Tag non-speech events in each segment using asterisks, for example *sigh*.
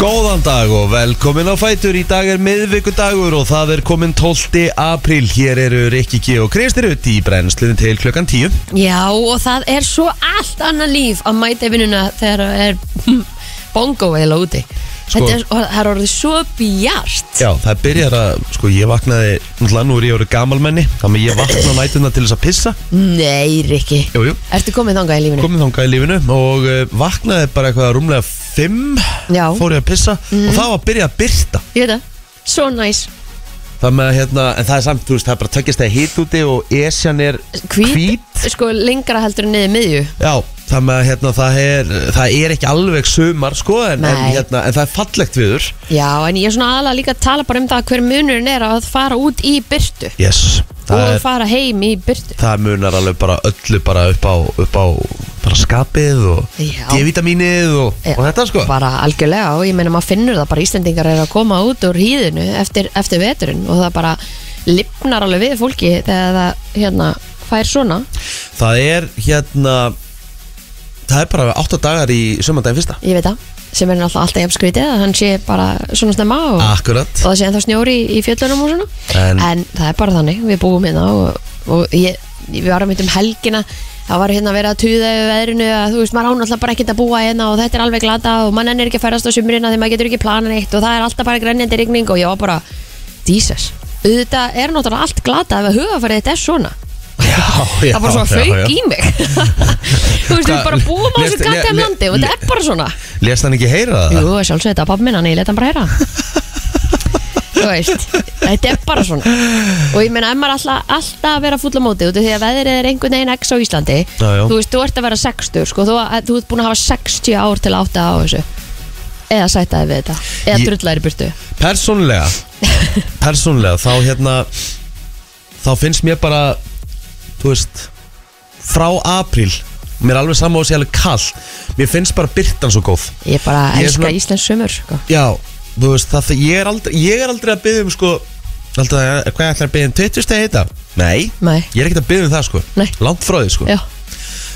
Góðan dag og velkomin á Fætur. Í dag er miðvikudagur og það er komin 12. apríl. Hér eru Rikki G og Kristi Rutt í brennslunni til klukkan 10 Já, og það er svo allt annað líf að mæta vinnuna þegar það er *laughs* bongo eða úti Sko- Þetta er, það er orðið svo bjart. Já, það byrjar að, sko, ég vaknaði Náttúrulega nú er ég orðið gamalmenni Þannig ég vakna á nætuna til þess að pissa. Nei, Rikki. Jú, jú, Ertu komið þangað í lífinu? komið þangað í lífinu Og uh, vaknaði bara eitthvað rúmlega 5 Já. Fór ég að pissa Og það var að byrja að byrta Ég veit það, svo næs. Það með hérna, en það er samt, þú veist, það er bara tökjast að hít úti Og esjan er Hvít, sko lengra heldur en niður miðju. Já, það með að hérna, það, er, það er ekki alveg sumar sko, en, en, Nei. hérna, en það er fallegt viður. Já, en ég er svona aðalega líka að tala bara um það hver munurinn er að fara út í byrtu yes, það, og er, fara heim í byrtu það munar alveg bara öllu bara upp á, upp á bara skapið og Já. D-vitamínið og, Já, og þetta sko. bara algjörlega og ég meina maður finnur það bara Íslendingar er að koma út úr hýðinu eftir, eftir veturinn og það bara lifnar alveg við fólki þegar það hérna fær svona. Það er hérna það er bara 8 dagar í sumandaginn fyrsta. Ég veit það, sem er náttúrulega alltaf jafn skrítið að hann sé bara svona snemma og, Akkurat. og það sé ennþá snjóri í, í fjöllunum og svona. En- en, það er bara þannig, við búum hérna og, og ég, við varum mynd um helgina. Það var hérna að vera að tuða yfir veðrinu að þú veist, maður án alltaf bara ekkert að búa hérna og þetta er alveg glata og mann er ekki að færast á sumrina því maður getur ekki plana neitt og það er alltaf bara grænjandi rigning og ég var bara, Jesus. Auðvitað er náttúrulega allt glata ef að hugafærið þetta er svona Já, *laughs* það bara svona fauk í mig. *laughs* Þú veist, við Hvað- bara búum á þessu gata um landi og þetta er bara svona. Lést hann ekki heyra það? Jú, sjálfsög þetta pappa minn, hann ég let hann bara heyra. Þú veist, þetta er bara svona. Og ég meina, ef maður alltaf, alltaf að vera full á móti út af Því að veðrið er einhvern veginn x á Íslandi Já, já. Þú veist, þú ert að vera 60 sko, þú, að- þú ert búin að hafa 60 ár til að átta á þessu. Eða sætaði við þetta. Eða Ég- drullar í burtu. Persónlega *laughs* Persónlega þá hérna þá finnst mér bara þú veist frá apríl mér er alveg saman á að sé alveg kall mér finnst bara byrtan svo góð Ég bara Ég er elska svona- Íslands sömur sko. já, þú veist það, ég, er aldrei, ég er aldrei að byggja um sko aldrei, hvað ætlar að byggja um 20 stegi heita? Nei, Nei. ég er ekkert að byggja um það sko Nei. langt frá því sko Já,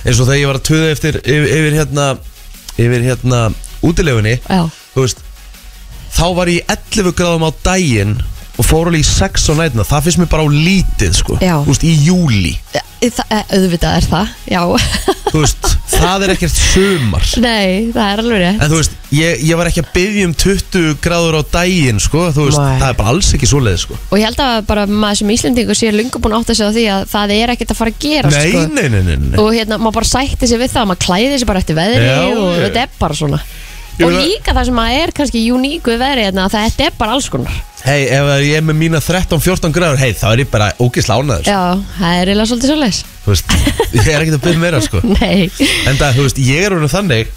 eins og þegar ég var að tuða eftir yfir, yfir hérna yfir hérna útilegunni já þú veist þá var ég í 11 gráðum á daginn og fór alveg í 6 á nætuna það finnst mér bara á lítið sko Já. þú veist, í júli Það, eh, auðvitað er það, já *laughs* þú veist, það er ekkert sumar Nei, það er alveg rétt en þú veist, ég, ég var ekki að byggja um 20 gráður á daginn sko, þú veist, Nei. það er bara alls ekki svoleið sko Og ég held að bara maður sem Íslendingur sé lungu búin að átta sig á því að það er ekkert að fara að gera nei, sko. nei, nei, nei, nei. og hérna, maður bara sætti sig við það maður klæði sig bara eftir veðri Já, og já. þetta er bara svona Ég og líka það sem að er kannski uník við veðri hérna, að þetta er bara alls konar. Hei, ef ég er með mína 13-14 gráður hei, þá er ég bara ógislega ánæður sko. já, það er eiginlega svolítið svolítið Þú veist, ég er ekkert að byggja meira sko. *laughs* Nei, en það, þú veist, ég er orðin þannig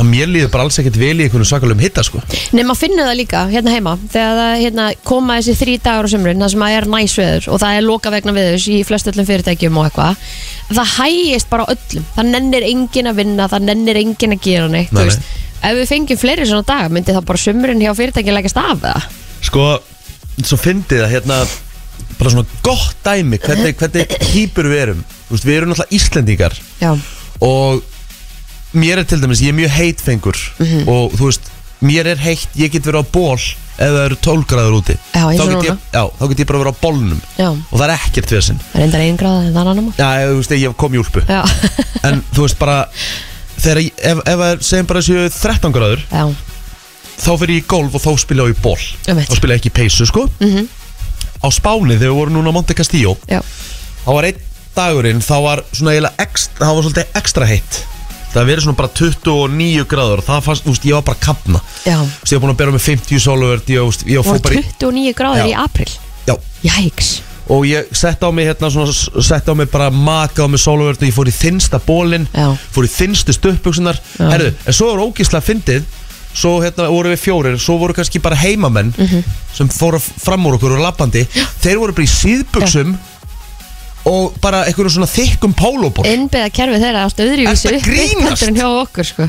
að mér líður bara alls ekkert vel í einhvern svakalum hitta sko. Nema finnur það líka hérna heima, þegar það hérna, koma þessi þrý dagur á sömrun, það sem að er næsveður og það er loka vegna viðus í flest öllum fyrirtækjum og eitthvað, það hægist bara öllum, það nennir engin að vinna það nennir engin að gera neitt Nei, þú nei. ef við fengjum fleiri svona dag myndi þá bara sömrun hjá fyrirtækjum leggast af það Sko, svo fyndið að hérna bara svona gott dæmi hvernig, hvernig hýpur við erum. Þú veist, Við erum mér er til dæmis, ég er mjög heitfengur Mhm. og þú veist, mér er heitt ég get verið á ból ef það eru 12 gráður úti. Já, þá, get ég, já, þá get ég bara verið á bólnum já, og það er ekkert við sinn það er endar einn gráða en annar mál Já, þú veist, ég kom í úlpu. *laughs* En þú veist bara þegar, ef, það er, segjum bara séu 13 gráður já, þá fyrir ég í golf og þá spila ég í ból þá spila ég ekki í peysu sko. Mhm. á Spáni þegar við vorum núna á Monte Castillo já, þá var einn dagurinn þá var svona ekstra, þá var svolítið ekstra heitt það verið svona bara 29 gráður og það fannst, þú veist, ég var bara að kapna já. Þú veist, ég var búin að bera með 50 sóluvert ég, veist, ég fór bara í, 29 gráður Já. í april já, Jæks og ég sett á mig hérna svona, sett á mig bara maka á mig sóluvert og ég fór í þinnsta bólinn Já. fór í þinnstu stuppbuksunar Já. herðu, en svo var ógíslega fyndið. Svo hérna voru við fjórir, svo voru kannski bara heimamenn Mhm. sem fóru fram úr okkur og lappandi, þeir voru bara í síðbuksum og bara einhverjum svona þykkum pólóból Innbeða kerfið þeirra allt öðruvísi Ertu að grínast? heldur en hjá okkur sko.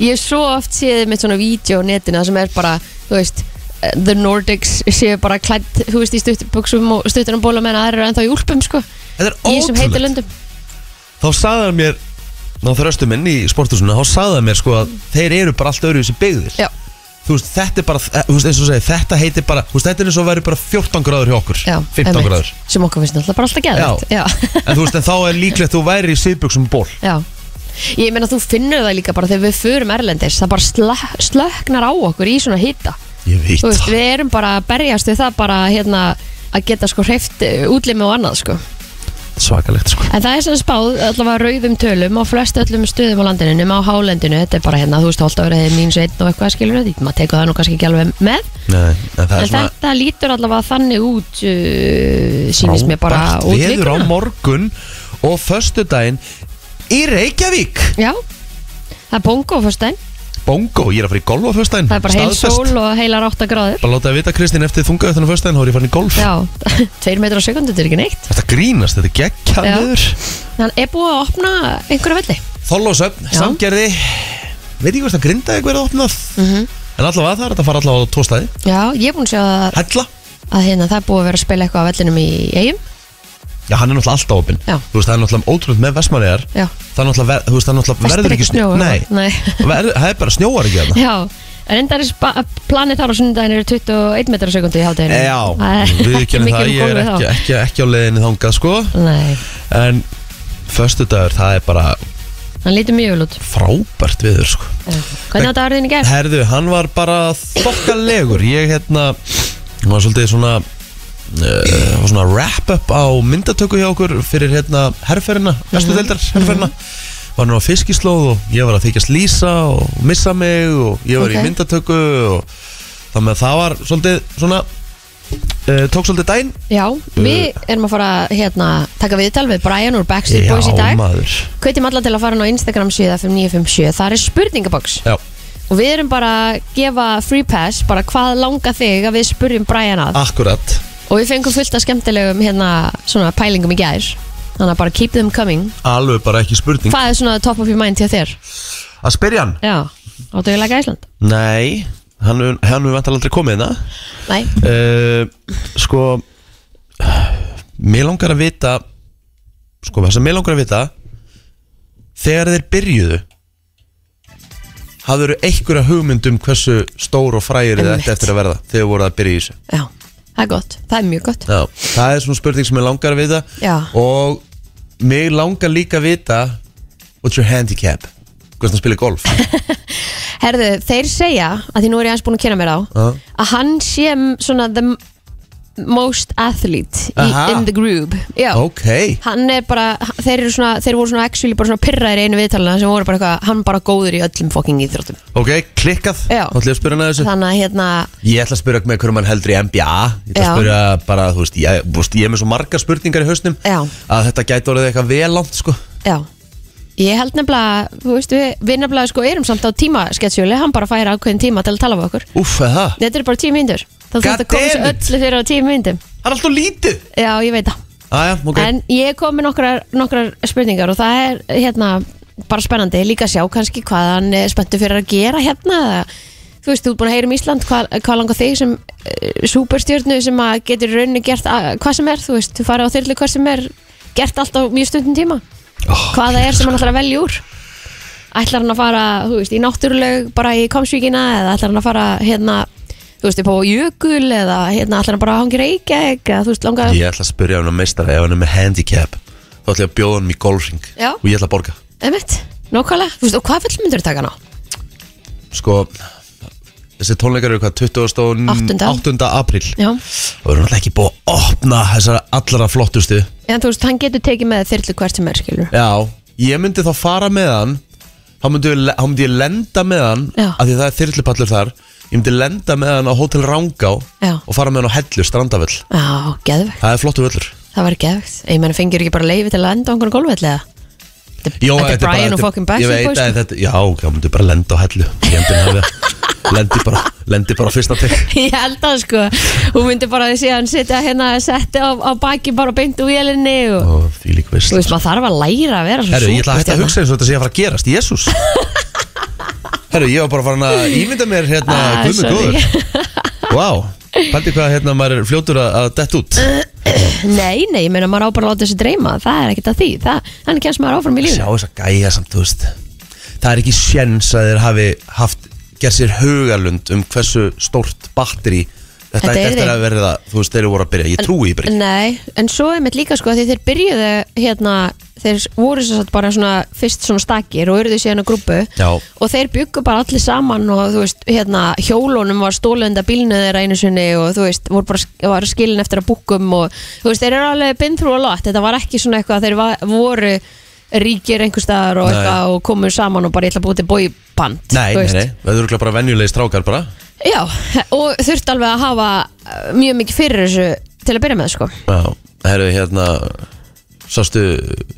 Ég hef svo oft séð með svona vídeo á netinu sem er bara, þú veist eh, The Nordics séu bara klætt þú veist, í stuttbuxum og stuttunum bóla menn aðra er ennþá í úlpum sko Þetta er í þessum heitu ótrúlegt. löndum. Þá sagði hann mér Ná þröstu minn í sportusuna Þá sagði hann mér sko að þeir eru bara allt öðru þessi byggðir. Já, þú veist, þetta er bara, eh, þú veist, eins og segir, þetta heitir bara, þú veist, þetta er eins og væri bara 14 gráður hjá okkur, Já, 15 einmitt. gráður. Sem okkur finnst náttúrulega bara alltaf geðvægt Já, en þú veist, en þá er líklegt þú væri í síðbuksum ból já. Ég meina þú finnur það líka bara þegar við förum erlendis Það bara slö, slöknar á okkur í svona hita. Ég veit Þú veist, það, við erum bara að berjast við það bara hérna að geta sko hreift útlimi og annað sko svakalegt sko. En það er sem spáð allavega rauðum tölum á flest öllum stöðum á landinu nema á hálendinu, þetta er bara hérna, þú veist, vera mínus einn og eitthvað skilur því, maður tekur það nú kannski ekki alveg með. Nei, en En svona þetta lítur allavega þannig út uh, sýnist mér bara út veður á morgun og föstudaginn í Reykjavík. Já, það er bongo fyrst einn Bongo, ég er að fara í golf á föstudaginn. Það er bara heil sól og heilar 8 gráður. Bara láta að vita Kristín eftir þunga eftir föstudaginn þá er ég farin í golf. Já, *laughs* 2 metrar á sekundu, þetta er ekki neitt. Þetta grínast, þetta er geggjað Já. veður. Þannig er búið að opna einhverja velli. Þollósöfn, Já. samgerði. Veit ekki hvort að grinda eitthvað er opnað Mhm. En allavega það er að fara allavega á tvo staði. Já, ég er búin að sjá að, að hérna, það er búið að vera að spila eitthvað á vellinum í eigum Já, hann er náttúrulega alltaf opinn. Já. Þú veist, það er náttúrulega ótrúlega með Vestmanniðar Já, Það er náttúrulega, ver, þú veist, það er náttúrulega verður ekki ekki snjó, Nei, nei. Ver, það er bara snjóar ekki þarna. Já, er planið þar á sunnudaginn eru 21 metrar á sekundu í hátæðinu Já, við kennum það, ég er ekki, ekki, ekki á leiðinni þangað sko. Nei, En föstudagur, það er bara hann lítur mjög vel út. frábært viður sko. Hvernig á dagurinn í gerð? Herðu, hann var bara þokkalegur Ég hérna var svolítið svona uh, svona wrap-up á myndatöku hjá okkur fyrir hérna herrferina, vestu deildar herrferina var nú á fiskislóð og ég var að þykjast lýsa og missa mig og ég var Ok. í myndatöku og þannig að það var svolítið svona uh, tók svolítið dæn Já, við erum að fara að hérna, taka viðtal við Brian úr Backstreet Boys í dag. maður. Hvetjum alla til að fara inn á Instagram 7957 Það er spurningabox. Já, Og við erum bara að gefa free pass Bara hvað langar þig að við spurjum Brian að? Akkurat Og við fengum fullt af skemmtilegum hérna, svona pælingum í gær. Þannig að bara keep them coming. Alveg bara ekki spurning. Hvað er svona top of your mind hjá þér? Að spyrja hann? Já, áttu ég lega Ísland? Nei, hann hefur- vantar aldrei komið hérna. Nei, uh, Sko Mér langar að vita Sko, það sem mér langar að vita Þegar þeir byrjuðu Hafður einhverja hugmynd um hversu stór og frægir Einmitt. þetta eftir að verða Þegar voru að byrja í þessu? Já, það er gott Það er mjög gott Já, það er svona spurning sem ég langar að vita Já. Og mig langar líka að vita What's your handicap? Hvernig það spilir golf *laughs* Herðu, þeir segja, að því nú er ég aðeins búin að kynna mér á Já. Að hann sé svona the m- most athlete í, Aha. in the group. Já. Ok. Hann er bara, þeir eru svona, þeir voru svona actually bara svona pyrraðir í einu viðtalina sem voru bara eitthvað, hann bara góður í öllum fucking íþróttum. Ok, klikkað. Já. Þá ætla ég að spyrja hann að þessu. Þannig að hérna, Ég ætla að spyrja með hverju mann heldur í NBA Ég ætla Já. að spyrja bara, þú veist, ég, þú veist, ég er með svo margar spurningar í hausnum Já. Að þetta gæti orðið eitthvað vel langt, sko. Já. Ég held nefnilega, þú veist, við, við nefnilega sko erum samt á tímasketsjúli, hann bara færa ákveðin tíma til að tala við okkur. Úff, eða? Það Þetta er bara tíu mínútur Það God þurft að koma it. öllu fyrir á tíu mínútum. Það er alltaf lítið. Já, ég veit það. Aja, ok. En ég kom með nokkrar, nokkrar spurningar og það er hérna bara spennandi. Líka að sjá kannski hvað hann er spenntu fyrir að gera hérna. Þú veist, þú ert búin að heyra um Ísland. Hvað, hvað langar þig sem uh, superstjörnu sem að getur í rauninni gert að, hvað sem er, þú veist, þú farið á þyrlu hvað sem er gert allt á mjög stundin tíma. Oh, hvað það er sem hann ætlar að velja úr. Ætlar hann að fara, þú veist, í náttúruleg bara í komsvíkina eða ætlar hann að fara hérna, þú veist, upp á jökul eða hérna, hann bara að hangi reykja eða þú veist, langar Ég ætla að spyrja hann um meistara ef hann er með handicap Þá ætla ég að bjóða hann í golfring Já. Og ég ætla að borga Einmitt, nákvæmlega, þú veist, og hvað vill myndur taka ná? Sko, þessi tónleikar eru hvað, 28. Áttunda. apríl Já, Það verður náttúrulega ekki búið að opna þessar allra flottustu en þú veist, hann getur tekið með þyrlu hvert sem er, skilur Já, ég myndi þá fara með hann Þá myndi, ég- þá myndi ég lenda með hann Já. af Því það er þyrlupallur þar Ég myndi lenda með hann á Hotel Rangá Já. Og fara með hann á Hellu, strandavöll Já, geðvegt, Það er flottu völlur það var geðvegt Ég menn, fengir ekki bara leifi til að enda á einhvern gólfvelli eða? Þetta er Brian og fucking Backstreet Boys. að Já, myndi ég bara lenda á Hellu. Lendi bara, lendi bara fyrsta tek *laughs* Ég held að sko, hún myndi bara að sé hann sitja hérna, setti á, á baki bara beint úr vélinni og því lík veist. Þú veist, maður þarf að læra að vera svo Herru, ég ætla að hætta að hugsa eins og þetta sé að fara að gerast. Jésús Herru, ég var bara farin að ímynda mér hérna *laughs* Ah, Guð sorry. góður. *laughs* Vá, pældi hvað hérna maður er fljótur að, að dett út? *clears throat* Nei, nei, ég meina maður á bara að láta þessi dreyma. Það er ekkert að því, það, þannig kemst maður áfram í lífinu. Sjá þess að gæja samt, þú veist. Það er ekki sjens að þeir hafi haft gert sér hugalund um hversu stórt batteri Þetta Þetta ætti eftir að verða, þú veist, þeir eru voru að byrja Ég trúi í ekki. Nei, en svo er mitt líka sko því þeir byrjuðu hérna þeir voru svo satt bara svona fyrst svona stakir og eruðu síðan að grúpu Já. og þeir byggu bara allir saman og þú veist, hérna hjólunum var stólenda bílnu þeirra einu sinni og þú veist, voru bara var skilin eftir að búkum og þú veist, þeir eru alveg through a lot, þetta var ekki svona eitthvað að þeir va- voru ríkir einhver staðar og Nei. eitthvað og komu saman og bara ég ætla að búið til bóiband Nei, nei, nei, það eru bara venjulegi strákar bara. Já, og þurfti alveg að hafa uh, mjög mikið fyrir þessu til að byrja með sko. Já, eru hérna Sástu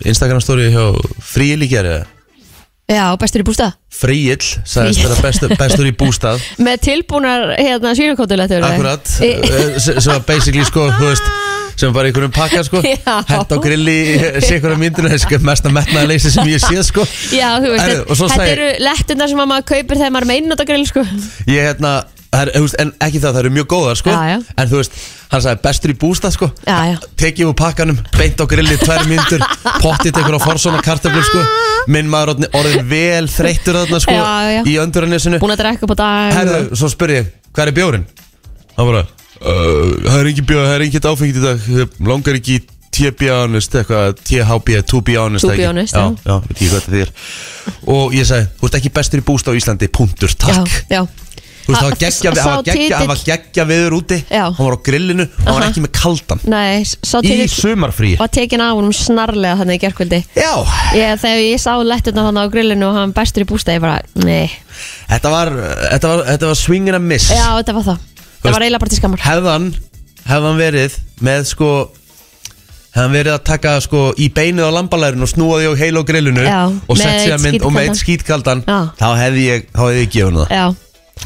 Instagram story hjá Fríil í geri Já, bestur í bústað. Fríil, sagðist vera bestur, bestur í bústað. *laughs* Með tilbúnar hérna svínakótuletur Akkurat, eh, sem var basically sko, þú veist sem var í einhverjum pakka sko. *laughs* Hent á grilli sikur á myndinu þessi mesta metnaðaleysi sem ég séð sko. Já, þú veist, þetta eru lettundar sem að maður kaupir þegar maður er með einnóttagrill sko. Ég hérna, það er, þú veist, en ekki það, það eru mjög góðar sko. Já, já. en þú veist, hann sagði bestur í bústað sko. Tekið úr pakkanum, beint á grilli tvær myndur, pottið tekur á forsona kartöflur sko, minn maður orðin, vel þreyttur þarna sko í önduranesinu Búin að drekka upp á dag. Herðu, svo spyr ég, hvað er bjórin? Hann bara, það er ekki bjór, það er ekki áfengið í dag. Ég Langar ekki honest, eitthvað THB, to be honest To be honest, já, já. já, veit hvað þetta þýr Og ég sagði, þú ert ekki bestur í búst á Íslandi, punktur, takk. Já, já Þú veist, það var Að- geggja, viður úti. Hann var á grillinu, hann var ekki með kaldan. Nei, Í sumarfrí var tekin af honum snarlega þannig í gerkvöldi ég, Þegar ég sá lettundar þannig á grillinu og hann bestur í bústað ég bara, nei. Þetta var, þetta var, þetta var swingin að miss. Já, þetta var það Það var eiginlega bara til skammar hefðan hefðan verið með sko hefðan verið að taka sko í beinið á lambalærin og snúa því á heil og grillinu Já, og með sett sér að mynd og með skítkaldan. eitt skítkaldan Já. þá hefði ég, þá hefði ég gefið það Já,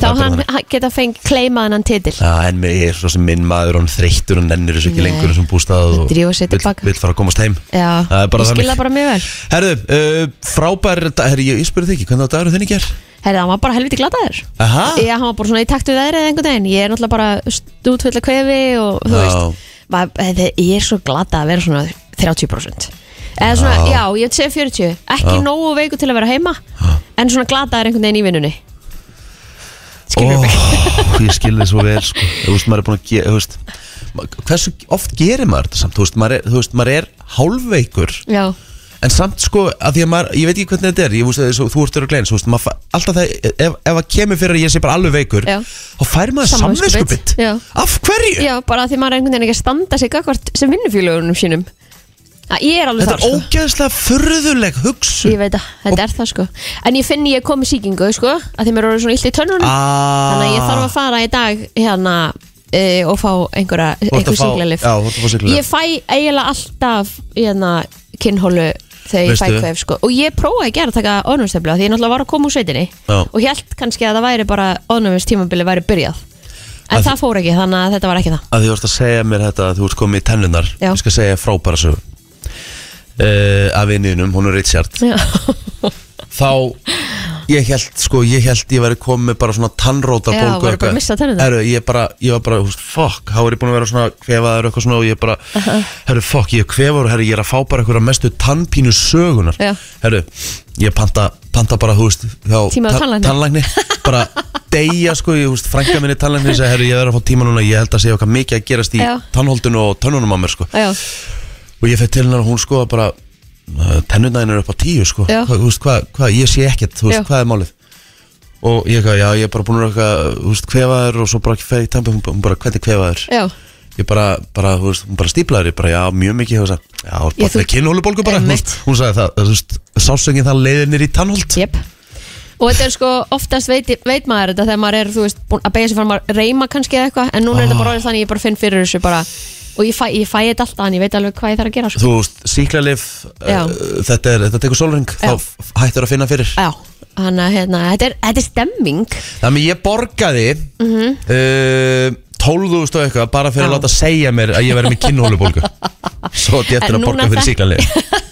þá hann þannig. geta fengið kleimað hann titil Já, en mér er svo sem minn maður hann þreyttur og nennir þessu ekki Nei. lengur þessum bústað og Drífa sig vill, tilbaka. vill fara að komast heim Já, Það er bara ég þannig. skilða bara mjög vel Herðu, uh, frábær dag- herri, ég, ég spurði þig ekki, hvernig á dagur þinn í ger? Herri, hann var bara helviti gladaður Aha, Já, hann var bara svona í taktu veðrið einhvern veginn Ég er náttúrulega bara stútfull að kvefi og þú Já. veist maður, þetta- Ég er svo glada að vera svona 30% Eða svona, Já. já, ég segja 40 Ekki nógu veiku til að vera heima En svona gladaður einhvern veginn í vinnunni Skilur mig *laughs* ég skil þið svo vel sko. Veist, maður er búin að gera veist, Hversu oft gerir maður þetta samt Þú veist, maður er, þú veist, maður er hálfveikur Já, En samt sko, að því að maður, ég veit ekki hvernig þetta er Ég veist, þú, þú ert veist, maður fa- Alltaf það, ef, ef það kemur fyrir að ég sé bara alveg veikur Já. Þá fær maður Já. Af hverju? já, bara að því maður er einhvern veginn ekki að standa sig gagvart sem vinnufélögunum sínum Að Ég er alveg Þetta þar er sko. ógeðslega furðuleg hugsun Ég veit að, þetta er það sko En ég finn ég kom í sýkingu sko að mér eru svona illt í tönnunum ah, Þannig að ég þarf að fara í dag hérna uh, og fá einhverja einhver síklarlif Já, þú ert að fá. Ég fæ eiginlega alltaf hérna kinnhólu þegar ég fæ Veistu? kveif sko og ég prófaði að gera að taka ónumstöflu því ég náttúrulega var að koma úr sveitinni Já. og held kannski að það væri bara ónumstímabili væri byrjað En Að- það fór ekki, þannig að þetta var ekki það að því þú ert að segja mér þetta að þú ert komið í tennunar Já. ég skal segja frábæra sögu uh, af vinninum, hún er Richard Já, þá ég held sko, ég held ég væri komið bara svona tannrótar Já, bólgu voru bara að missa tennurnar. Heru, ég, bara, ég var bara, húst, fuck, þá er ég búin að vera svona kvefaður eitthvað svona og ég bara herru, fuck, ég er kvefaður herru, ég er að fá bara eitthvað mestu tannpínu sögunar Já. herru, ég panta, panta bara, þú veist hjá Tíma á tannlækni. tannlækni bara deyja sko, ég, húst, frænka minni tannlækni segi, herru, ég er að fá tíma núna, ég held að segja okkar mikið að gerast í Já. tannholdinu og tönnunum á mér sko já, og ég fætt til hennar og hún sko bara tennundaginn er upp á tíu sko. Já. hvað, húst, hvað, hvað, ég sé ekkert, þú veist, Já. hvað er málið? Og ég eitthvað, já, ég er bara búin að eitthvað, þú veist, kvefaður og svo bara ekki fer í tampi, hún bara, hvernig kvefaður? Já. Ég bara, bara, þú veist, hún bara stíplaður ég bara, já, mjög mikið, þú veist, já, bara þú- fyrir kynhólubólgu bara, þú veist, hún sagði það, þú veist, sásöngin það leiðir nýr í tannholt. Jep. Og þetta er sko, oftast veit, veit maður þetta þegar maður er, þú veist, að beigja sig fram að reyma kannski eða eitthvað, en núna er þetta bara orðið þannig ég bara finn fyrir þessu bara og ég fæ, ég fæ þetta alltaf, en ég veit alveg hvað ég þarf að gera sko. þú veist, síklarlif Já. uh, þetta er, þetta tekur sólring Já. þá hættur að finna fyrir Já, þannig að hérna, þetta er, þetta er stemming Þannig ég borgaði mm -hmm. uh, 12.000 og eitthvað bara fyrir. Já. að láta segja mér að ég verði með kinnhólubólgu *laughs* Svo þetta En að núna borga fyrir þek- síklanlega *laughs* uh,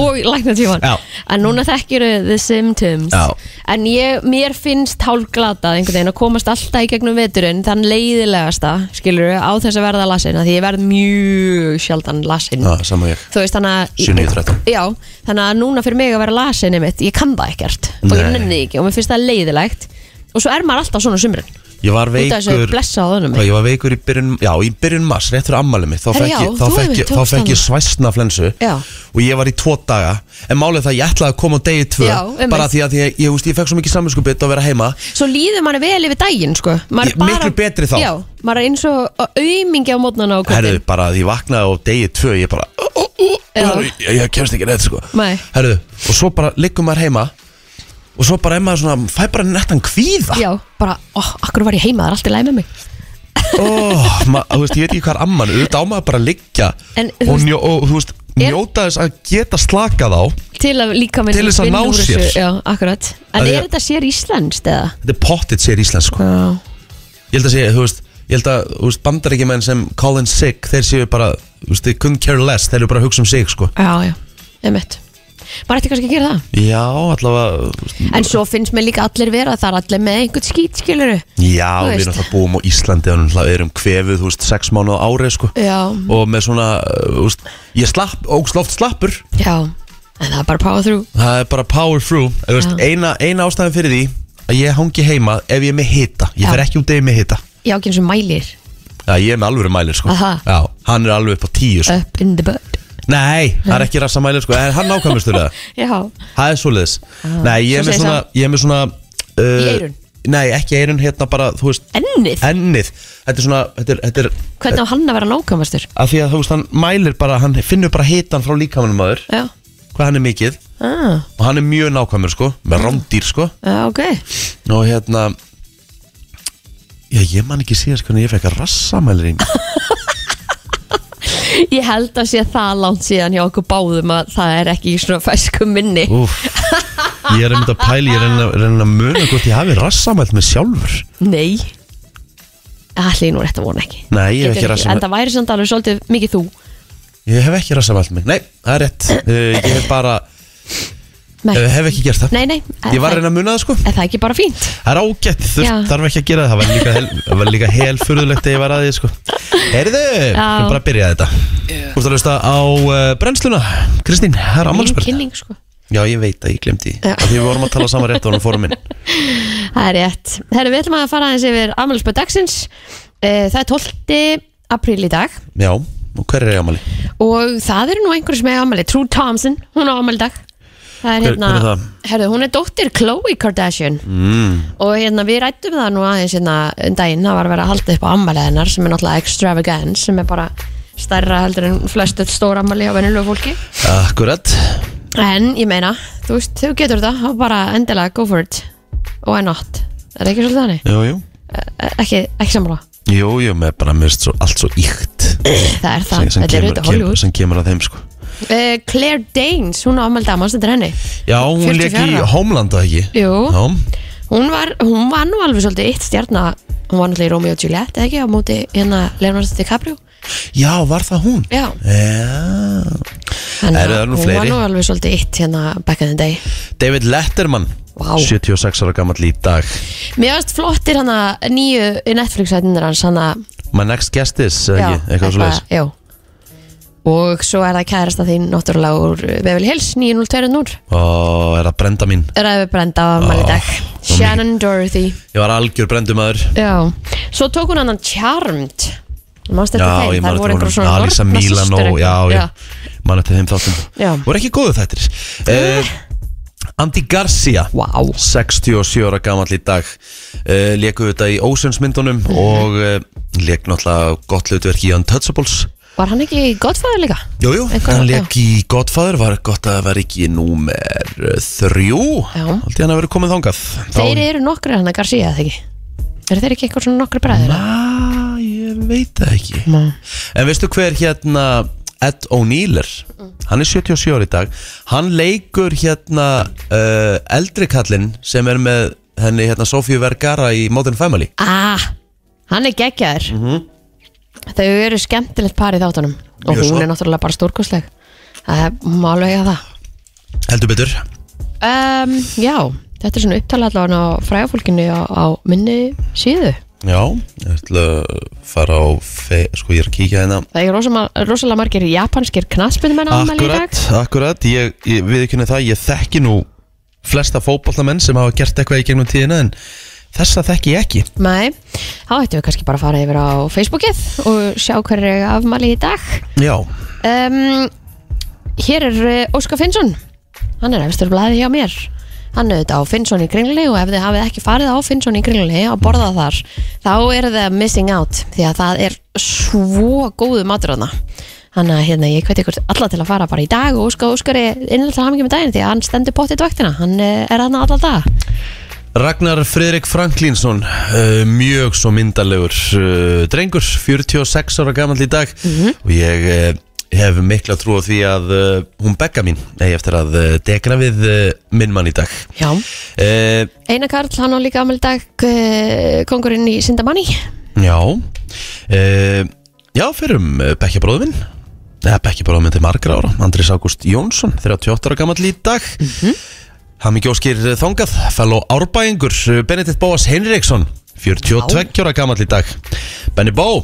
og lækna tíman en núna þekkjur the symptoms. Já. en ég, mér finnst hálfglatað einhvern veginn að komast alltaf í gegnum veturinn þann leiðilegasta, skilur á þess að verða lasin, því ég verð mjög sjaldan lasin. Já, sama ég. Þú veist þannig að 7-9-13. já, þannig að núna fyrir mig að vera lasin einmitt, ég kann það ekkert. Og ég Nei. nenni ekki og mér finnst það leiðilegt. Og svo er maður alltaf svona sumrin Ég var veikur ég var veikur í byrjun, já, í byrjun mars, rétt fyrir ammali mitt Þá fekk ég, þá þú fekk einmitt ég, þá tókst fekk ég hana. svæsna flensu Já. Og ég var í tvo daga En málið það, ég ætlaði að koma á degi tvö Já. Bara því að ég, ég, ég, ég fekk svo mikið samvinskupið að vera heima Svo líður manni vel yfir daginn sko Ég- miklu betri þá. Já, maður er eins og aumingi á mótnana á Herðu, bara að ég vaknaði á degi tvö Ég bara, ég, kemst ekki neitt, sko. Herðu, og svo bara liggum maður heima Og svo bara er maður svona, fæ bara nettan kvíða Já, bara, ó, akkur var ég heima, það er allt í læg með mig oh, ma, þú veist, ég veit ekki hvað er amman auðvitað á maður bara að liggja En, þú og, veist- njó, og þú veist, Er- njóta þess að geta slakað á Til að líka minn Til þess að ná sér. Já, akkurat En Að er ég- þetta sér íslenskt eða? þetta er pottit sér íslensk sko. Já ég held að segja, þú veist ég held að, þú veist, bandaríkjumenn sem call in sick þeir séu bara, þú veist, they couldn't care less þeir eru bara að hugsa um sig, sko Já, já, einmitt Maður ætti kannski að gera það. Já, allavega En svo finnst mér líka allir vera Það er allir með einhvern skít, skiluru já, þú við veist. erum það búum á Íslandi og við erum kvefið, þú veist, sex mánuð á ári, sko. Já, og með svona, uh, þú veist, ég slapp ógsloft slappur, já En það er bara power through. Það er bara power through. Þú veist, Já. eina, eina ástæðan fyrir því að ég hangi heima ef ég er með hita. Ég Já. fer ekki út ef ég er með hita. Já, ekki eins og mælir. Já, ég er með alvöru mælir sko. Aha. Já, hann er alveg upp á tíu sko. Up in the butt Nei, það er ekki rassa mælir sko. En hann *laughs* nákvæmistur það Já, Það er svoleiðis. Nei, ég er með svona Ég er með svona uh, Í eyrun? Nei, ekki eirun, hérna bara, þú veist ennið? Ennið. Þetta er svona, þetta er, þetta er Hvernig á hann að vera nákvæmastur? Af því að þú veist, hann mælir bara Hann finnur bara hitan frá líkamanum maður. Já, Hvað hann er mikið. Ah, Og hann er mjög nákvæmur sko Með rándýr sko. Já, ok. Og hérna Já, ég man ekki síðast hvernig ég fekk að rassamælir í mig *laughs* Ég held að sé það langt síðan hjá okkur báðum að það er ekki í svona fesku minni. Úf, ég er einmitt að pæli, ég er einmitt að, muna hvort ég hafi rassamælt með sjálfur. Nei. Allir nú rétt að vona ekki. Nei, ég hef ekki En rassamælt. það væri samt alveg svolítið mikið þú. Ég hef ekki rassamælt mig, nei, það er rétt. Uh, Ég hef bara, hef ekki gert það. Nei, nei. Ég var að reyna að muna það sko. Er það ekki bara fínt? Það er ágætt, Já. þarf ekki að gera það. Það var líka, hel, *laughs* það var líka hel furðulegt að ég var að því sko. Heyrðu, við erum bara að byrja þetta. Þú ert að hlusta á uh, brennsluna. Kristín, það er Mín ammálspörð kynning sko. Já, ég veit að ég glemdi því. Já. Af Því við vorum að tala saman rétt og hann fórum inn *laughs* Það er rétt. Herru, við ætlum að fara aðeins yfir afmælisböð dagsins. Eh, Það er 12. apríl í dag. Já, og hver er ég ammali? og það eru nú einhverju sem er afmæli. True Thompson, hún á afmæli í dag Það er Hver- hérna, hver er það? herru, hún er dóttir Khloe Kardashian. Mm. og hérna við rættum það nú aðeins hérna um daginn, það var að vera að halda upp á ammæli hennar sem er náttúrulega extravagance sem er bara stærra heldur en flest öll stór ammæli á venjulegu fólki. Akkurat. En ég meina, þú veist, þú getur það. Þá bara endilega go for it. Og why not, er það ekki svolítið þannig? Jú, jú. Eh, ekki, ekki sammála. Jú, jú, með bara mist svo, allt svo íkt það er það, sem, sem, þetta er kemur, auðvitað kemur, Hollywood. sem kemur að þeim sko uh, Claire Danes, hún á afmæli dag, mannst þetta er henni? Já, hún 44 leik í ára. Homeland að ekki? Jú, Já, hún var, hún var nú alveg svolítið eitt stjarna. Hún var náttúrulega í Romeo og Juliet, eða ekki, á móti hérna Leonardo DiCaprio. Já, var það hún? Já, Já. Þannig Eru það að nú hún fleiri? var nú alveg svolítið eitt hérna back in the day. David Letterman Vá. 76 ára gammal í dag. Mér varst flottir hann að nýju Netflix-hættinir hans hann að My next guest is, eða ekki, eitthvað svo leiðis já Og svo er það kærasta þín náttúrulega úr Beverly Hills 902 Og er það brenda mín? Ræði brenda á mæli dag. Shannon Dorothy. Ég var algjör brendumæður. Já, svo tók hún annan Charmed. Manst Já, þetta ég þeim, man það voru einhver svona Alisa Milano, systur já, já. Man eftir þeim þáttum. Voru ekki góðu þættir. Uh, Andy Garcia Vá. 67 ára gammal í dag uh, Leku þetta í Oceans myndunum Mhm. Og uh, leik náttúrulega gott hlutverk í Untouchables Var hann ekki í Godfather líka? Jú, jú, hann leik í Godfather Var gott að var ekki númer uh, þrjú. Haldi hann að vera komið þangað Þeir eru nokkri hann að Garcia, þegar ekki? Eru þeir ekki eitthvað svona nokkri bræður? Na, ég veit það ekki Ná. En veistu hver hérna Ed O'Neill er Hann er 77 ári í dag Hann leikur hérna uh, eldri kallinn sem er með henni hérna Sofíu Vergara í Modern Family Ah, hann er geggjaður Þau eru skemmtilegt par í þáttunum. Og Mjög hún svo. er náttúrulega bara stórkostleg. Það er má alveg eiga það. Heldur betur. Um, Já, þetta er svona upptalað allavega á frægafólkinu á, á minni síðu. Já, ég ætla að fara á fe, Sko ég er að kíkja hérna. Það er rosalega, rosalega margir japanskir knaspindumenn ámæli í dag. Akkurat, akkurat. Ég, ég við ekki það, ég þekki nú flesta fótballamenn sem hafa gert eitthvað í gegnum tíðina en þessa þekki ég ekki. Nei, þá ættum við kannski bara að fara yfir á Facebookið og sjá hver er afmæli í dag. Já, um, Hér er uh, Óskar Finnsson. Hann er efstur blæði hjá mér. Hann auðvitað á Finnsson í Kringli og ef þið hafið ekki farið á Finnsson í Kringli að borða þar þá er það missing out því að það er svo góðu matur hana Þannig að hérna, ég hveti ykkur alla til að fara bara í dag og Óskar Óskar er innlega til hamingi með daginn því að hann stendur pottið vaktina. Hann eh, er hann alla dag Ragnar Fredrik Franklinsson uh, mjög svo myndalegur uh, drengur, 46 ára gamall í dag. Og ég uh, hef mikla trú á því að hún bekka mín, nei eftir að dekna við minn mann í dag. Já. Einar Karl, hann á líka afmæli í dag kongurinn í Sindamanni Já. Já, fyrir um uh, bekkja bróður minn. Eða bekkja bróður minn til margra ára Andris Ágúst Jónsson, 38 ára gamall í dag. Mm -hmm. Hammingi Óskir Þongað fellow árbæingur uh, Benedikt Bóas Henriksson 42 ára gamall í dag. Benny Bó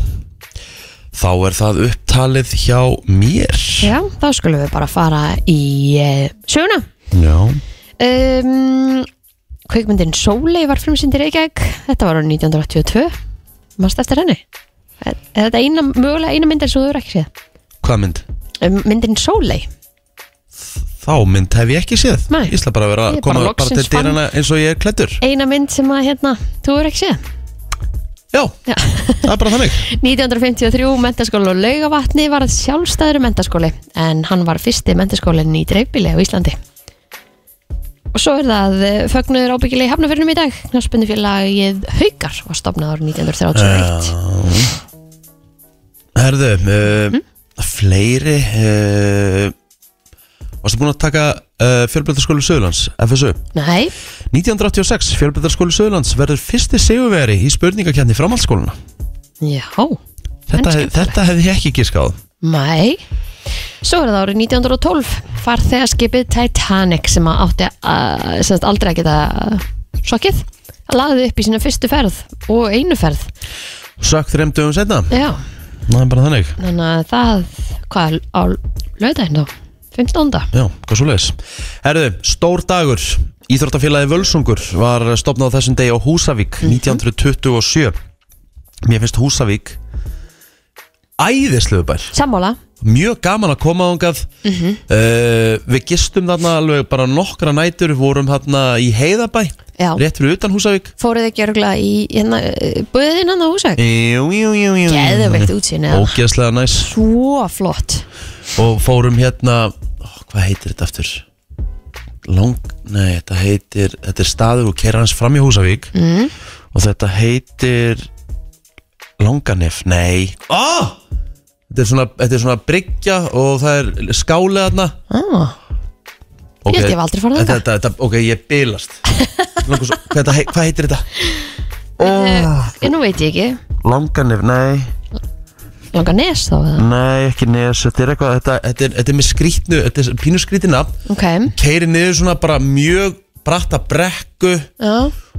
Þá er það upptalið hjá mér. Já, þá skulum við bara fara í uh, söguna. Já. Um, Kveikmyndin Sólei var frumsyndir Reykjavík. Þetta var árið 1982 Mást eftir henni? Er er þetta eina, mögulega eina myndin sem þú hefur ekki séð? Hvað mynd? Um, myndin Sólei Þá mynd hef ég ekki séð. Nei. Ég ætla bara að vera Ég að er bara koma bara til loksins fann- dyrana eins og ég er klættur Eina mynd sem að hérna, þú hefur ekki séð. Já, Já. það er bara þannig. *laughs* 1953 mentaskóla og laugavatni var sjálfstæður mentaskóli en hann var fyrsti mentaskólinn í dreifbíli á Íslandi. Og svo er það eh, fögnuður ábyggilega í hafnafjörnum í dag. Knarspunni félagið Haukar var stopnað árið 1931 Herðu, uh, fleiri uh, Varstu búin að taka uh, Fjölbjöldarskólu Söðurlands, FSU Nei, 1986, Fjölbjöldarskólu Söðurlands verður fyrsti sigurveri í spurningakjarni framhaldsskóluna já, Þetta, hef, þetta hefði ég ekki gískað mæ Svo er það árið 1912 farþegarskipið Titanic sem að átti að, sem sagt aldrei að geta sokkið að laði upp í sína fyrstu ferð og einu ferð. Sökk þreim dögum setna Já, þannig. Þannig að það hvað á lögdæðin þá 15. Já, hvað svo leiðis Herðu, stór dagur. Íþróttafélagi Völsungur var stopnað á þessum degi á Húsavík 1927 Mér finnst Húsavík æðislegu bær. Sammála. Mjög gaman að koma ángað Mhm. uh, Við gistum þarna alveg bara nokkra nætur. Vorum þarna í Heiðabæ Já. Rétt fyrir utan Húsavík. Fóruð ekki örgulega í hérna, buðin hann á húsæk Jú, jú, jú, jú Geðveikt útsýni eða? Ógeðslega næs. Svo flott. Og fórum hérna Hvað heitir þetta aftur? Long, nei, þetta heitir Þetta er staður og keira hans fram í Húsavík mm. Og þetta heitir Longanef, nei oh! þetta, er svona, þetta er svona bryggja Og það er skálið þarna ah. Ég held ég hef aldrei farið þetta, þetta, þetta, Ok, ég bilast Langar svo- hvað, þetta, hei- hvað heitir þetta? oh. Nú veit ég ekki Longanef, nei Langa nes þá eða? Nei, ekki nes Þetta er eitthvað, þetta, þetta, er, þetta er með skrítnu Þetta er pínu skrítið nafn. Ok, Keiri niður svona bara mjög bratta brekku já,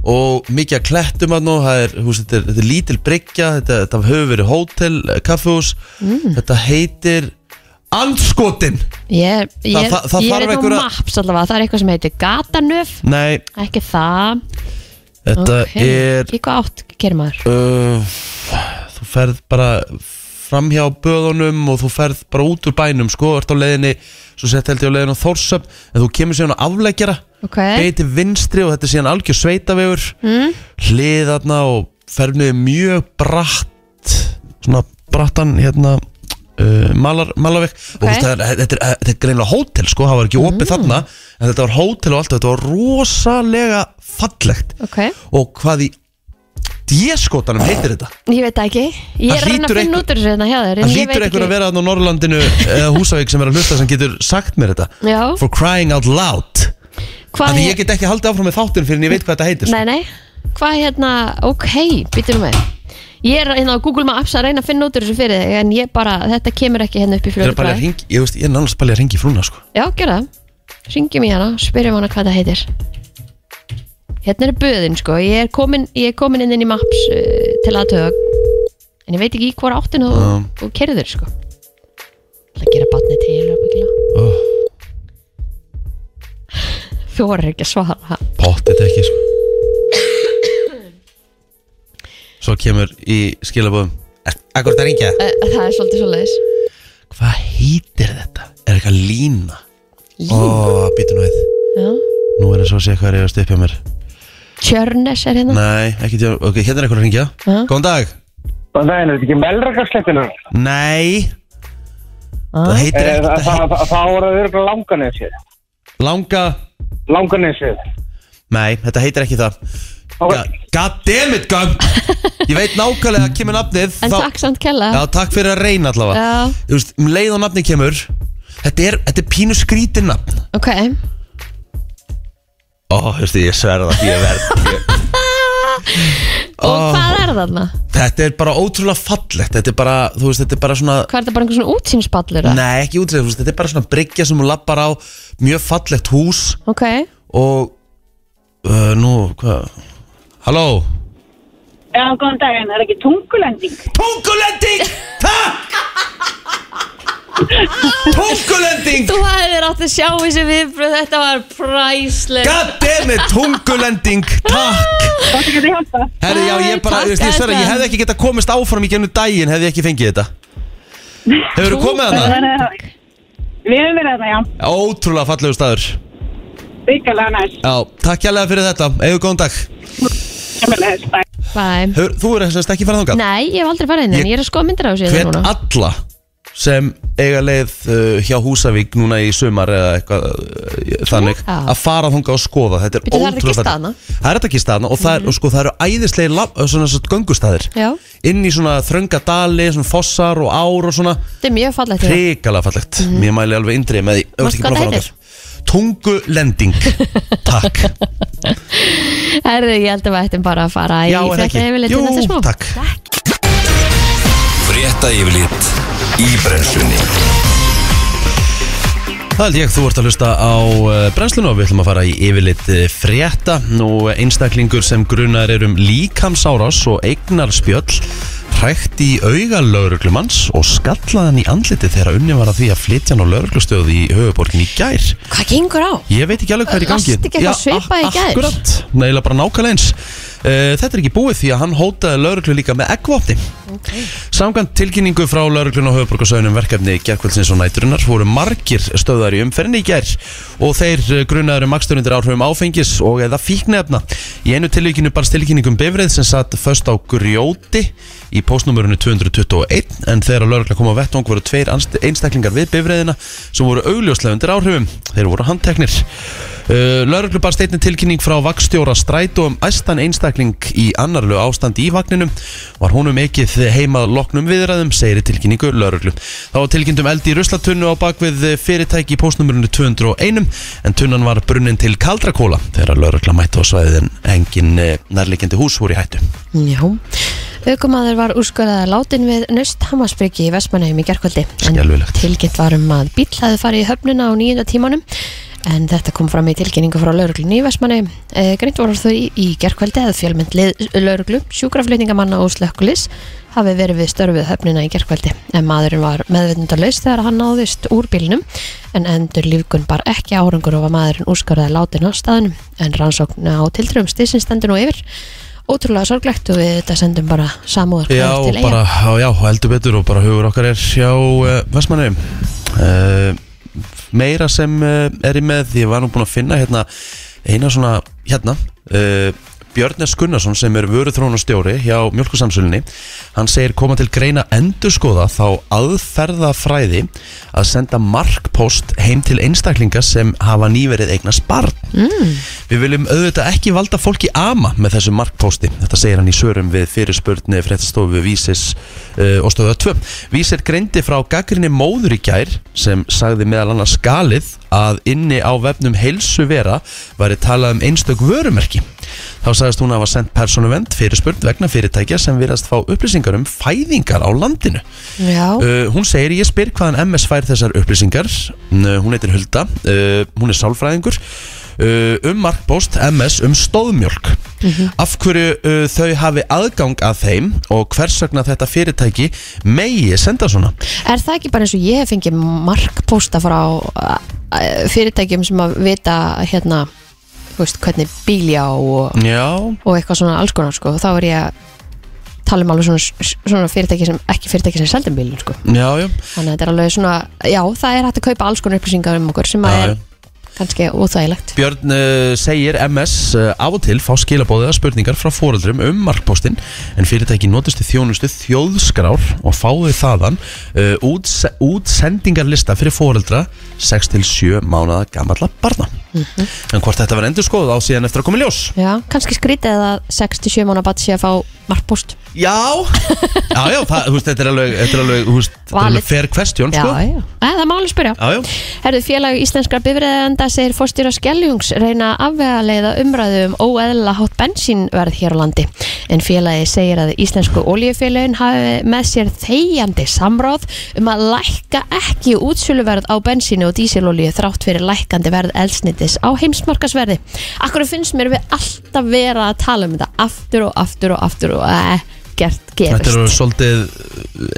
og mikið að klettum að nú það er, hús, þetta, er, þetta er lítil bryggja þetta, þetta hefur verið hótel, eh, kaffihús. Þetta heitir Andskotin. Ég, ég, Það- það- það ég er eitthvað einhverja- maps allavega Það er eitthvað sem heitir Gatanöf. Nei, Ekki það. Þetta Ok, er hvað átt gerir maður? uh, þú ferð bara fram hjá böðunum og þú ferð bara út úr bænum sko, ert á leiðinni svo sett held ég á leiðinni á Þórsöp en þú kemur síðan á afleggjara Ok, beiti vinstri og þetta er síðan algjör sveitavegur mm. hliðarna og ferð niður mjög bratt svona brattan hérna uh, malar, malarveg. Og Ok. þetta er, þetta, er, þetta er greinlega hótel sko, það var ekki opið þarna en þetta var hótel og allt þetta var rosalega fallegt. Ok. Og hvað í djeskotanum heitir þetta? Ég veit ekki. Ég Það er að hlýtur finna einhver- út úr þessu hérna hjá þér en það ég hlýtur veit einhver að ekki- vera þarna á Norrlandinu eða Húsavík sem er að hlusta sem getur sagt mér þetta. Já, for crying out loud. Hvað Þannig er- ég get ekki haldið áfram með þáttin fyrir en ég veit hvað þetta heitir sko. Nei, nei, hvað hérna, ok, býtum með Ég er hérna á Google Maps að reyna að finna út úr þessu fyrir þig En ég bara, þetta kemur ekki hérna upp í Ég er fljótu bara að ringi, ég veist, ég er nánast bara að ringi frúna sko. Já, gera það. Ringjum í hana, spyrjum hana hvað það heitir Hérna er böðin, sko. Ég er komin, ég er komin inn inn í Maps uh, til aðtöða En ég veit ekki í hvora áttinu Já. og, og kerður, sko Það gera batni til örugglega. oh, Þú voru ekki að svara. Pottet ekki sko. kemur í skilabóðum Akkur þetta ringja Eh, Það er svolítið svoleiðis. Hvað heitir þetta? Er eitthvað lína? Lín, Ó, býtu nú við. Já. Nú er það svo að sé hvað er að stupja mér Tjörnes er hérna Nei, ekki tjá Ok, hérna er eitthvað að ringja Já. Góðan dag Góðan daginn, er þetta ekki melrakarslettinu? Nei, Ah. það heitir Eh, Það það- það- það voru að vera langanesið. Langa Langanesið. Nei, þetta heitir ekki það Ok. God, God damn it, gun Ég veit nákvæmlega að kemur nafnið En þá- takk samt kella Já, takk fyrir að reyna allavega Já. Þú veist, um leið og nafni kemur Þetta er, þetta er pínu skrítin nafn Ok Ó, þú veist, ég sverða það Ég verð *laughs* ég, Og hvað er þarna? Þetta er bara ótrúlega fallegt Þetta er bara, þú veist, þetta er bara svona Hvað er þetta bara einhver svona útsýnspallur? eða? Nei, ekki útræð, þú veist, þetta er bara svona bryggja sem hún lappar á Mjög fallegt hús Ok Og uh, Nú, hvað Halló Já, góðan daginn, er ekki tungulending? Tungulending Takk *laughs* Tungulending! Þú hefðir átt að sjá þessi viðbröð Þetta var præslega Goddammit, tungulending Takk. Hvað þetta hjálpa? Herri, já, ég bara, Takk, ég, ég, sverða, ég Edda. hefði ekki getað komist áfram í gennum daginn hefði ég ekki fengið þetta. Hefur þú komið hana? Þannig að við hefum verið þarna, já, Ótrúlega fallegu staður. Byggalega næst, Já, takk hérlega fyrir þetta. Eða góðan dag. Bæ. Hefur, Þú er þess að ekki farað þangað? Nei, ég hef aldrei farið inn en Ég- ég er að skoða myndir á þessu Hvet núna. alla sem eiga leið uh, hjá Húsavík núna í sumar eða eitthvað uh, þannig Já. að fara þangað og skoða. Þetta er Bíddu, það er ótrúlega þetta fallegt. gistaðna? Það er þetta gistaðna og, það er, og sko, það eru æðislega lab, svona, svona göngustæðir Já, inn í svona þrönga dali, svona fossar og ár og svona. Þetta er mjög fallegt hérna. hrikalega fallegt. Mér mæli alveg indrið með því. Ef þú ert Manstu ekki hvað búin að það fara þangað. Tungulending *laughs* Takk. Herðu, ég held að við ættum bara að fara í Já, er frétta ekki? yfirleitt Jú, til þetta smá. takk Frétta yfirlit í brennslunni. Það held ég, þú ert að hlusta á uh, brennslunu og við ætlum að fara í yfirleitt uh, frétta. Nú einstaklingur sem grunar er um líkamsárás og eignarspjöll hrækt í auga lauruglumanns og skallaðan í andliti þegar unni var að því að flytja hann á lauruglustöð í höfuborgin í gær. Hvað gengur á? Ég veit ekki alveg hvað er í gangi. Last ekki eitthvað svipað í gær? Akkurat, neila bara nákvæmlega eins uh, Þetta er ekki búið því að hann hótaði lauruglu líka með eggvopni Okay. Samkvæmt tilkynningu frá lauruglun og höfuborgarsöðunum verkefni gerkvöldsins og næturinnar voru margir stöðar í umferðinni í ger og þeir eh, grunaður um maksturundir áhrifum áfengis og eða fíknefna. Í einu tilvíkinu barst tilkynningum bifrið sem satt först á grjóti í postnumurinu 221 en þegar laurugla kom á vettvang voru tveir einstaklingar við bifriðina sem voru augljóslega undir áhrifum. Þeir voru handteknir. Uh, Lauruglu barst einnig tilkynning frá vakstjóra strætó um æstan einstakling í annarlu ástandi í vagninum var honum ekið heimað loknum viðræðum segir tilkynningu lauruglu þá var tilkynnt um eldi í ruslatunnu á bakvið fyrirtæki í postnumurinu 201 en tunnan var brunnin til kaldrakóla þegar laurugla mætti á svæðin engin nærleikindi hús voru í hættu Já Aukumadur var úrskurðaði látin við Nöst Hamarsbyrgi í Vestmanheim í gerkvöldi en Skelfilegt. tilkynnt var um að bíl hefði farið í höfnuna á nýjunda tímanum en þetta kom fram í tilkynningu frá lauruglunni í Vestmanheim e, Greint voru þau í, í gerkvöldi að fjölmynd lauruglu, sjúkraflutningamanna og slökkulis hafi verið við störfið höfnina í gerkvöldi en maðurinn var meðvitundalaus þegar hann náðist úr bílnum en endur lífgun bar ekki árangur og var maðurinn úrskurðaði látin á staðnum. En rannsókn á tiltröfum stísins stendur nú yfir ótrúlega sorglegt og við þetta sendum bara samúðar Já, bara, já, heldur betur og bara hugur okkar er hjá uh, Vestmanni uh, Meira sem uh, er í með Ég var nú búinn að finna hérna eina svona, hérna Björnes Gunnarsson sem er vöruþrónastjóri hjá Mjölkusamsölunni hann segir koma til greina endurskoða þá aðferðafræði að senda markpost heim til einstaklinga sem hafa nýverið eignast barn. Mm. Við viljum auðvitað ekki valda fólki ama með þessu markposti þetta segir hann í sörum við fyrirspurni fréttastofu Vísis uh, og stöða 2 Vísir greindi frá gaggrinni móður í gær sem sagði meðal annars skalið að inni á vefnum heilsu vera væri talað um einstök vörumerki Þá sagðist hún að hafa sendt persónuvend fyrirspurn vegna fyrirtækja sem virðast fá upplýsingar um fæðingar á landinu. Já, Uh, hún segir, ég spyr hvaðan MS fær þessar upplýsingar. Uh, hún heitir Hulda, uh, hún er sálfræðingur. Uh, um markpost MS um stóðmjólk. Af hverju uh, þau hafi aðgang að þeim og hvers vegna þetta fyrirtæki megi senda svona. er það ekki bara eins og ég hef fengið markposta frá uh, fyrirtækjum sem að vita hérna, veist, hvernig bíl ég á og, og eitthvað svona alls konar sko, þá er ég að tala um alveg svona, svona fyrirtæki sem ekki fyrirtæki sem seldum bílun sko. Þannig að þetta er alveg svona, já það er hægt að kaupa alls konar upplýsingar um okkur sem að er kannski óþægilegt. Björn uh, segir MS uh, af og til fá skilabóðið að spurningar frá foreldrum um markpóstinn en fyrirtæki notist í þjónustu þjóðskrár og fáið þaðan uh, út, útsendingarlista fyrir foreldra 6-7 mánada gamalla barna en hvort þetta var endur skoðuð á síðan eftir að koma í ljós? Já, kannski skrítið að 67 mánu bat sé að fá markpost Já, já, já, það, veist, þetta er alveg, þetta er alveg, veist, þetta er alveg fair question, Já, sko. Já, Æ, það máli spyrja. Já, já, Herðu félag íslenskra bifræðenda segir fórstjóra Skeljungs reyna að afvega leiða umræðu um óeðla hátt bensínverð hér á landi. En félagi segir að íslensku oljufélagin hafi með sér þegjandi samráð um að lækka ekki útsöluverð á bensínu og dísilolíu þrátt fyrir lækkandi verð elsnitis á heimsmarkasverði. Akkur finnst mér við alltaf vera að tala um þetta aftur og aftur og aftur og ekkert gerist. þetta eru svolítið,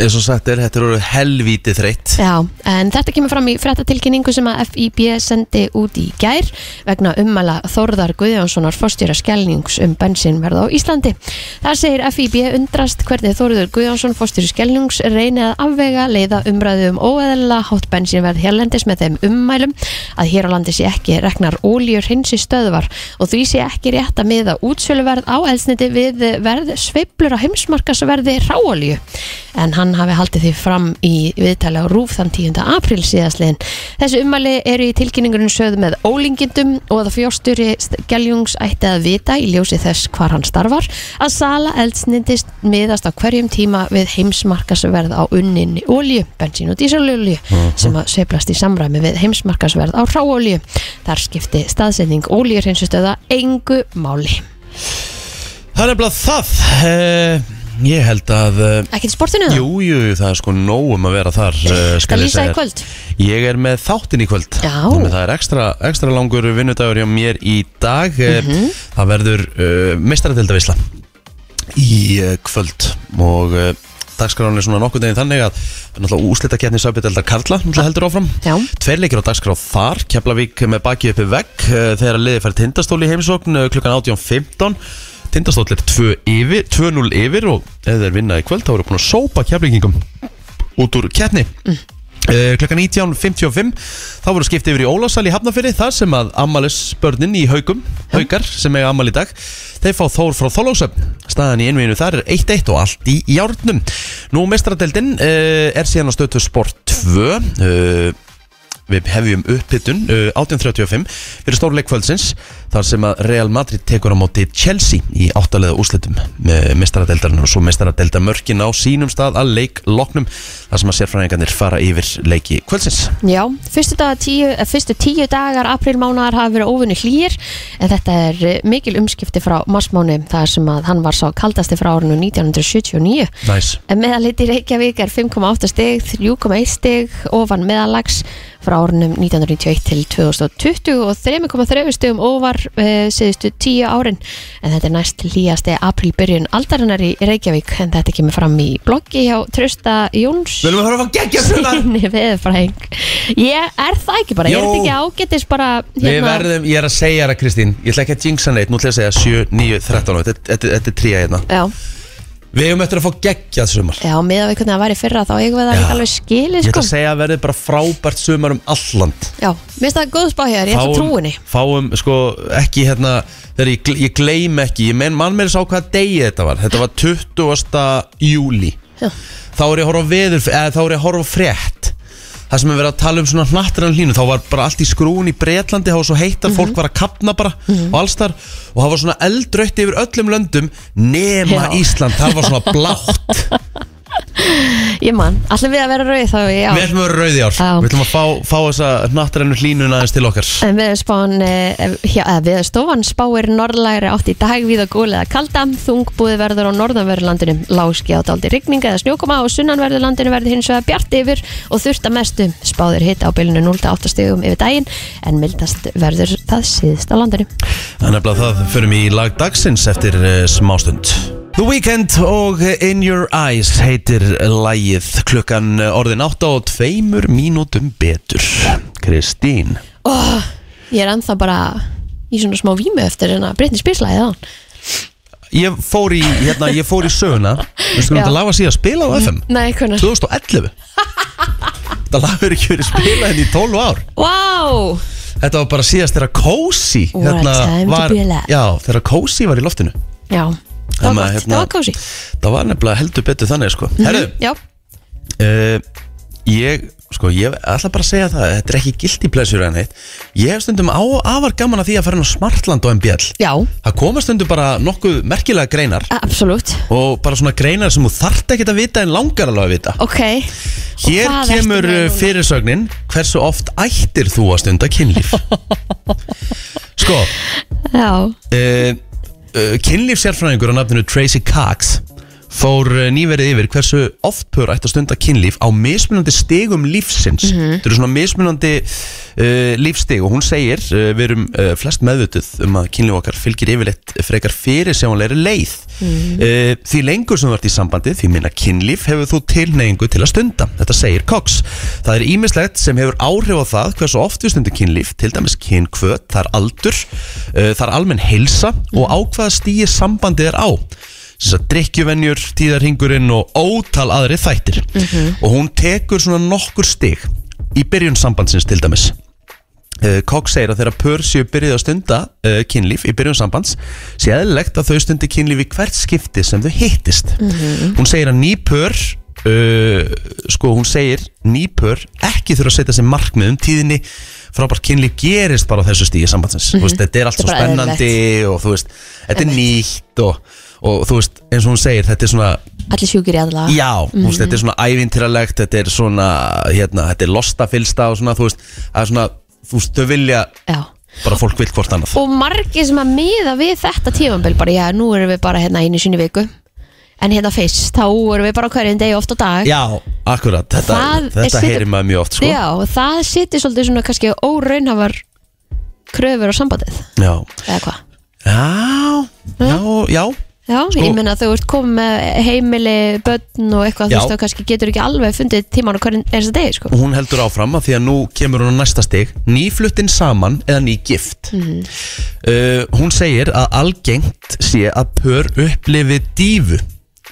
eins og sagt er, þetta eru helvíti þreytt Já, en þetta kemur fram í fréttatilkynningu sem að FIB sendi út í gær vegna ummæla Þórðar Guðjónssonar fórstjóra skellnings um bensinverð á Íslandi. Þar segir FIB undrast hvernig Þórður Guðjónsson fórstjóra skellnings reyni að afvega leiða umræðu um óeðla hátt bensinverð hérlendis með þeim ummælum að hér á landi sé ekki reknar óljur hinsi stöðvar og því sé ekki rétt að miða útsöluverð á elsniti við verð sveiflur á heimsmarkasverði ráolju en hann hafi haldið því fram í viðtali á Rúf þann 10. apríl síðastliðin. Þessu ummæli eru í tilkynningurinn sögð með ólingindum og að fjórstjóri Gjeljungs ætti að vita í ljósi þess hvar hann starfar að sala eldsnindist miðast á hverjum tíma við heimsmarkasverð á unninni ólju, bensín og dísalolju sem að sveiflast í samræmi við heimsmarkasverð á ráolju. Þar skipti staðsetning óljur hinsustöða engu máli. Það er nefnilega það uh, Ég held að uh, Ekki til sportinu það? Jú, jú, það er sko nóg um að vera þar Það ég lýsa í kvöld? Ég er með þáttin í kvöld. Já. Þannig að Það er ekstra, ekstra langur vinnudagur hjá mér í dag. Mm Það verður uh, mestaradeldavisla í uh, kvöld. Og uh, dagskráin er svona nokkuð deginn þannig að úslita keppni Söpjadeldar Karla heldur áfram. Já. Tveir leikir á dagskrá þar. Keflavík með baki uppi vegg þegar liðið fær tindastóli í heimsókn klukkan 18.15 Tindastóll er 2 yfir, 2-0 yfir og ef þeir vinna í kvöld þá eru búin að sópa keflingingum út úr keppni. Mm. klukkan 19.55 þá voru skipt yfir í Ólásal í Hafnafyrri þar sem að ammælisbörnin í haugum haukar sem eiga ammæli í dag þeir fá Þór frá Þólósöfn staðan í innvíðinu þar er 1-1 og allt í járnum. Nú mestradeldin uh, er síðan á stötu Sport 2 uh, við hefjum upphittun uh, 1835 fyrir stórleikvöldsins þar sem að Real Madrid tekur á móti Chelsea í áttalega úslitum með mestaradeildarinn og svo mestaradeildar mörkin á sínum stað að leik loknum þar sem að sérfræðingarnir fara yfir leiki kvöldsins. Já, fyrstu, tíu, eh, fyrstu tíu dagar aprílmánaðar hafa verið óvinni hlýr en þetta er eh, mikil umskipti frá marsmáni þar sem að hann var sá kaldasti frá árinu 1979 Næs en meðaliti Reykjavík er 5,8 stig 3,1 stig ofan meðalags frá árunum 1991 til 2020 og 3,3 stigum ofar uh, síðustu tíu árin. En þetta er næst hlýjasti aprílbyrjun aldarinnar í Reykjavík. En þetta kemur fram í bloggi hjá Trausta Jóns. Við erum að fara að gegja *laughs* Nei, veðurfræðing. Ég er það ekki bara, ég er Jó. þetta ekki ágættis bara hérna- Við verðum, ég er að segja það Kristín Ég ætla ekki að jinxa neitt, nú ætla ég að segja 7, 9, 13 Þetta, þetta, þetta er tríja hérna. Já, Við hefum eftir að fá geggjað sumar. Já, með að við hvernig það væri fyrra þá eigum við það ekki alveg skilið Ég ætla sko. að segja að verði bara frábært sumar um alland Já, mér finnst það góð spá hér, ég ætla trúinni. fáum sko ekki hérna þegar ég, ég gleym ekki ég menn mann meira sá hvaða degi þetta var. Þetta var 20. júli Já. þá er ég að horfa á veður eða þá er ég að horfa á frétt það sem er verið að tala um svona hnattrann hlínu þá var bara allt í skrúin í Bretlandi þá var svo heitt að fólk var að kapna bara og allstar og það var svona eldrautt yfir öllum löndum nema Já. Ísland það var svona blátt *laughs* Ég man, allir við að vera rauð þá já. við ætlum að vera rauð í ár. Já. við ætlum að fá, fá þessa hnattrannu hlínuna aðeins til okkar. En viðspán, viðstofan spáir norðlægri átt í dag við að góla eða kalda, þungbúði verður á norðanverðurlandinu, láski á daldi rigning eða snjókoma og sunnanverðurlandinu verður hins vegar bjart yfir og þurft að mestu. Spáðir hitt á bylunu 0-8 stegum yfir daginn en mildast verður það síðst á landinu. Þannig að það förum í lag dagsins eftir uh, smástund The Weeknd og In Your Eyes heitir lagið. Klukkan eh, orðin 8 og tveimur mínútum betur. Kristín. Oh, ég er ennþá bara í svona smá vímu eftir hérna Britney Spears lagið á ég fór í, hérna, ég fór í söguna. Við skulum Já. þetta laga síðan að spila á FM Nei, hvernig 2011 Þetta lag hefur ekki verið spilað henni í 12 ár. Vá, Þetta var bara síðast þegar Cozy What a time to var. Já, þegar Cozy var í loftinu. Já Það var gott, hérna, það var kósi Það var nefnilega heldur betur þannig sko. Herru, Já, uh, ég, sko, ég ætla bara að segja það Þetta er ekki guilty pleasure en heitt Ég hef stundum á, afar gaman að því að fara inn á Smartland og MBL já, Það koma stundum bara nokkuð merkilega greinar. Absolutt. Og bara svona greinar sem þú þarft ekkert að vita en langar alveg að vita. Ok. Hér hvað ertu kemur með uh, núna? fyrirsögnin Hversu oft ættir þú að stunda kynlíf? *laughs* sko Já, uh, uh, Kynlífsjárfræðingur á nafninu Tracy Cox fór uh, nýverið yfir hversu oft pör ætti að stunda kynlíf á mismunandi stigum lífsins. Þetta eru svona mismunandi uh, lífstig og hún segir uh, við erum uh, flest meðvituð um að kynlíf okkar fylgir yfirleitt frekar fyrir sjáanlegri leið uh, því lengur sem þú ert í sambandi því minna kynlíf hefur þú tilneyingu til að stunda. Þetta segir Cox. Það er ímislegt sem hefur áhrif á það hversu oft við stundum kynlíf til dæmis kynkvöt, það er aldur uh, það er almenn heilsa og á hvaða stíi sambandið er á. Þess að drikkjuvenjur, tíðarhingurinn og ótal aðri þættir. Og hún tekur svona nokkur stig í byrjun sambandsins til dæmis uh, Cox segir að þegar pör séu byrjuð að stunda uh, kynlíf í byrjun sambands sé eðlilegt að þau stundi kynlíf í hvert skipti sem þau hittist. Hún segir að ný pör uh, sko hún segir ný pör ekki þurfa að setja sér markmið um tíðinni. Frábært kynlíf gerist bara á þessu stíði sambandsins. Mm veist, þetta er allt svo spennandi og þú veist, þetta er nýtt og, og þú veist, eins og hún segir þetta er svona, allir sjúkir í aðla já, þú veist, þetta er svona ævintýralegt, þetta er svona hérna, þetta er lostafylsta og svona, þú veist er svona, þú veist, þau vilja Já. bara fólk vil hvort annað. Og margir sem að miða við þetta tímambil bara, já, nú erum við bara hérna einu sinni í viku. En hérna fyrst, þá erum við bara á hverjum degi oft á dag. Já, akkurat, þetta, Það er þetta situr- heyrir maður mjög oft sko. Já, og það sittir svolítið svona kannski óraunhafar kröfur á sambandið. Já, Eða hvað? já, já, já Já, Sko- ég meina þú ert komið með heimili, börn og eitthvað, þú Já. veist, þá kannski getur ekki alveg fundið tíman á hverjum er degi, sko. og hún heldur áfram að því að nú kemur hún á næsta stig nýfluttin saman eða nýgift Mhm. uh, hún segir að algengt sé að pör upplifi dífu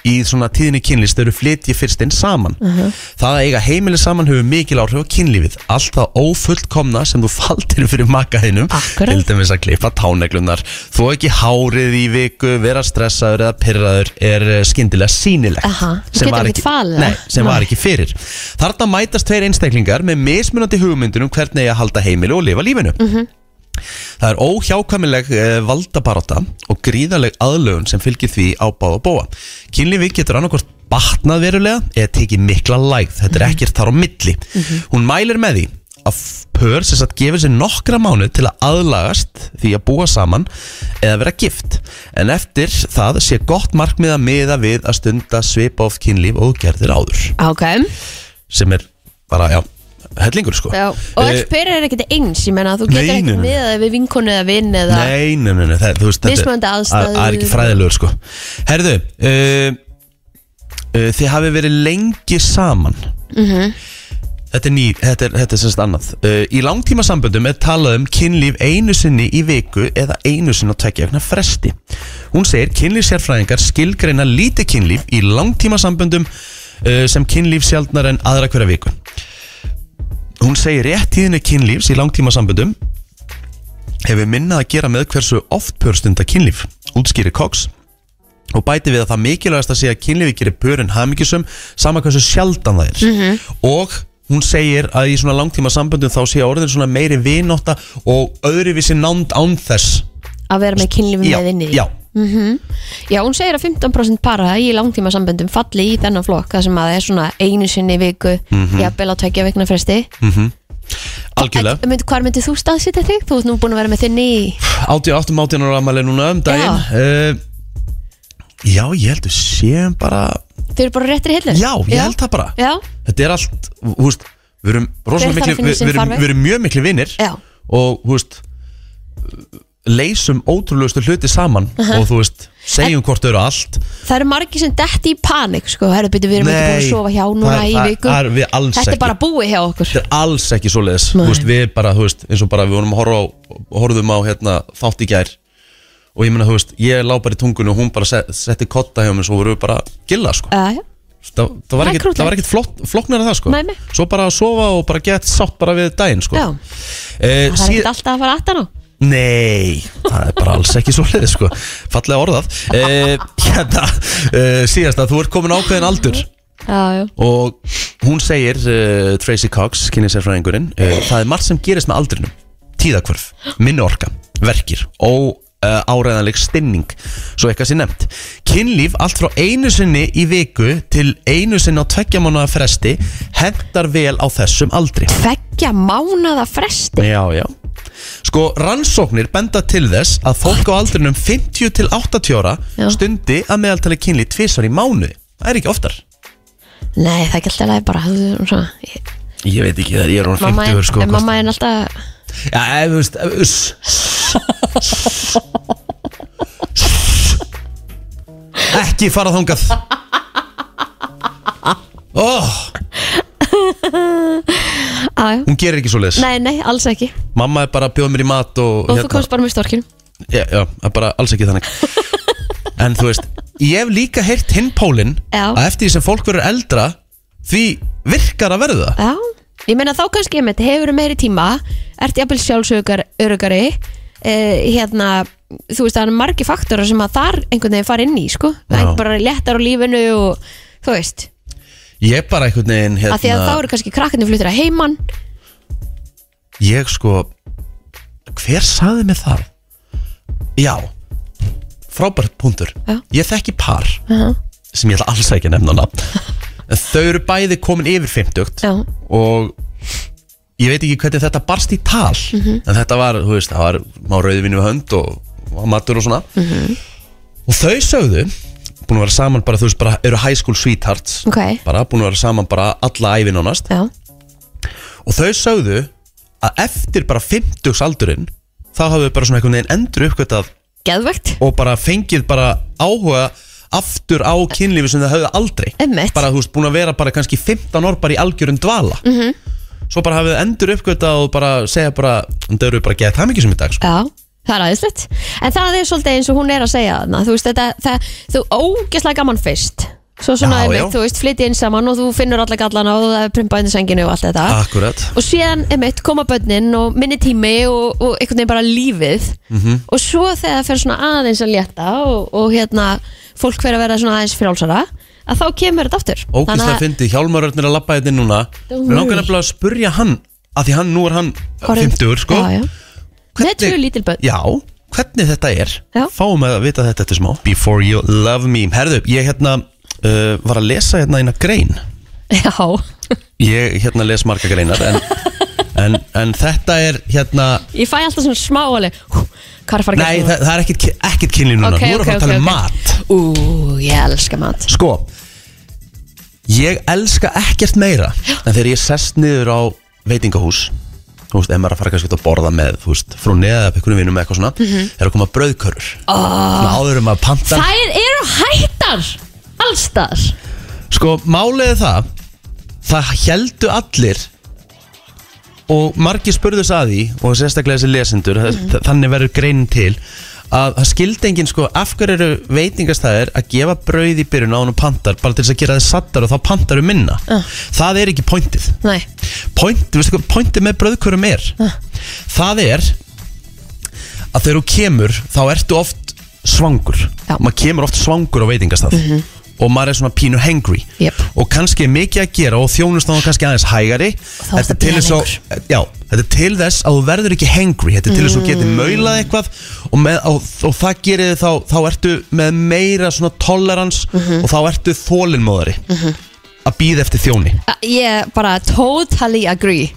í svona tíðinni kynlist þau flytji fyrst inn saman. Mhm. það að eiga heimili saman hefur mikil áhrif á kynlífið. Allt það ófullkomna sem þú faldir fyrir makaðinum til dæmis að klippa táneglunar þú ekki hárið í viku vera stressaður eða pyrraður er skyndilega sýnilegt. Aha, þú sem var það. nei, sem var ekki fyrir. Þarna mætast tveir einstaklingar með mismunandi hugmyndunum hvernig að halda heimili og lifa lífinu. Mhm. Það er óhjákvæmileg eh, valdabaráta og gríðaleg aðlögun sem fylgir því á báða bóa Kynlífi getur annarkvort batnað verulega eða tekið mikla lægð. Þetta er ekkert þar á milli. Hún mælir með því að pör sem sagt gefur sér nokkra mánuð til að aðlagast því að búa saman eða vera gift. En eftir það sé gott markmið að miða við að stunda svipa oft kynlíf og gerðir áður. Ok, sem er bara, já, hellingur sko já, og Eh, öll pyrr er ekkert eins, ég meina, þú getur Nei, nei, ekkert nei. með það við vinkonu eða vinn eða... Nei, nei, nei, nei það, þú veist, þetta- Mismunandi það- aðstæður. Það er ekki fræðilegur sko Herðu uh, uh, Þið hafi verið lengi saman Mhm. Þetta er ný, þetta er, þetta er semst annað uh, Í langtíma samböndum er talað um kynlíf einu sinni í viku eða einu sinni á tvekja vegna fresti Hún segir kynlífsjárfræðingar skilgreina lítið kynlíf í langtíma samböndum uh, sem kynlíf sjaldnar en aðra hverja viku Hún segir rétt tíðinni kynlífs í langtíma samböndum hefur minnað að gera með hversu oft pörstunda kynlíf útskýri Cox. Og bæti við að það mikilvægast að segja að kynlífi gerir pörin hamingjusum sama hversu sjaldan það er. Og hún segir að í svona langtíma samböndum þá sé orðin svona meiri vinótta og öðruvísi nánd án þess. Að vera með kynlífum já, með inni. í. já, Já, hún segir að 15% para í langtíma samböndum falli í þennan flokk það sem að það er svona einu sinni í viku Mhm. jafnvel á tvekja vikna fresti. Algjörlega. En, mynd, Hvar myndir þú staðsita þig? Þú ert nú búin að vera með þinni í 88 átján ára amali núna um daginn. Já. uh, já, ég heldur séum bara Þau eru bara réttir í hillu? Já, ég held það bara. Já, þetta er allt, þú veist við erum, mikli, að við, við, erum, við erum mjög mikli vinnir já, og þú veist leysum ótrúlegustu hluti saman og þú veist, segjum hvort þau eru allt. Það eru margir sem detti í panik sko, herru byrju, við erum ekki búin að sofa hjá núna í viku. er Þetta er ekki. bara búið hjá okkur. Þetta er alls ekki svoleiðis. Nei. þú veist, við bara, þú veist, eins og bara við vorum að horfa á, horfðum á hérna, þátt í gær. Og ég meina, þú veist, ég lá bara í tungunni og hún bara set, setti kotta hjá mér svo voru við bara gilla, sko. Uh, já. það, það var er ekkit, það var ekkit flott, flokknar en það, sko. Nei. svo bara að sofa og bara gett sátt bara við daginn, sko. Eh, Það er ekkert alltaf að fara aftan á Nei, það er bara alls ekki svo leiði sko. Fallega orðað. Uh, Hérna, uh, síðast að þú ert komin ákveðin aldur. Já, já. Og hún segir, uh, Tracy Cox, kynningserfræðingurinn uh, Það er margt sem gerist með aldrinum. Tíðakvörf, minni orka, verkir Og uh, áræðanleg stinning Svo eitthvað sé nefnt Kynlíf allt frá einu sinni í viku Til einu sinni á tveggja mánuða fresti Hendar vel á þessum aldri Tveggja mánada fresti Já, já Sko, rannsóknir benda til þess að fólk á aldrinum 50 til 80 ára Já. stundi að meðaltali kynli tvisar í mánuði. Það er ekki oftar. Nei, það er ekki alltaf leið bara þú svona, ég- Ég veit ekki það, ég er orðin Mamma 50 er, sko. en mamma er alltaf Já, ef þú veist, ef- uss. Ekki fara þangað. Oh, á, hún gerir ekki svo leiðis. Nei, nei, alls ekki. Mamma er bara að bjóða mér í mat og... Og þú komst bara með storkinu. Já, já, það er bara alls ekki þannig. *laughs* En þú veist, ég hef líka heyrt hinn pólinn Já. að eftir því sem fólk verður eldra því virkar að verða Já, ég meina þá kannski ég hefur meiri tíma Ert jafnvel sjálfsögur örugari eh, Hérna Þú veist, það er margi faktorar sem að þar einhvern veginn fara inn í, sko Það Já. er bara léttar á lífinu og þú veist Ég bara einhvern veginn hérna, Því að þá hérna, eru kannski krakkarnir fluttir að heiman Ég sko Hver saði mig það? Já Frábært punktur Já. Ég þekki par Já. sem ég ætla alls ekki að nefna nafn *laughs* En þau eru bæði komin yfir 50 Já, og ég veit ekki hvernig þetta barst í tal Mhm. en þetta var, þú veist, það var má rauðvinni við hönd og, og matur og svona Mhm. og þau sögðu búin að vera saman bara, þú veist, bara eru high school sweethearts ok bara búin að vera saman bara alla ævi nánast Já, og þau sögðu að eftir bara 50 aldurinn þá hafðu bara svona einhvern veginn endur uppgötað geðvegt og bara fengið bara áhuga aftur á kynlífi sem þau höfðu aldrei Einmitt. bara þú veist búin að vera bara kannski 15 ár bara í algjörum dvala -hmm. Svo bara hafið endur uppgötað og bara segja bara, þau eru bara að geta það mikið sem í dag sko. Já, það er aðeinslegt En það er svolítið eins og hún er að segja þarna Þú veist, þetta, það, þú ógeðslega gaman fyrst Svo svona, Já, einmitt, já. þú veist, flytið inn saman og þú finnur alla gallana og það er prumpa í senginu og allt þetta Akkurat og síðan, einmitt, koma börnin og minni tími og, og einhvern veginn bara lífið Mhm. og svo þegar það fer svona aðeins að létta og, og hérna, fólk fer að vera svona aðeins frjálsara að þá kemur þetta aftur. Ógíslega fyndi, Hjálmarörn er að labba þetta núna. Don't Mér langar nefnilega að spurja hann að því hann, nú er hann Orðinn- 50 sko. Já, já. Með tvö lítil börn. Já, hvernig þetta er Já. Fáum að vita þetta eftir smá. Before you love me. Herðu, ég hérna uh, var að lesa hérna eina grein. Já, Ég hérna les marga greinar en, *laughs* en, en þetta er hérna ég fæ alltaf svona smá alveg hú, Hvað er að fara að Nei, gera það, það er ekkert, ekkert kynlíf núna. Ok, Nú erum ok, við að tala ok, um ok. mat. Ú, ég elska mat. Sko Ég elska ekkert meira En þegar ég sest niður á veitingahús. Þú veist, ef maður er að fara kannski að borða með Þú veist, frá neða upp einhvernum vinum með eitthvað svona Mhm. Er að koma brauðkörur. Oh. Áður um að panta Þær eru hættar Allstar Sko, málið er það Það heldu allir Og margir spurðu þess að því Og sérstaklega þessi lesendur mm Þannig verður greinin til Að það skildi enginn sko Af hverju eru veitingastæðir Að gefa brauð í byrjun á hann og pantar Bara til þess að gera þið sattar Og þá pantar við minna Það er ekki pointið. Nei, Point, veistu hvað pointið með brauðkurum er? Það er að þegar þú kemur þá ertu oft svangur. Já. maður kemur oft svangur á veitingastað og maður er svona pínu hangry. Jep. og kannski er mikið að gera og þjónust þá kannski aðeins hægari. Þetta er að já, þetta er til þess að þú verður ekki hangry. Þetta er til þess að þú getur maulað eitthvað og, með, og, og það gerir þið þá þá ertu með meira svona tolerance og þá ertu þólinmóðari að býða eftir þjóni. Ég bara totally agree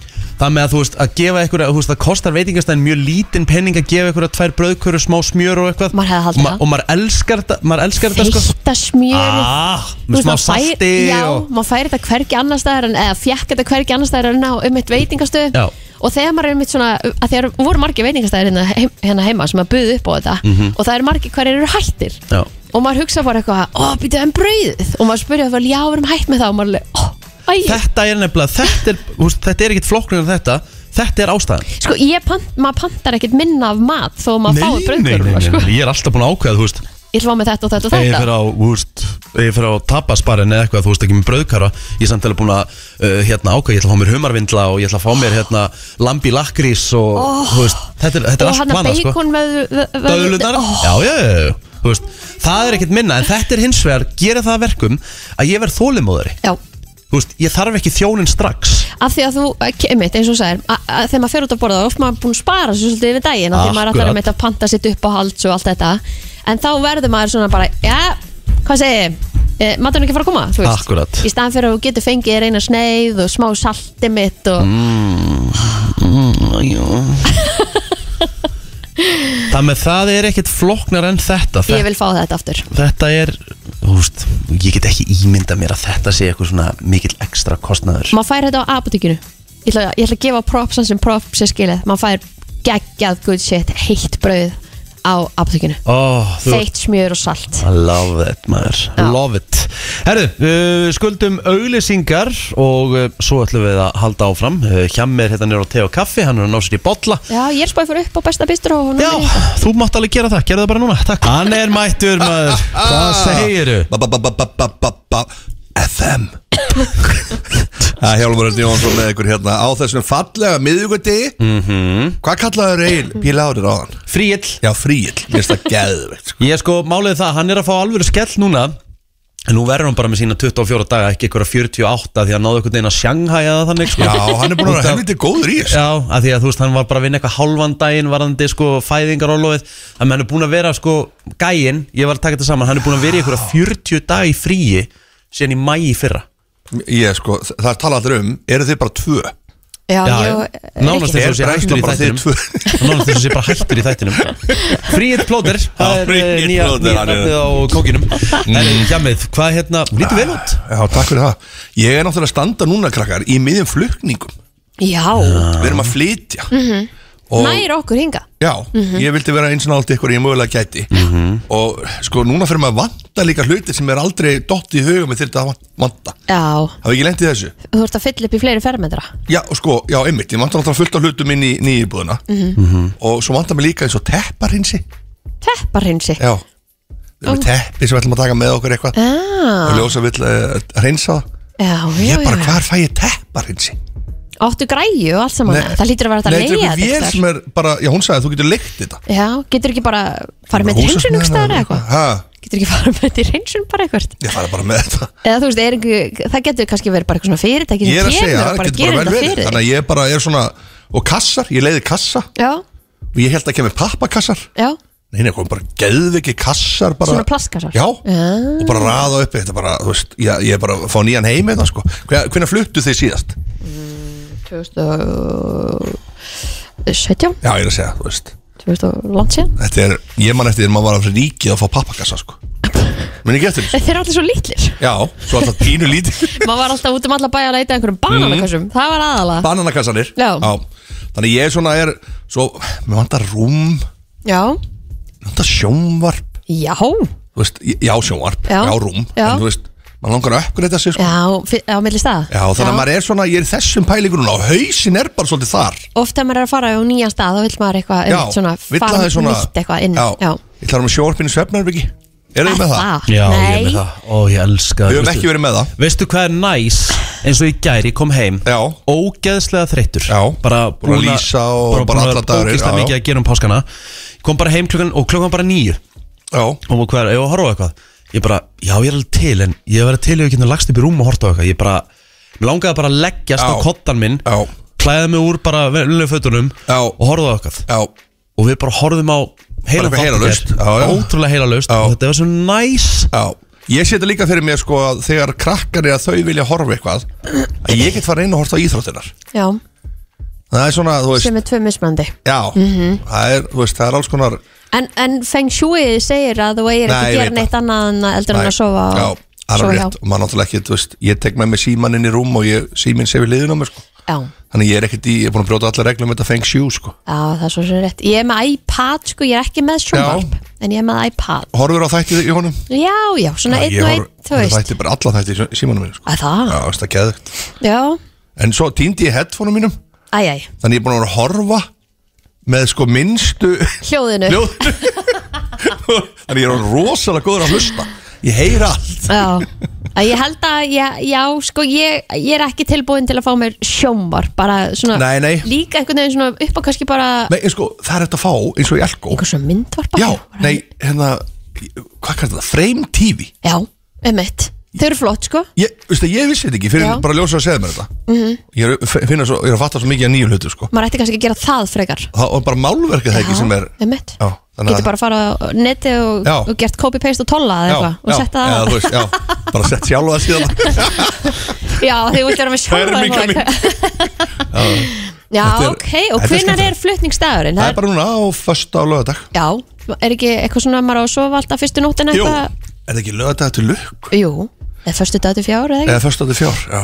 Það með að þú veist að gefa ykkur þú veist það kostar veitingastæðin mjög lítinn penning að gefa ykkur tvær brauðkörur, smá smjör og eitthvað Maður hefði haldið og, ma það. og maður elskar þetta maður elskar þetta sko Þeita smjöri ah, með smá salti Já, og, maður færi þetta hvergi annar staðar en, eða fjekk þetta hvergi annar staðar en á um eitt veitingastöð Já. og þegar maður er um eitt svona að þegar voru margir veitingastæðir hérna, heim, hérna heima sem að buðu upp á þetta Mhm. og það eru margir hverjir eru hættir já. og maður hugsa bara eitthvað, ó, býtu en brauðið og maður spurði að já, við erum hætt með það og maður er, ó, æ, Þetta er nefnilega þetta er, veist, þetta er ekkit flokknir en þetta. Þetta er ástæðan. Sko, ég pant, maður pantar ekkert minna af mat þó maður fái nei, sko. ég er alltaf búin að ákveða, þú veist. Ég ætla að fá með þetta og þetta og Ef ég þetta. fyrir á, þú veist, ef ég fyrir á tapasbarinn eða eitthvað, þú veist, ekki með brauðkara Ég er samt alveg búin að, uh, hérna, ákveða, ég ætla að fá mér humarvindla og ég ætla að fá mér, hérna, lambi lakrís og, þú veist, þetta er, þetta er Og allt hann að planað, sko. beikon með Döðlunar, já, já, já, já, þú veist Það er ekkert minna, en þetta er hins vegar, gera það að verkum að ég verð þólimóðari Já, Þú veist, ég þarf ekki þjónin strax. Af því að þú, einmitt, eins og að þegar maður fer út að borða, þá er oft maður búin að spara sér svolítið yfir daginn, af því maður ætlar einmitt að panta sitt upp á halds og allt þetta. En þá verður maður svona bara, já, hvað segi ég? Eh, maturinn ekki fara að koma, þú veist. Akkurat. í staðan fyrir að þú getur fengið þér eina sneið og smá salti mitt og *laughs* Það með það er ekkert flóknar en þetta. Ég vil fá þetta aftur. Þetta er, þú veist, ég get ekki ímynda mér að þetta sé eitthvað svona mikill ekstra kostnaður. Maður fær þetta á apotekinu? Ég ætla, ég ætla að gefa props sem props er skilið. Maður fær geggjað good shit heitt brauð á apotekinu oh, þú, feitt smjör og salt. I love it maður, Já. love it. Herðu, uh, skuldum auglýsingar og uh, svo ætlum við að halda áfram. Uh, Hjá mér hérna nýr á te og kaffi, hann er að ná sér í bolla. Já, ég er spáð fyrir upp á besta bistro og Já, þú mátt alveg gera það, gera það bara núna, takk. Hann er mættur maður, hvað segiru? Ba-ba-ba-ba-ba-ba FM Það hjálfur að Jónsson með ykkur hérna á þessum fallega miðugudegi Mhm. Hvað kallaður eigin bíl árið á hann? Fríill. Já, fríill, mér finnst það *laughs* geðveikt sko. Ég sko, málið er það, hann er að fá alvöru skell núna. En nú verður hann bara með sína 24 daga, ekki ykkur 48 Því að náðu einhvern veginn að sjanghæja það þannig sko. Já, hann er búin að vera helviti góður í þessu. Já, að því að þú veist, hann var bara að vinna eitthvað hálfan daginn Varðandi sko fæðingarólofið Þannig að hann er búin að vera sko gæinn Ég var að taka þetta saman, hann er búin að vera í ykkur 40 dag í fríi Síðan í mæ í fyrra. Ég sko, það er talað um, eru þið bara tvö? já, Já, nánast eins og sé Er hættur í þættinum. *laughs* Nánast eins og sé bara hættur í þættinum. Fríill plóter Það er eh, nýja nafnið á kókinum. En hjamið, hvað hérna, lítið vel út? Já, takk fyrir það. Ég er náttúrulega að standa núna, krakkar, í miðjum flutningum. Já. Við erum að flytja. Og, nær okkur hinga Já, ég vildi vera eins og nált ykkur ég mögulega gæti. Og sko, núna fyrir maður að vanta líka hluti sem er aldrei dott í hugum með þetta að vanta. Já, Hafa ekki lendið þessu? þú ert að fylla upp í fleiri fermetra. Já, og sko, já, einmitt, ég vantar náttúrulega fullt af hlutum inn í nýjibúðuna Og svo vantar mér líka eins og tepparhinsi tepparhinsi Já. Við erum með teppi sem við ætlum að taka með okkur eitthvað. Ah, Og ljósa vill uh, hreinsa það. Já, já, Ég bara, já. hvar fæ ég tepparhinsi? Áttu græju og allt saman? Það lítur að vera Nei, þetta þetta er leiða einhver vél sem er bara, já, hún sagði að þú getur leikt þetta. Já, getur ekki bara farið með til hreinsun eða eitthvað? Hæ? getur ekki farið með til hreinsun bara eitthvað? Ég fara bara með þetta. Eða þú veist, er ekki, það getur kannski verið bara eitthvað svona fyrirtæki Ég er sem að segja, kemur og það bara getur gerir bara vel þetta verið. fyrir Þannig að ég bara er svona Og kassar, ég leiði kassa. Já, Og ég held að kemur pappakassar. Já, Nei, nei, kom bara geðviki kassar bara, svona plastkassar? Já, og bara raða uppi Þetta bara, þú veist, ég, ég er bara að fá nýjan heim þetta sko. Hvernig fluttu þið síðast? 2017? Já, ég er að segja, þú veist. 2000 langt síðan? Þetta er, ég man eftir því að maður var af ríkið að fá pappakassa sko. *laughs* Ekki eftir þessu? þeir eru allir svo litlir. Já, svo alltaf pínu lítið *laughs* maður var alltaf út um alla bæja að leita að einhverjum bananakassum það var aðalega. Bananakassanir? Já. Þannig ég svona er Svo, mér vantar rúm. Já, Mér vantar sjónvarp. Já, Þú veist, já sjónvarp, Já. já, rúm. Já. En þú veist, maður langar að uppgreita sig sko. já á milli stað Já, þannig að maður er svona, ég er í þessum pælingur núna Og hausin er bara svolítið þar. Oft þegar maður er að fara á nýjan stað þá vil maður eitthvað Já, einmitt svona vill fara aðeins svona nýtt eitthvað inn. Já, já. ég ætla að vera með sjónvarpinu svefnarbyggi Eru þið með það? Já, ég er Nei. með það. Ó, ég elska Við það höfum ekki verið með það. Veistu hvað er næs? Eins og í gær, ég kom heim. Já. ógeðslega þreyttur. Já. bara Búin að lýsa og bara búin að alla dagar, ógeðslega já, mikið já. að gera um páskana. Kom bara heim klukkan og klukkan bara nýju Já, og hvað er, ef að horfa á eitthvað ég bara, já ég er alveg til en ég var til ef ég geta lagst upp í rúm og horfa á eitthvað ég bara, mér langaði bara að leggjast á Já. kottan minn já, klæða mig úr bara vennilega fötunum Já. og horfa á eitthvað já og við bara horfum á heila Bara eitthvað heilalaust. Já, já. ótrúlega heila laust Já. og þetta var svo næs Já, ég þetta líka fyrir mér sko að þegar krakkar er að þau vilja horfa eitthvað að ég get fara inn og horfa á íþróttinar já, það er svona, þú veist sem er tvö mismandi já, Mhm. það er, þú veist, það er alls konar en, en Feng Shui segir að þú Nei, ekki að gera neitt annað en að eldur en að sofa já, og það er rétt. Og maður náttúrulega ekki, þú veist, ég tek með mig síman inn í rúm og ég, síminn sé við liðin á mér sko. Já, þannig ég er ekkert í, ég er búin að brjóta allar reglum með þetta feng sjú sko. Já, það er svo sem rétt. Ég er með iPad, sko, ég er ekki með sjónvarp en ég er með iPad. Horfur á þættið í honum? Já, já, svona Já, einn og einn, þú á veist. þætti bara alla þætti í símanum minn sko. Að það, já, veist það geðugt já, en svo týndi ég headphone mínum. Æjæj, Þannig ég er búin að vera að horfa með sko minnstu hljóðinu. hljóð *laughs* Þannig ég er orðinn rosalega góður að hlusta. Ég heyra allt. Já, að ég held að ég, já, sko, ég, ég er ekki tilbúin til að fá mér sjómar bara svona, Nei, nei. líka einhvern veginn svona upp á kannski bara Nei, en sko, það er þetta að fá eins og í Elko. Einhver svona myndvarpa? Já, nei, hérna Hvað kallar þetta? Frame TV Já, emitt, þau eru flott, sko Ég, veistu, ég vissi þetta ekki fyrir Já. Mhm. bara ljósa að segja mér þetta Ég er, f- finna svo, ég er að fatta svo mikið að nýju hlutu sko. maður ætti kannski að gera það frekar Það var bara málverkið það ekki sem er emitt Já, þannig Getur bara að fara á neti og, Já. og gert copy-paste og tolla eða eitthvað og setta eða, það þú veist, já, bara sett sjálfa það síðan *laughs* Já, þú vilt vera með Það er sjómar mikið Já, Þetta er- ok, og þetta er hvenær skemmtilegt. er flutningsdagurinn? Það er bara núna á föstu á lögadag Já, er ekki eitthvað svona maður á að sofa alltaf fyrstu nóttina Jú, eitthvað er það ekki lögadag til lukk? Jú, eða fyrstu dag til fjár eða ekki? Eða föstu á til fjár, já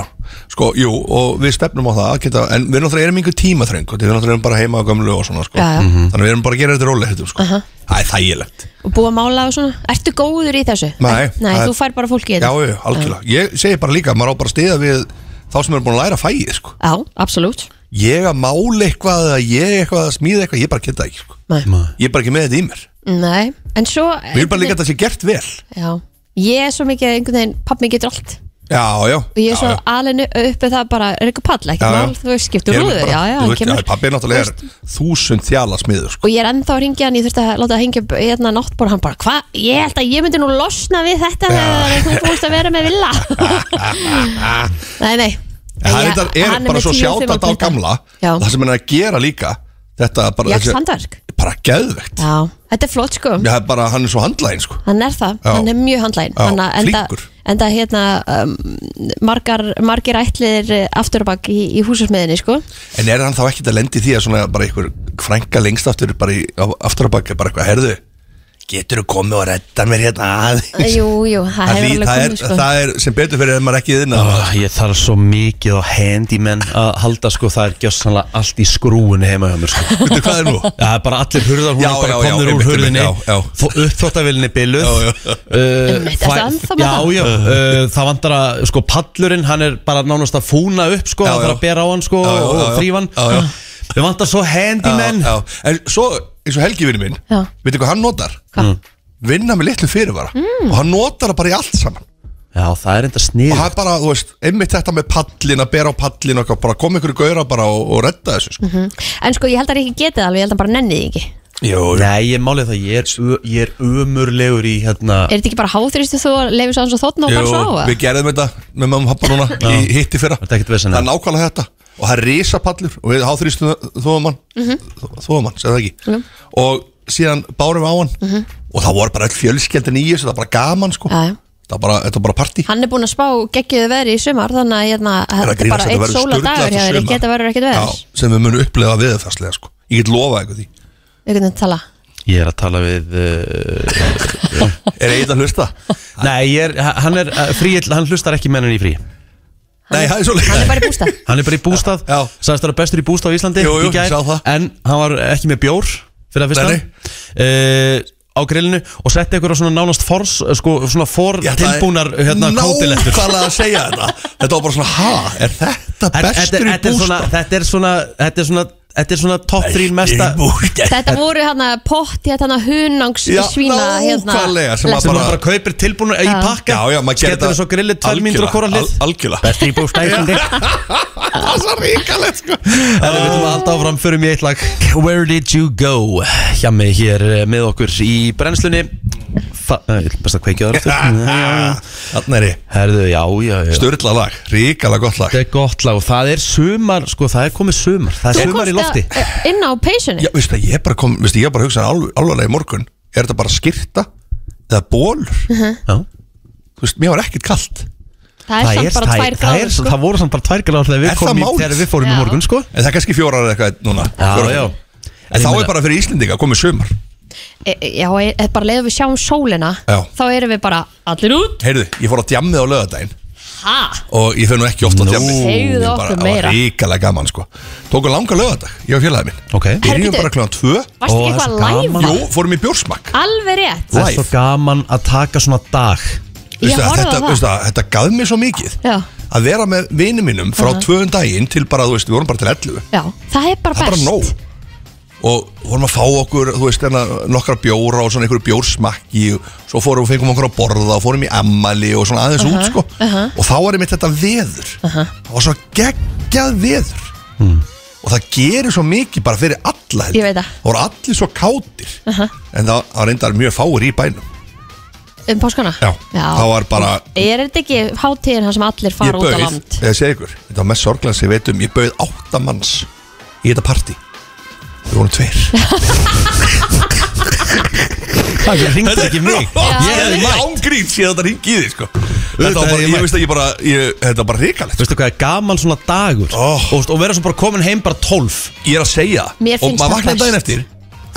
Sko, jú, og við stefnum á það að geta, En við náttúrulega erum einhver tímaþröng og Við náttúrulega erum bara heima á gömlu og svona sko. Já, já. Þannig við erum bara að gera þetta rólega sko. Það er þægilegt Og búa mála og svona Ertu góður í þessu? Nei, Nei, er- þú fær bara fólki í Já, þetta já, algjörlega Ég segi bara líka, maður á bara stiða við þá sem eru búin að læra fæið sko. Já, absolutt Ég að mála eitthvað eða ég eitthvað að smíða eitthvað, ég bara geta ekki sko. Nei, Ég er bara ekki með þetta í mér Nei. en svo Við erum bara líka að það sé gert vel Já, ég er svo mikið einhvern veginn Pappi getur allt. Já, já. Og ég er svo já, já. alinu uppi það bara Er eitthvað pall, ekki mál Þú veist, skiptur rúðu Já, já, hann kemur. Pabbi er náttúrulega er þúsund þjala smiður sko. Og ég er ennþá að ringja hann, ég þurfti að láta það hengja hérna náttbór, hann bara, hvað, ég held að ég myndi nú losna við þetta þegar þú fórst að vera með villa. *laughs* Nei, nei. En Það Ég- er, hann bara svo 10 og sjátt 5 á gamla Það sem hann er að gera líka Þetta bara, handverk bara geðvegt. Já, þetta er flott sko. Já, bara, hann er svo handlægin sko. Hann er það, Já. hann er mjög handlægin Já, Hann að enda, flinkur. enda hérna um, margar, margir ætlir aftur og bak í, í húsasmiðinni sko. En er hann þá ekkert að lendi því að svona bara einhver frænka lengst aftur bara í, á, aftur að baka bara eitthvað, herðu getur þú komið og redda mér hérna? Aðeins Jú, jú, það hefur alveg það, er, komið sko. það er sem betur fyrir ef maður ekki þinn Ah, Ég þarf svo mikið á handyman að halda sko. Það er gjössanlega allt í skrúinu heima hjá mér sko. Veitu hvað er nú? Já, það er bara allir hurðar, hún Já, er bara já, já, komnir úr hurðinni. já. Uppþóttavillinni biluð. Já, já. Uh, fæ- Já, já, uh, það vantar að sko pallurinn, hann er bara nánast að fúna upp sko, það þarf að bera á hann sko Já, já, og þrýfa hann. Við vantar svo handyman. Já, já. En svo, eins og Helgi vinur minn Já. veitu hvað hann notar? Hvað? Vinna með litlu fyrirvara. Mm. og hann notar það bara í allt saman. Já, það er enda snið og hann bara, þú veist, einmitt þetta með pallin að bera á pallin og eitthvað, bara koma ykkur í gauðra bara og, og redda þessu sko. En sko, ég held að ég ekki geti það alveg, ég held að hann bara nenni því ekki. Jú, Nei, ég málið það, ég er, ö- ég er umurlegur í hérna Er þetta ekki bara háþrýstu þú að leifir svo hans og þóttn og bara svo á við gerðum þetta með mamma og pappa núna í hitti fyrra. Þetta er ekkert vesen, Það er nákvæmlega þetta og það er risapallur og við háþrýstu þóðumann þóðumann, segðu það ekki? Mhm. og síðan bárum við á hann. Og það voru bara öll fjölskeldin í þessu það var bara gaman sko. Já, já. það var bara, þetta var bara partí. Hann er búinn að spá geggjöðu veðri í sumar þannig að hérna, að þetta er bara eitt sóla dagur hjá þér, þetta ekki þetta verður ekkert Já, veðurs sem við munum upplega viðfarslega sko. Ég get lofa eitthvað því. Við getum tala Ég er að tala við uh, *laughs* er eitthvað að hlusta? Nei, ég er, hann er uh, fríill, hann hlustar ekki mennin í frí Nei, það er svo Hann er bara í bústað. *laughs* Hann er bara í bústað. Já. Sagðist það bestur í bústað á Íslandi Jú, jú, sá það. En hann var ekki með bjór Fyrir að Nei, fyrsta uh, Á grillinu Og setti ykkur á svona nánast fors Sko svona for Ég ætlaði tilbúnar hérna kótilettur. Nákvæmlega að segja þetta. Þetta var bara svona, ha, er þetta bestur í þetta er svona- bústað? Þetta er svona Þetta er svona Þetta er svona top 3 mesta Þetta voru hérna pott í hérna hunangs svína hérna. nákvæmlega, sem að Sem bara- maður bara kaupir tilbúnar í pakka. Já, já, maður gerir Skellur þessu grillið tvær mínútur á hvora hlið. Al- Algjörlega. Besti í Íslandi *laughs* Það er svo ríkalegt sko. En við viljum að halda áfram fyrir mig eitt lag. Where did you go? Hjá mig hér eh, með okkur í brennslunni Ég vil best að kveikja það *laughs* Þannig er ég. Herðu, já, já, já. Sturla lag, ríkala gott lag. Þetta er gott lag og það er sumar Sko, það er komið sumar. Það er Þú sumar í lofti. inn á peysunni? Já, veistu það, ég er bara kom, veistu, ég er bara að hugsa alv- alvarlega í morgun. Er þetta bara skyrta eða bólur? Já. Þú veist, mér var ekkert kalt. Það er samt bara það, tvær það, er, sko. það voru samt bara tvær gráður þegar Er við, það fórum í morgun sko. En það er kannski fjórar eða eitthvað núna. Já, Fjórar. já. En þá er bara fyrir Íslendinga komið sumar e, e, Já, e, e, bara leiðum við sjáum sólina Já. Þá erum við bara allir út. Heyrðu, ég fór á djammið á lögadaginn Ha? Og ég fyrir nú ekki ofta á djammið. Segðu Ég okkur bara- Það meira. var ríkalega gaman sko. Tóku langa lögadag, ég og félagið minn. Ok. Byrjum Herðu, bara kljóðan tvö. Varst Ó, ekki það er eitthvað svo gaman. live? Jú, fórum í bjórsmakk. Alveg rétt. Það er svo Live. gaman að taka svona dag. Ég Veistu það, horfði á þetta, það. veistu það, þetta gaf mér svo mikið Já, að vera með vinið mínum frá uh tvöðum daginn til bara, þú veist, við vorum bara til 11 Já, það er bara það er bara best. nóg og vorum að fá okkur, þú veist, enna, nokkra bjóra og svona einhverju bjórsmakki. Og svo fórum við fengum okkur að borða og fórum í ammali og svona aðeins út, sko. og þá var einmitt þetta veður. Það var svo geggjað veður. Og það gerir svo mikið bara fyrir alla Ég það. það voru allir svo kátir. En það var reyndar mjög fáir í bænum. Um páskana? Já, það var bara- Er þetta ekki hátíðin hann sem allir ég fara út á bauð, land? ég segi ykkur þetta var mest sorglega sem ég veit um, ég bauð átta manns í þetta partí við vorum tveir Það ringdi ekki mig Ég hefði ángríns ég þetta ringi í því sko Þetta var bara, ég ég veist ekki bara, ég, þetta var bara ríkalegt Veistu hvað er gaman svona dagur Oh. og, og vera svo bara komin heim bara 12 Ég er að segja Mér Og finnst maður það vaknaði best. daginn eftir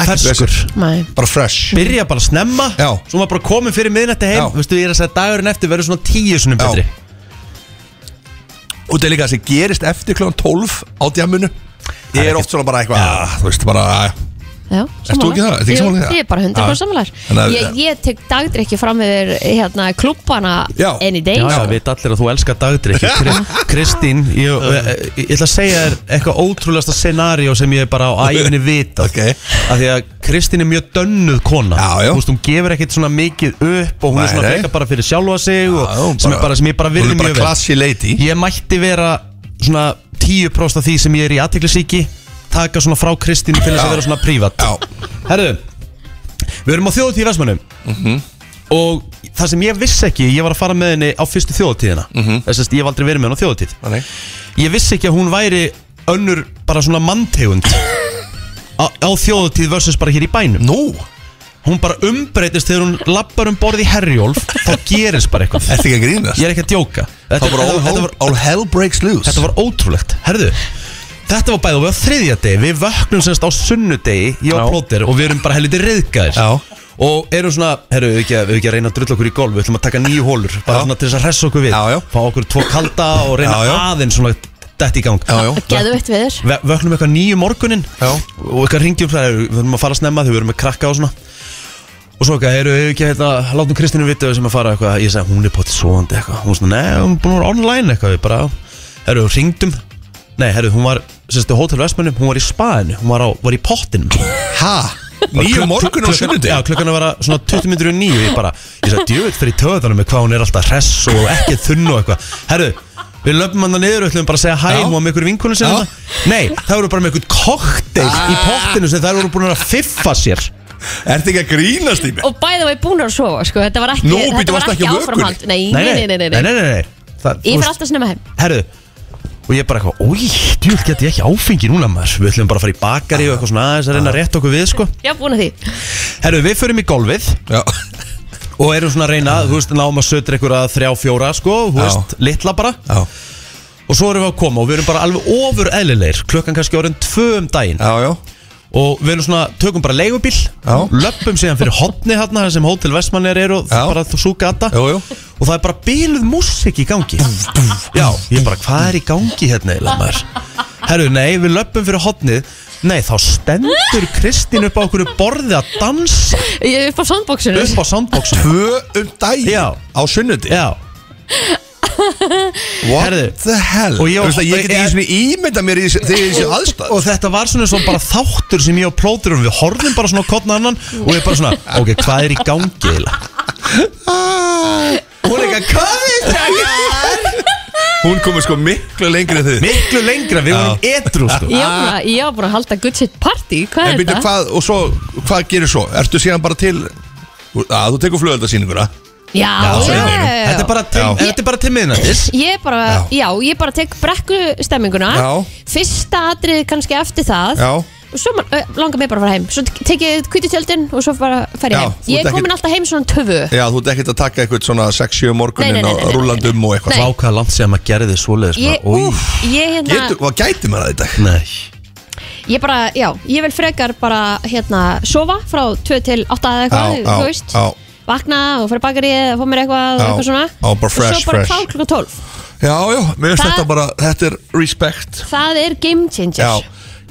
Ferskur. Nei. Bara fresh Byrja bara snemma Já. Svo maður bara komin fyrir miðnætti heim Já. Veistu ég er að segja dagurinn eftir verður svona tíu sunnum Já. betri Og þetta er líka það sem gerist eftir klokkan 12 á djamunu Ég er oft svona bara eitthvað ah, Þú veist bara Já, Ert þú ekki það? Ertu ekki Jú, sammála því? Ég er bara 100% Já. sammálar Þannig að- Ég, ég tek dagdrykki fram yfir hérna, klubbana Já. any day Já, já, sko. veit allir að þú elskar dagdrykki Kri- Kristín, ég, ég, ég ætla að segja þér eitthvað ótrúlegasta scenaríu sem ég bara á æfinni vita Ok. Af því að Kristín er mjög dönnuð kona Já, já. Þú veist, hún gefur ekkert svona mikið upp og hún Nei, er svona nei. frekar bara fyrir sjálfa sig og, Já, hún sem, er bara, sem ég bara Hún virði er bara mjög vel classy lady Ég mætti vera svona 10% af því sem ég er í aðteklisíki taka svona frá Kristín til þess að vera svona prívat. Já. Herðu, við erum á þjóðutíð í Vestmannum Mhm. og það sem ég vissi ekki, ég var að fara með henni á fyrstu þjóðutíðina þess að ég hef aldrei verið með henni á þjóðutíð Nei. ég vissi ekki að hún væri önnur bara svona manntegund *laughs* á, á þjóðutíð versus bara hér í bænum. Nú, hún bara umbreytist þegar hún lappar um borð í Herjólf þá gerist bara eitthvað ertu ekki að grínast? ég er ekki að djóka Það þetta, var all, þetta, var, all hell breaks loose þetta var ótrúlegt herðu Þetta var bæðið og við á þriðja degi, við vöknum semst á sunnudegi, ég Já. og plóter og við erum bara helviti reyðgæðir Já. og erum svona, herru, við ekki, að- við ekki að reyna að drulla okkur í golf, við ætlum að taka nýju hólur bara Já. svona til þess að hressa okkur við, Já, já. fá okkur tvo kalda og reyna Já, já. aðeins svona dætt í gang Já, já. Geðveitt við þér Ve vöknum eitthvað nýju morgunin Já. og eitthvað ringjum, það er- við þurfum að fara snemma þegar við erum með krakka og svona og svo eitthvað, eru ekki að hérna, látum Kristínu vita við sem að fara eitthvað, ég segi hún er potið svoandi eitthvað, hún svona, nei, hún er búin að vera online eitthvað, við bara, herru, ringdum nei, herru, hún var, sérstu, Hotel Vestmannum hún var í spaðinu, hún var, á, var í pottinum. Ha? Nýju morgun á Klukkan- sunnundi? Já, klukkan að vera svona 20 minnur og nýju Ég bara, ég sagði, djöfitt fyrir töðanum með hvað hún er alltaf hress og ekki þunn og eitthvað. Herru, við löpum hann það niður og ætlum bara að segja hæ var með ykkur vinkunum Já. þarna. Nei, það voru bara með ykkur kokteil í pottinu sem þær voru búin að fiffa sér Ertu ekki að grínast í mig? Og bæði var ég búin að sofa sko. Þetta var ekki, Nú, þetta býttu, var varstu ekki ekki á áframhald nei, nei, nei, nei, nei, nei, nei, nei. Það, Ég fer alltaf snemma heim Herru, og ég bara eitthvað, ói, djúvill get ég ekki áfengi núna maður Við ætlum bara að fara í bakari og eitthvað svona aðeins að reyna að rétta okkur við, sko Já, búin að því Herru, við förum í golfið Já. og erum svona að reyna, þú veist, náum að sötra ykkur að þrjá, fjóra, sko, þú Já. veist, litla bara Já. og svo erum við að koma og við erum bara alveg ofur eðlilegir klukkan kannski orðin tvö um daginn Já, já og við erum svona, tökum bara leigubíl Já. löppum síðan fyrir hotni hérna sem Hotel Vestmannir er og Já. bara þú sú gata Jú, jú. og það er bara bíluð músik í gangi. Já, ég bara, hvað er í gangi hérna eiginlega maður? Herru, nei, við löppum fyrir hotnið nei, þá stendur Kristín upp á okkur borði að dansa. Ég er upp á soundboxinu upp á soundboxu Tvö um daginn Já. á sunnundi já, *laughs* What Herðu. the hell Og ég- Þú veist að Ég get ekki svona ímynda mér í þessu- þegar í þessu aðstæð og þetta var svona svo bara þáttur sem ég og plótur við horfum bara svona kottna annan og ég bara svona, ok, hvað er í gangi eiginlega hún er ekki að þetta Hún komið sko miklu lengri en þið miklu lengra, við vorum etru sko. Ég var að- ég var búin að halda good shit party Hvað En er byrju þetta? hvað, og svo, hvað gerir svo? Ertu síðan bara til að þú tekur flugöldasýninguna Já, Já, já, já, já, þetta er bara til, Já. þetta er bara til miðnættis. Ég bara, já, ég bara tek brekku stemminguna Já. Fyrsta atrið kannski eftir það. Já. Og svo man- ö, langar mér bara að fara heim. Svo tek ég kvítutjöldin og svo bara fer ég Já, heim. þú Ég ert er komin ekkert- alltaf heim svona töfu. Já, þú ert ekkert að taka eitthvað svona 6-7 Nei, morgunin nei, nei, og nei, nei, rúlandum og eitthvað Nei. Vá hvað langt sem maður gerði svoleiðis Ég, bara, új. úf, ég hérna Getur, hvað gæti maður það í dag? Nei. Ég bara, já, ég vil frekar bara hérna sofa frá 2 til 8 eða eitthvað, þú veist. já, Vakna og fyrir bakarið og fá mér eitthvað Já, eitthvað svona. já, bara fresh, Og svo bara fresh. klár klukkan 12 já, já, mér finnst Það- þetta bara, þetta er respect. Það er game changer. Já,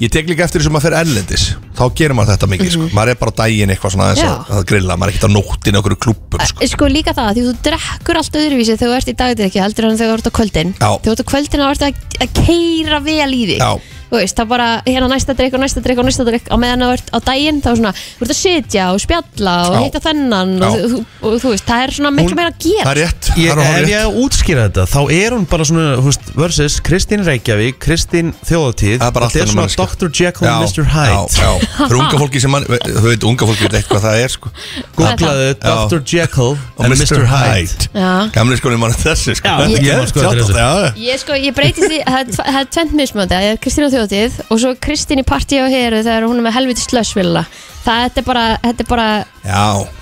Ég tek líka eftir þessum að fyrir erlendis. Þá gerir maður þetta mikið, sko. Maður er bara á daginn eitthvað svona aðeins Já. að, að grilla. Maður er ekkert á nóttin okkur klúppum, sko. Sko líka það, því þú drekkur allt öðruvísi þegar þú ert í dagdið ekki heldur en þegar þú ert á kvöldin. Já. Þegar þú ert á kvöldin þá ert að, að keira vel í þig. Já. Þú veist, það bara hérna næsta drikk og næsta drikk og næsta drikk á meðan þú ert á daginn þá svona, þú ert að sitja og spjalla og Já. hitta þennan og, Já. þú- og, og þú veist, það er svona miklu meira að gera Það er rétt, Ég, það er ef rétt ég að útskýra þetta, þá er hún bara svona, þú veist, versus Kristín Reykjavík, Kristín Þjóðatíð Það er bara allt Þetta er svona manneskja. Dr. Jekyll and Mr. Hyde Já, já, fyrir unga fólki sem mann Þú veit, unga fólki veit eitthvað það er, sko Googlaðu Já. Dr. Jekyll Og and Mr. Hyde Já. Gamli skólinn mann þessi, sko Já, Þetta ég- er ég- sko, þetta er já, já. Ég sko, ég breytist því, það er tv- það er tvent mismöndi Það er Kristín á þjóðtíð og svo Kristín í partí á heru þegar hún er með helviti slössvilla Það þetta er bara, þetta er bara Já,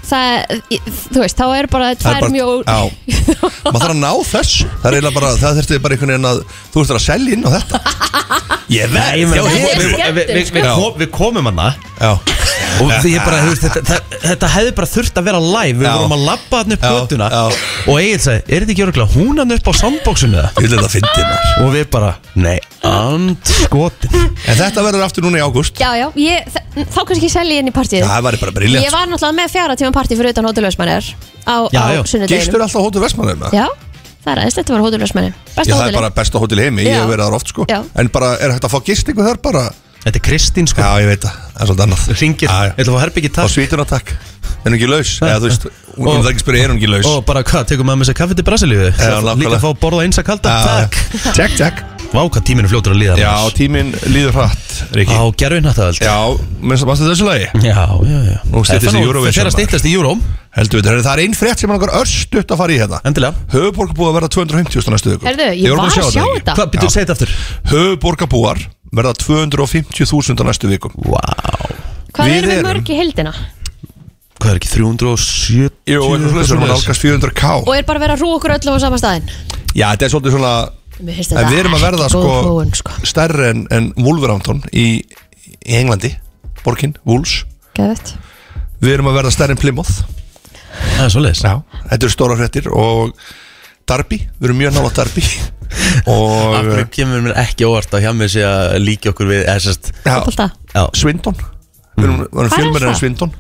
það, þú veist, þá er bara það er tvær bara mjög Já, *laughs* maður þarf að ná þessu. Það er eiginlega bara, það þurfti bara einhvern veginn að Þú ert að selja inn á þetta. *laughs* Ég veit, já, við, ég- við, skemmtilegt, við, við, við, sko. kom, við komum hana. Já, og því ég bara, þú veist, þetta, þetta, þetta hefði bara þurft að vera live. Við Já. vorum að labba hann upp Já, göttuna já. og Egil sagði, er þetta ekki öruglega hún hann upp á soundboxinu það? ég vil þetta fyndi maður og við bara, nei, andskotin En þetta verður aftur núna í ágúst. Já, já, ég, þa- þá kannski selja ég inn í partíð Það væri bara briljant Ég var náttúrulega með fjara tíma partí fyrir utan hótelvösmannir á, Já, á já. Gistur alltaf á hótel Vestmannum Já, það er aðeins, þetta var hótelvösmanni Já, Besta það er hóteli bara besta hótel í heimi, ég Já. hef verið þar oft sko. Já. En bara, er hægt að fá gistingu þar bara? Þetta er Kristín sko, Já, ég veit það, það er svolítið annað. Ringir, Já, já. ég ætla að fá herbyggi Á takk. Svítuna takk, er hún ekki laus? Eða þú veist, hún Og- er það ekki að spyrja, er hún ekki laus? og bara hvað, tekum maður með sér kaffi til Brasilíu? Já, líka nákvæmlega. að fá að borða eins að kalda, Já, takk. Check, check. Vá, tíminn er fljótur að líða Já, maður. tíminn líður hratt, Riki á gerfin þetta Já, minnst að þessu lagi já, já, já Nú styttist í Eurovision, Það fer að maður. styttast í Euróm, Heldur við, það er ein frétt sem er okkar örstutt að fara í hérna endilega Höfuborgarbúar verða 250.000 næstu viku Herðu, ég var að sjá þetta. Hvað, byrjuðu að segja þetta aftur? Höfuborgarbúar verða 250.000 á næstu viku Vá Hvað Við erum við erum- mörg í heildina? Hvað er ekki, 370? Jú, eitthvað slúið sem er nálgast 400k Og er bara verið að rú okkur öllum á sama staðin? Já, þetta er svolítið svona En við erum að verða sko, þróun, sko. stærri en, en Wolverhampton í, í Englandi. Borkin, Wolves. Geðvett Við erum að verða stærri en Plymouth. Það er svoleiðis. Já, þetta eru stóra fréttir og Darby, við erum mjög nála Darby *laughs* Af og hverju kemur mér ekki óvart að hjá mig sé að líka okkur við eða sérst já, Fótbolta. Já, Swindon Við erum, er fjölmennir en það?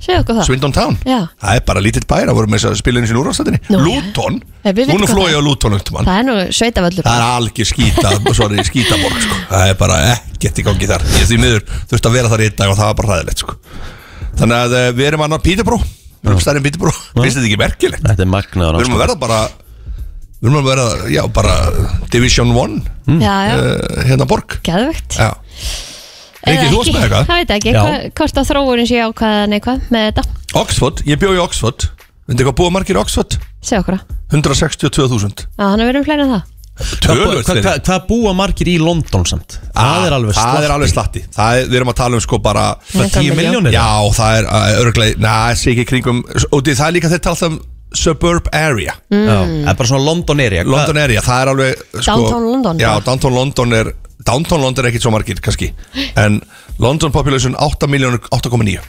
Segðu okkur það. Swindon Town. Já. Það er bara lítill bæra, vorum með þess að spila eins í úrvarsættinni Nú, já. Luton, Nei, við vitum hún er hvað flóið á Luton upp mann Það er nú sveitavöllur Það er algjör skýta, *laughs* sorry, skýtaborg sko. Það er bara ekkert í gangi þar. Ég því miður þurfti að vera þar í einn dag og það var bara ræðilegt sko. Þannig að eh, við erum annar Pítubró Við erum stærri en Pítubró Finnst þetta ekki merkilegt? þetta er magnaður Við erum að verða bara Við erum að verða, já, bara Division 1 Já, já, uh, Hérna borg. Geðvegt Já Riki, þú varst með eitthvað? Það veit ekki, Já. hva- hvort að þróunin sé ákvaða neikvað með þetta Oxford, ég bjó í Oxford Veitir hvað búa margir í Oxford? Segðu okkur það 162.000 Já, hann er verið um fleiri en það Tölvöld Hvað hva, hva búa margir í London samt? Það er alveg Það er alveg slatti það er, Við erum að tala um sko bara Það er 10 milljón. miljónir Já, það er uh, örglega Næ, sé ekki kringum Og því það er líka þeir tala um Suburb area Mm. Já, Það er bara svona London area Hvað- London area, það er alveg sko, Downtown London, Já, bara. downtown London er Downtown London er ekkit svo margir, kannski En London population 8 miljónur 8,9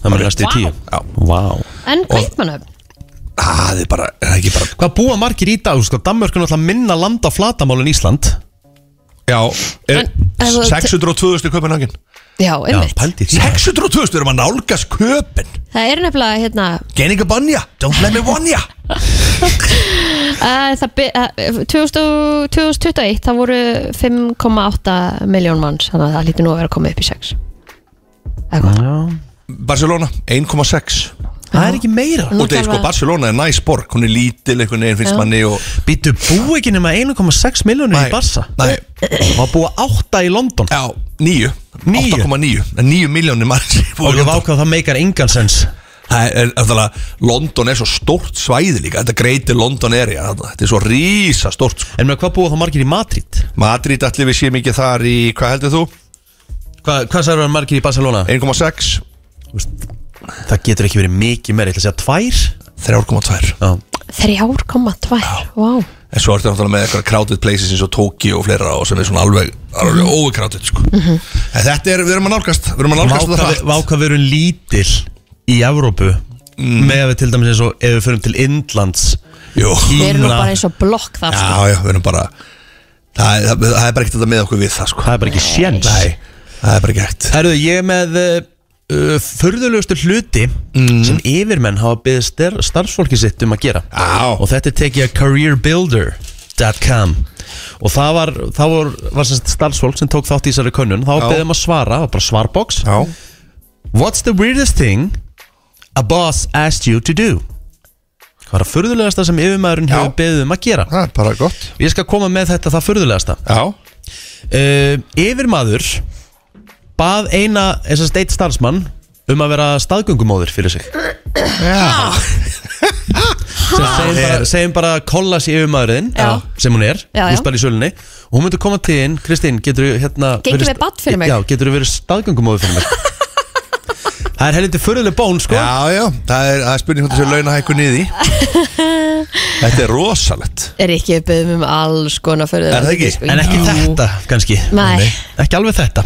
Það er næstu í Vá. 10 Já. Vá En kaupmannöfn Það er bara, er það ekki bara Hvað búa margir í dag? Sko, Danmörk er náttúrulega minna land á flatamálun Ísland Já, er, En- ef þú- 602.000 í Köpenhagen Já, einmitt. pældi því. 602.000 erum að nálgast köpen Það er nefnilega hérna Geninga banja, don't let me wanja uh, *laughs* það, by- uh, 2000 2021 það voru 5,8 miljón manns þannig að það lítur nú að vera að koma upp í 6 Eða hvað? Já. Barcelona, 1,6 Það er ekki meira. Og það er sko, Barcelona er næs borg. Hún er lítil, einhvern veginn finnst manni og Býtu bú ekki nema 1,6 miljónir í Barsa Nei, Og að búa 8 í London? Já, 9 Níu? 8,9 9 miljónir mann Og ég vákvað það meikar engan sens. Það er, er, London er svo stórt svæði líka. Þetta greitir London area þarna. Þetta er svo rísa stórt sko. En með hvað búa þá margir í Madrid? Madrid allir við séum ekki þar í Hvað heldur þú? Hva, hvað sagður það margir í Barcelona? 1,6 Það getur ekki verið mikið meira, ég ætla að segja 2 3,2 Já. 3,2 Vá. En svo ertu náttúrulega með eitthvað crowded places eins og Tokyo og fleira og sem er svona alveg, alveg overcrowded sko. En þetta er, við erum að nálgast Við erum að nálgast það hratt. Vákvað við erum lítil í Evrópu með að við til dæmis eins og ef við förum til Indlands Jú. Við erum nú bara eins og blokk þar sko. Já, já, við erum bara Það er, það, það er bara ekkert þetta með okkur við það sko. Það er bara ekki séns. Nei Það er bara gert. Herðu, ég er með uh, Förðulegustu hluti Sem yfirmenn hafa byggð starfsfólki sitt um að gera Já. Og þetta er tekið að careerbuilder.com Og það var, það var, var starfsfólk sem tók þátt í þessari könnun Það var Já. beðið um að svara, bara svarbox Já What's the weirdest thing a boss asked you to do? Hvað er að furðulegasta sem yfirmaðurinn Já. hefur beðið um að gera? Það er bara gott Ég skal koma með þetta það furðulegasta Já uh, Yfirmaður bað eina, þess að steitt starfsmann um að vera staðgöngumóður fyrir sig. Já. *laughs* Sem segjum bara, segjum bara kollas í yfirmaðurinn Já. sem hún er, Já, hún já. spæli í sölunni. Og hún myndi koma til þín, Kristín, getur þú hérna Gengið verið- með barn fyrir mig? Já, getur þú verið staðgöngumóður fyrir mig *laughs* Það er helviti furðuleg bón, sko. Já, já, það er, það er spurning hvort þessu launahækku niði *laughs* Þetta er rosalegt. Er ekki beðum um alls konar fyrir Er það ekki? En ekki þetta, kannski. Nei. Ekki alveg þetta.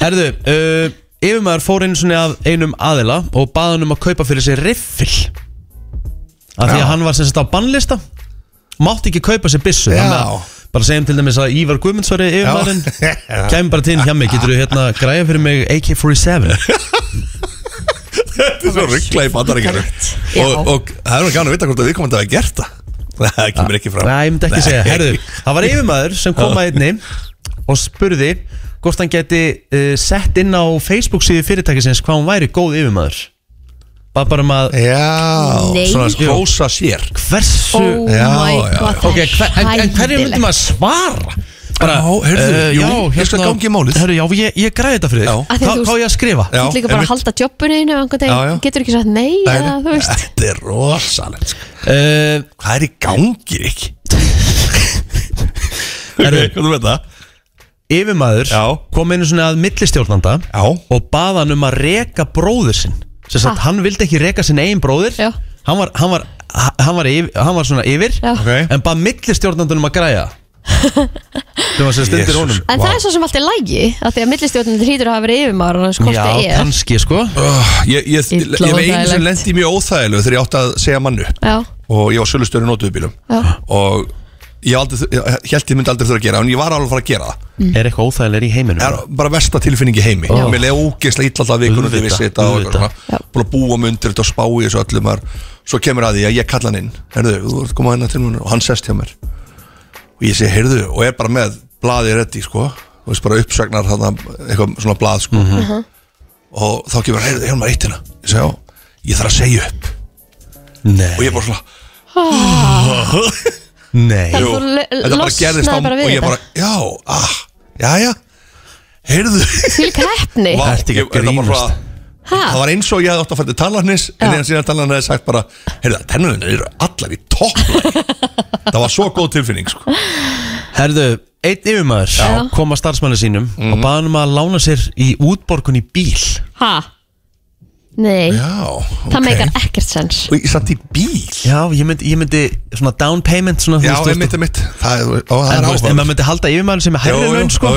Herðu, uh, yfirmaður fór einu svona að einum aðila og baði hann um að kaupa fyrir sig riffil. Af því Já. að hann var sem sagt á bannlista. Mátti ekki kaupa sér byssu Já. Þannig að Bara segjum til dæmis að Ívar Guðmundsvari yfirmaðurinn. *laughs* Kæmi bara til hjá mig Getur þú hérna græja fyrir mig AK-47 *laughs* Þetta er svo ruggla í bandaríkjanu Já. og, og það er nú gana að vita hvort að við komum að hafa gert það *laughs* Það kemur ekki fram Nei, ég myndi ekki Nei. segja Herðu, það var yfirmaður sem kom að einni *laughs* Og spurði hvort hann geti uh, sett inn á Facebook síðu fyrirtækisins Hvað hún væri góð yfirmaður Bara bara um að Já, Nei. svona hrósa sér Hversu Oh Já, my já, god, já. Ok, hver, en, en hverju hræðilegt. myndum að svara? Bara, Já, heyrðu, eh, jú, ég skal gangi í málið. Herru, já, ég, ég græði þetta fyrir Já. þig að Hvað þú- hvað á ég að skrifa? Já, Þú ert líka bara að einmitt. halda jobbinu einu einhvern Já, já. veginn getur ekki sagt nei Nei, eða nei. þú veist Þetta er rosalegt sko. Uh, Hvað er í gangi, ekki? *laughs* Herru. Hvað þú veit það? yfirmaður Já. kom einu svona að millistjórnanda Já og bað hann um að reka bróður sinn sem sagt, Ha? hann vildi ekki reka sinn eigin bróður Já. hann var, hann var, hann var, yfir, hann var svona yfir Já. Ok. en bað millistjórnandunum að græja sem var sem stundir Jesus. honum. En það er svo sem allt er lægi að því að millistjórnum hlýtur að hafa verið yfirmaður og hans hvort Já, það er. kannski sko. Uh, Ég, ég, ég, Illa ég með einu sem óþægilegt. lendi mjög óþægilegu þegar ég átti að segja mann upp. Já, og ég var sölustjóri nótuðbílum já, og ég, aldrei, ég held ég myndi aldrei þurfa að gera en ég var alveg að fara að gera það. Er eitthvað óþægilega í heiminum? Það er bara versta tilfinning í heimi. Já. Mér leiði ógeðslega illa alltaf vikunum þegar ég vissi þetta og eitthvað Já. svona Búin að búa mig undir þetta og spá í þessu öllum maður. Svo kemur að því að ég kalla hann inn. Herðu, þú ert komað hérna til mér og hann sest hjá mér Og ég segi, heyrðu, og er bara með blaðið reddi, sko. Og veist bara uppsagnar þarna, eitthvað svona blað, sko. Og þá kemur, heyrðu, hérna maður eitt hérna. Ég segi, já, ég þarf að segja upp. Nei, Og ég bara svona, *laughs* nei. Það- jú, þetta bara gerðist á Og ég þetta. bara, já, ah, já, já. Heyrðu. Að ég- þetta grínast? bara- Ha? Það var eins og ég hefði átt að fara til talarnis En Já. ég síðan talarnis hefði sagt bara Heyrðu, tennunum eru allar í topplæg *laughs* Það var svo góð tilfinning sko. Herðu, einn yfirmaður kom að starfsmanni sínum Mhm. og baði hann um að lána sér í útborgun í bíl Ha? Nei, Já, það ok. meikar ekkert sens Og ég satt í bíl Já, ég myndi, ég myndi svona down payment svona, Já, einmitt, veist, einmitt Það er, ó, það En er áhuga en maður myndi halda yfirmaður sem er hærri laun sko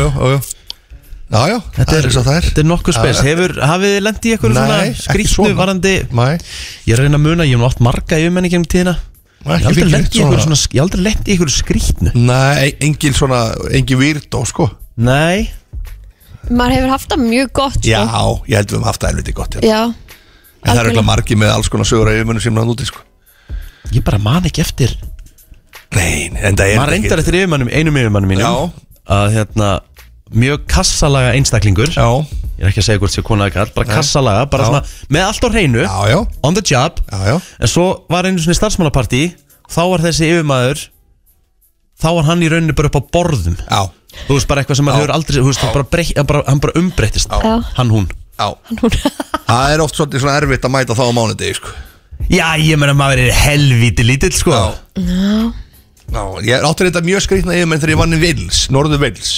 já, já, já. Já, já, Þetta er, eins og það er þetta er nokkuð spes. Hefur, hafið þið lendið í eitthvað svona Nei, svona. varandi Nei, Ég er að reyna að muna, ég hef nú oft marga yfirmenni gegnum tíðina Ég hef ekki aldrei neitt í eitthvað svona Ég hef aldrei lent í eitthvað skrýtnu Nei, engin svona, engin výrdó, sko Nei, Maður hefur haft það mjög gott sko. Já, ég held við um haft það helviti gott já. Já, En það er algjörlega. eitthvað margi með alls konar sögur að yfirmunum sem hann úti, sko ég bara man ekki eftir Nei, en það er maður reyndar eftir yfirmannum, einum yfirmannum mínum Já. að hérna mjög kassalaga einstaklingur. Já, ég er ekki að segja hvort sé kona eða kall bara kassalaga, bara Já. svona með allt á hreinu já, já, on the job. Já, já. en svo var einu svona starfsmannapartí þá var þessi yfirmaður þá var hann í rauninni bara upp á borðum. Já, þú veist bara eitthvað sem maður hefur aldrei þú veist, bara breytt, hann bara, hann bara umbreyttist. Já. hann hún. Já. *laughs* Það er oft svolítið svona erfitt að mæta þá á mánudegi, sko. Já ég meina maður er helvíti lítill sko. Já. Já, ég átti þetta mjög skrítna yfir menn þegar ég vann í Vils, Norður Vils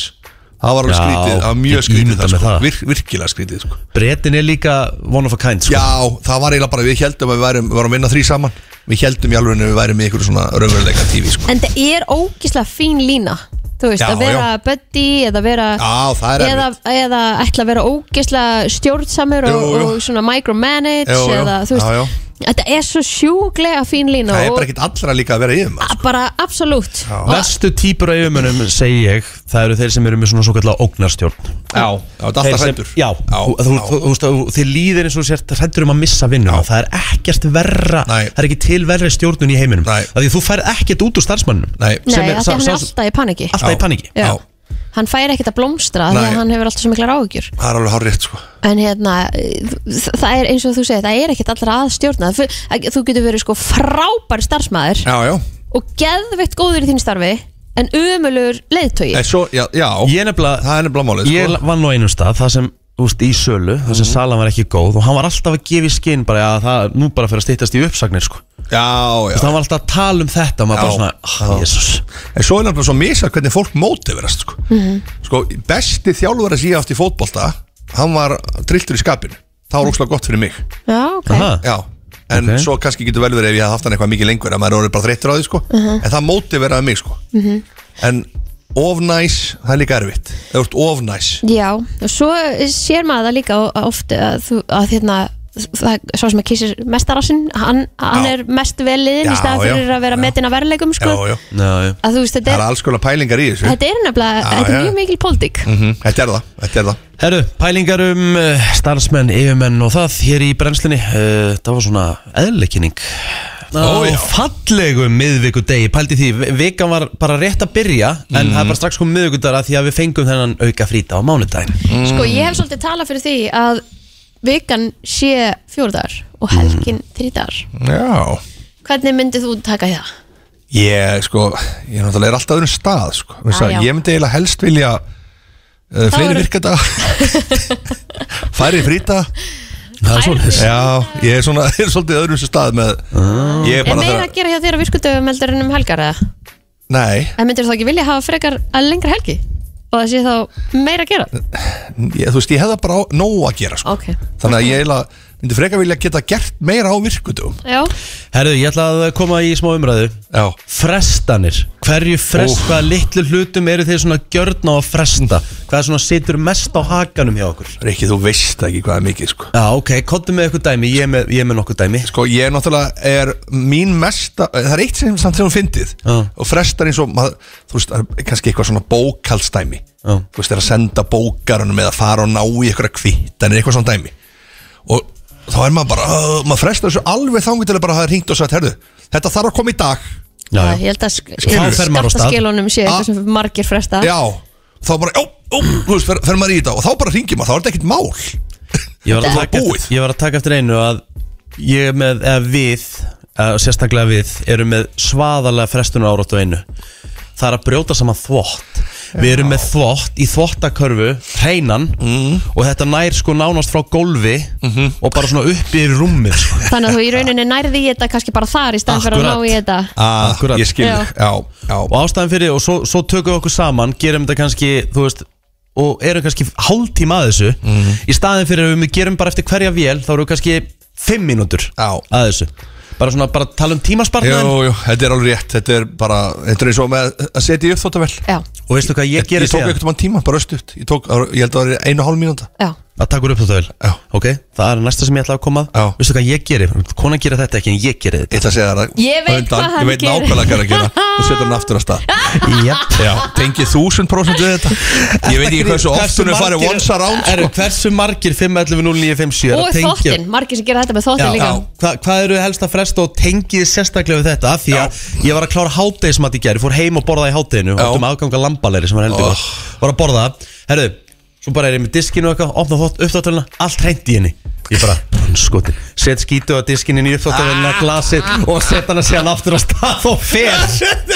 Það var alveg Já, skrítið, það var mjög skrítið það, sko. það. Vir, virkilega skrítið sko. Bretin er líka one of a kind sko. Já, það var eiginlega bara, við heldum að við værum, við varum að vinna þrý saman Við heldum í alveg að við værum í ykkur svona raunveruleika tífi sko. En það er ógislega fín lína Þú veist, Já, að vera buddy eða vera Já, er eða, eða ætla að vera ógislega stjórnsamur og, og svona micromanage eða þú veist, Já, já. Þetta er svo sjúglega fín lína Það er og bara ekkit allra líka að vera yfir maður bara absolutt. Vestu típur af yfirmönnum, segi ég Það eru þeir sem eru með svona svo kallar ógnarstjórn. Já, það er alltaf hrættur Já, þú, þú, þú, þú, þú, þið líðir eins og sért hrættur um að missa vinnuna Já. Það er ekkert verra Nei. Það er ekki til verri stjórnun í heiminum. Nei. Það því þú færð ekkert út úr starfsmannum Nei, Nei, sem er- af því sá- hann er sá- alltaf í paniki Alltaf Já. í paníki Já. Hann fær ekkert að blómstra því Nei. að hann hefur alltaf svo miklar áhugjur það er alveg hár rétt sko. En hérna, það er eins og þú segir, það er ekkert allra að stjórna. Þú- getur verið sko frábær starfsmæður Já, já, og geðveitt góður í þín starfi en umulur leiðtogi. En svo, já, já. Ég nefnilega Það er nefnilega málið Ég sko. vann á einum stað Það sem, úst, í sölu Það sem salan var ekki góð Og hann var alltaf að gefa í skinn bara að það nú bara fyrir að stýttast í uppsagnir sko. Já, já. Það var alltaf að tala um þetta og maður bara svona, oh, jésús En svo er nefnilega svo misa hvernig fólk mótiverast sko. sko, besti þjálfur að síða átt í fótbolta Hann var trilltur í skapinu. Það var óslega gott fyrir mig. Já, ok. Aha. Já. En Ok. svo kannski getur vel verið ef ég hafði haft hann eitthvað mikið lengur að maður er orðið bara þreyttur á því sko. En það mótiveraði mig sko. En of næs, það er líka erfitt. Það er of næs Já, og svo sér maður það líka oft að, þú, að hérna það, svo sem að kýsir mestarassin hann, hann er mest veliðin í stað fyrir já, að vera metin að verðleikum sko. Já, já. Að þú veist, þetta Það er, er alls konar pælingar í þessu. Þetta er nefnilega þetta er mjög mikil pólitík. Mhm, Þetta er það, þetta er það. Herru, pælingar um uh, starfsmenn, yfirmenn og það hér í brennslunni. Uh, Það var svona eðleikinning Ó, já. fallegum miðvikudegi, pældi því. Vi- Vikan var bara rétt að byrja En það er bara strax komið miðvikudagur að því að við fengum þennan auka frýta á mánudaginn. Sko, ég hef svolítið talað fyrir því að vikan sé fjóruðar og helgin mm. þrítar Já Hvernig myndið þú taka það? Ég, sko, ég er náttúrulega er alltaf öðrum stað, sko Ah, það, já. Ég myndi eiginlega helst vilja uh, fleiri virkadaga *laughs* Færi frýta Það er svolítið Já, ég er svona, *laughs* er svolítið öðrum sem stað með Ég er Er bara meira þegar að gera hjá þér á virkudöfum heldur en um helgar eða? Nei, En myndir þú ekki vilja hafa frekar að lengra helgi? Og það sé þá meira að gera? ég, þú veist, ég hefða bara nóg að gera, sko Ok Þannig að ég eiginlega myndi frekar vilja geta gert meira á virkudum Já, Herru, ég ætla að koma í smá umræðu. Já, Frestanir, hverju frest, Úff. hvaða litlu hlutum eru þeir svona gjörn á að fresta? Hvað svona situr mest á hakanum hjá okkur? Rikki, þú veist ekki hvað er mikið, sko. Já, ok, kottum með eitthvað dæmi, ég er með, ég er með nokkuð dæmi. Sko, ég er náttúrulega, er mín mesta Það er eitt sem samt sem hún fyndið. Já. Og frestar eins og, maður, þú veist, það er kannski eitthvað svona bókaldstæmi Já. Þú veist, er að senda bókarunum Eða fara og ná í eitthvað kvittanir Eitthvað svona dæmi. Og þá er maður bara, uh, maður frestar þessu alveg þangur til að bara hafa hringt og sagt, herðu Þetta þarf að koma í dag Já, ég held að Þá fer maður á stað. skattaskilunum sé Ah. eitthvað sem margir fresta Já, þá bara, já, ó, þú veist, fer, fer maður í þetta Og þá bara hringir maður, þá er þetta ekkert mál Ég var, að taka búið. eftir, ég var að taka eftir einu að ég er með, eða við eða sérstaklega við, erum með svaðalega frestunar árátt á einu það er að brjóta saman þvott við erum með þvott í þvottakörfu hreinan Mm. og þetta nær sko nánast frá gólfi Mhm. og bara svona upp í rúmið sko. Þannig að þú í rauninni nærði í þetta kannski bara þar í staðan fyrir að ná í þetta Akkurat. Ég skil, Já. já, já og ástæðan fyrir, og svo, svo tökum við okkur saman gerum þetta kannski, þú veist og erum kannski hálftíma að þessu Mhm. í staðin fyrir að við gerum bara eftir hverja vél þá eru kannski fimm mínútur að þessu bara svona, bara tala um Jú, tímaspartnaðin jú, þetta er alveg rétt. Þetta er bara, þetta er eins og með að setja í uppþóttavel Já, og veistu hvað ég Ég, gerir tók síðan? ekkert hann tíma, bara östuðt Ég tók, ég held að það var einu og hálf mínúta. Já að taka úr upp þetta vel Já. ok, það er næsta sem ég ætla að koma. Já. veistu hvað ég gerir, konan gerir þetta ekki en ég gerir Ég þetta það Ég veit hvað hann Ég veit gerir. nákvæmlega hvað hann gera Og setur hann aftur að stað. Tengið þúsund prósent við þetta. Ég veit ekki hversu oft hún er farið once around er, sko. hversu margir 511-0957 er Og þvottin, margir sem gera þetta með þvottin Já, líka. já. Hva, hvað eru helst að fresta og tengið sérstaklega við þetta? Af því að ég var að klára lambalegri sem var heldur Oh. var að borða. Það, herru svo bara er ég með diskinu og eitthvað, opna þótt uppþáttalina allt hreint í henni. Ég bara, skotin, set skítu á diskinu inn í uppþáttalina, glasið og set hana síðan aftur á stað og fer. *laughs*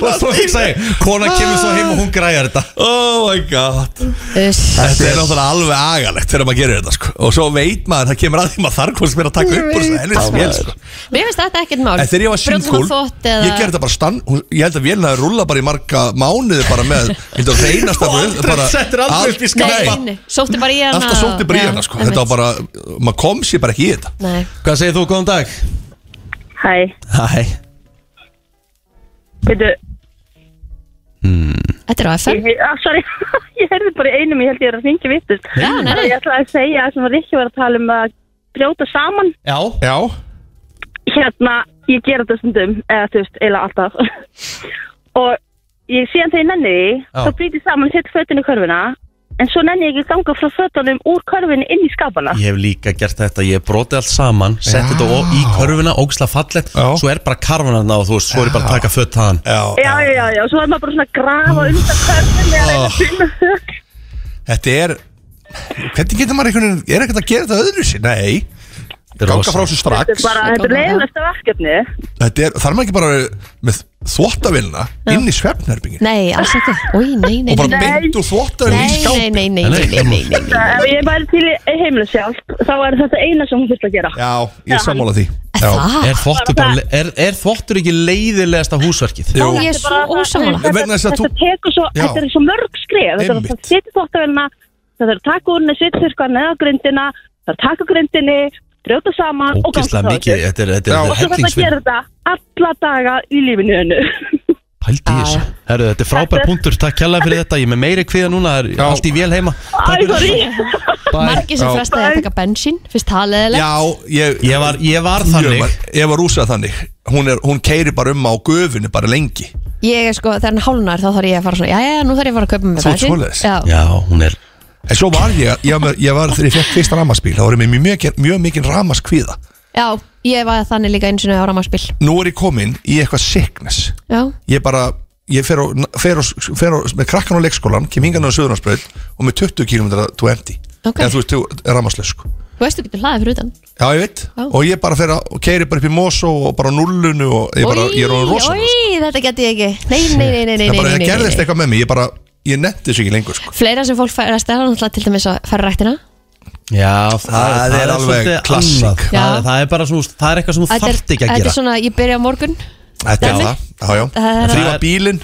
Og svo hugsa ég, kona kemur svo heim og hún græjar þetta. Oh my god. Þetta er náttúrulega alveg agalegt þegar maður gerir þetta sko. Og svo veit maður, það kemur að því maður þarf hvort sem er að taka upp úr þessu helvits vél sko. Mér finnst þetta ekkert mál. En þegar ég var eða- ég gerði þetta bara stann hún- Ég held að vélina hefur rúla bara í marga mánuði bara með, þetta var reynast Og aldrei settir aldrei upp í hana Alltaf sótti bara í hana sko. Þetta var bara, maður kom sér bara ekki í þetta. Nei, hvað segir þú, góðan dag? Hæ, Hæ. Veitu, þetta er á FM ég, ah, sorry, *laughs* ég heyrði bara í einum, ég held ég er að ringja vittust. Já, nei, nei. Ég ætlaði að segja að sem var Rikki var að tala um að brjóta saman. Já, Já, hérna, ég gera þetta stundum eða þú veist, eiginlega alltaf. *laughs* Og ég síðan þegar ég nenni því Já. þá brýti saman sitt fötinu í körfuna en svo nenni ég ekki ganga frá fötunum úr körfunni inn í skapana. Ég hef líka gert þetta Ég hef brotið allt saman, sett þetta ó- í körfuna Ógislega fallegt, Já. svo er bara karfan þarna og þú veist, svo er ég bara að taka fött þaðan. Já, já, já, já, já, svo er maður bara svona að grafa undan körfunni að reyna að finna þau Þetta er Hvernig getur maður einhvern veginn Er ekkert að gera þetta öðru sér? Nei Ganga frá þessu Þetta er strax bara, þetta er leiðilegsta verkefni Þetta er, þarf maður ekki bara með þvottavilna inn í svefnherbingin Nei, alls ekki Új, nei, nei, og bara nei, nei. beint úr þvottavilna í Nei, skáp nei, nei, nei, nei, nei, nei, nei, nei. Ef ég væri til í heimilu sjálf þá er þetta eina sem hún þurft að gera Já, ég er sammála því Já, Það? Er þvottur, bara, er, er þvottur ekki leiðilegasta húsverkið? Jú. Ég er svo ósamála Þetta, Vegna þess að þetta þú- tekur svo, Já. þetta er svo mörg skrif Þetta er Einmitt. að setja þvóttavélina Það er að taka úr henni, setja þurrka neða grindina Það er að taka grindinni, brjóta saman og Ógislega frá mikið, þetta er, þetta Já. er, Og svo þetta að gera þetta alla daga í lífinu hennu Pældi í þessu. Herru, þetta er frábær punktur, takk kjærlega fyrir þetta. Ég er með meiri kviða núna, það er Já. allt í vél heima. Æ, Takk fyrir sorry. Margir sem Já. frestaði að taka bensín Fyrst það leðilegt Já, ég, Ég var, ég var þannig. Ég var rúsað þannig. Hún, er, hún keiri bara um á göfunni bara lengi. Ég er sko, þegar hann hálnar þá þarf ég að fara svona Jæja, nú þarf ég að fara að kaupa með Þú ert svoleiðis? Já, Já, hún er En svo var ég, ég ég var þegar ég fekk fyrsta ramaspíl þá var ég með mjög, mjög mikið ramaskvíða já, ég var þannig líka eins og á ramaspil Nú er ég komin í eitthvað sickness. Já, Ég bara, ég fer, á, fer, á, fer á, með krakkan á leikskólan kem hingan á Suðurlandsbröð og með 20 km to empty. Ok. eða þú veist, þú er ramaslaus sko. Þú veist þú getur hlaðið fyrir utan. Já, ég veit, Já. og ég bara fer að og keiri bara upp í Mosó og bara nullunu og ég, bara, ég er á rosa Ói, þetta geti ég ekki. Nei, nei, nei, nei, nei, Það bara, nei, það nei, gerðist nei. eitthvað með mig, ég bara ég netti þessu ekki lengur sko. Fleira sem fólk færa stæða náttúrulega til dæmis að færa rættina Já, það, Það er alveg svolítið klassík. annað. Já. það, það er bara svona, það er eitthvað sem þú Þetta er- þarft ekki að Þetta gera. er svona, ég byrja á morgun. Þetta er Dæmi? það, já, já. Það er- Þrýfa bílinn,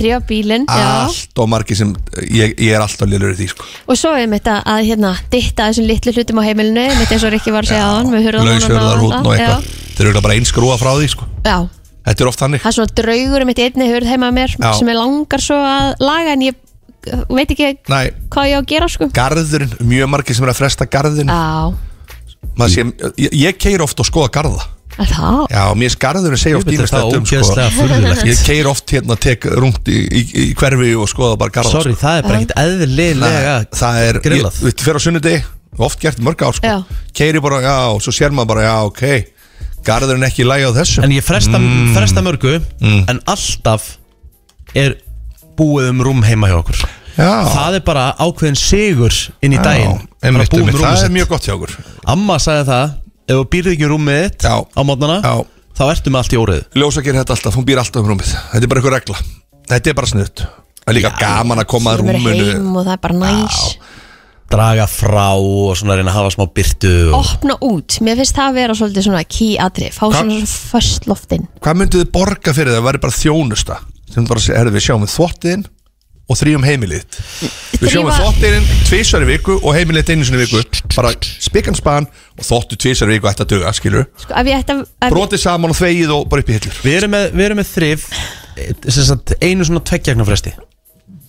Þrjá bílinn, já. Allt og margir sem ég, ég er alltaf lélur í því sko. Og svo er mitt að, að hérna, ditta þessum litlu hlutum á heimilinu Mitt eins og Rikki var að segja á hann Lausverðar hútn og eitthvað. Þeir eru bara eins skrúa frá því sko. Já, Þetta er oft þannig. Það er svona draugur mitt einni hurð heima mér Já. Sem ég langar svo að laga En ég uh, veit ekki Næ, hvað ég á að gera sko. Garðurinn, mjög margir sem er að fresta garðin Já, Maður sé, ég, ég keir oft og skoða garða. Er það? Já, mér skarðurinn segja oft Þetta er það ímislegt um sko. ógeðslega furðulegt. Ég keir oft hérna, tek rungt í, í, í hverfi og skoða bara garða Sorry, sko. það er bara ekkert eðlilega Nei, það er, ég, grillað. við fyrir á sunnudegi oft gert í mörg ár sko. Já. keiri bara, já, og svo sér maður bara, já, ok garðurinn ekki lægi á þessu? En ég fresta, Mm. fresta mörgu En alltaf er búið um rúm heima hjá okkur. Já, Það er bara ákveðin sigur inn í daginn. Já, einmitt, Bara búið um einmitt, það er mjög gott hjá okkur. Amma sagði það Ef þú býrð ekki rúmið þitt Já. á mótnana. Þá ertu með allt í óriðu Ljósa gerir þetta alltaf, hún býr alltaf um rúmið. Þetta er bara eitthvað regla. Þetta er bara snutt. Það er líka gaman að koma að rúminu. heim og það er bara næs Draga frá og svona reyna að hafa smá byrtu og... Opna út, mér finnst það að vera svolítið svona key atri Fá Hva- svona först loftin Hvað myndið þið borga fyrir það? Að væri bara þjónusta sem bara herri, við sjáum við þvottiðin og þrýjum heimilið. Við sjáum við Þrífa- þvottiðin tvisar í viku og heimilið einu sinni í viku. Bara spikan span og þvottu tvisar í viku ætti að duga, skilur Sko, ef ég ætti að ef, Brotið saman og þvegið og bara upp í hillur Við erum með, við erum með þrif eh, sem sagt, Einu svona tveggjagna fresti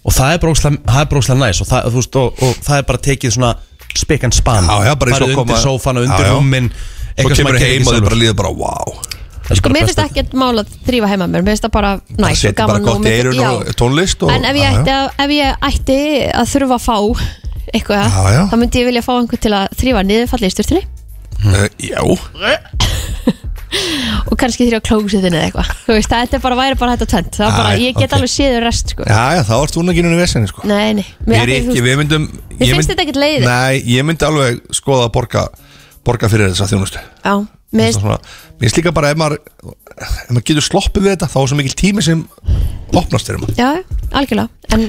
Og það er brókslega, það er brókslega næs og það, þú veist, og, og það er bara tekið svona Spikan span og Farið koma- undir sófana, undir Já, já. rúmin Svo kemur heim og þið bara líður bara, wow sko, mér finnst ekkert mál að þrýfa heima mér Mér finnst það bara Það næs og gaman og tónlist og, En ef ég, ætti að, ef ég ætti að þurfa að fá eitthvað, Já, já. þá myndi ég vilja fá einhvern til að þrýfa niðurfalli í styrtunni Uh, Já, *laughs* og kannski þrýfa klósiðinni eða eitthvað. Þú veist, þetta er bara væri bara þetta tvent Það er bara, ég get ok. alveg séður rest sko. já, já, þá ert þú ekki núna í vesenni sko. Nei, nei. Mér, þú ekki, við myndum Þér ég finnst þetta ekkert leiðið? Nei, ég myndi alveg skoða að borga borga fyrir þessa þjónustu. Já, mér finnst Svona, Mér finnst líka bara ef maður ef maður getur sloppið við þetta þá er svo mikil tími sem opnast fyrir maður. Já, algjörlega. En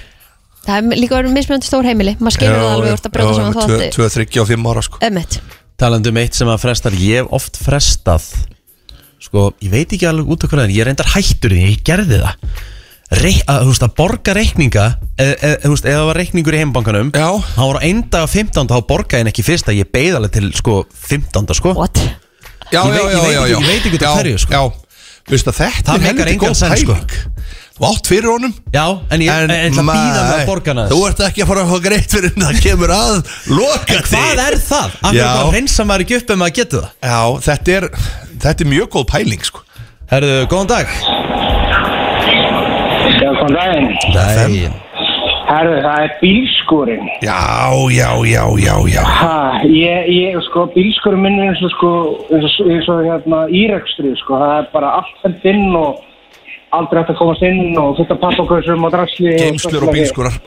það er líka verið mismunandi stór heimili. Maður skilur það alveg sko um að Ég veit ekki alveg út af hverju en Ég reyndar hættur því, ég gerði það Rei, að, þú veist, að borga reikninga eða, þú veist, eða það var reikningur í heimbankanum Já. hann var á einn dag 15 þá borgaði hann ekki fyrst að ég beið alveg til sko 15 sko What? Já, Ég veit- ég veit ekki- ég veit ekki út af Já, hverju, sko. Já, Þú veist að þetta er engan góð sko. pæling Þú átt fyrir honum Já, en ég en, en, ma- býða með borgarna Þú ert ekki að fara að fá greitt fyrir en það kemur að loka En hvað er það? Af Já. hverju bara reynsa maður ekki upp ef maður getur það? Já, þetta er, þetta er mjög góð pæling sko Herðu, góðan dag Já, kom daginn. Dæin Herðu, það er bílskúrin. Já, já, já, já, já Ha, ég, ég, sko, bílskúrin minn er eins og, sko, eins og, eins og hérna, írekstrið, sko. Það er bara allt fendt inn og aldrei hægt að komast inn og þetta pappakössum og drasli. Geimslur og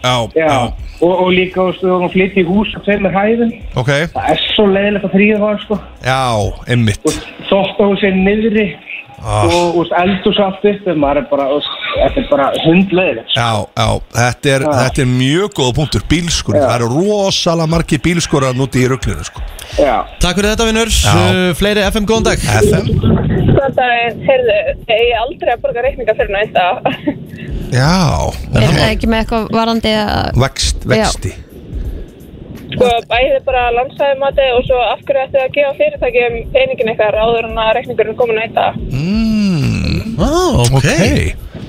Já, já, Og, og líka, þú veist, við flytti í hús og tveimur hæðum. ok Það er svo leiðilegt að þrýða það, sko. Já, einmitt Þóttahúsin niðri Ah. og, allt upp. en Maður er bara, þetta er bara hundleiðilegt. Já, já, þetta er, þetta er mjög góð punktur Bílskúrar, það eru rosalega margir bílskúrar núti í rugglinu sko. Já. Takk fyrir þetta vinnur. Uh, Fleiri FM, góðan dag. FM Góðan daginn, heyrðu, ég er aldrei að borga reikninga fyrir næsta. Já, Er það ekki með eitthvað varandi að vext, vexti Sko, bæði bara landsæðumati og svo af hverju ætti að gefa fyrirtækjum peningin ykkar áður en að reikningurinn er komin næsta. mm, ah, ok Ok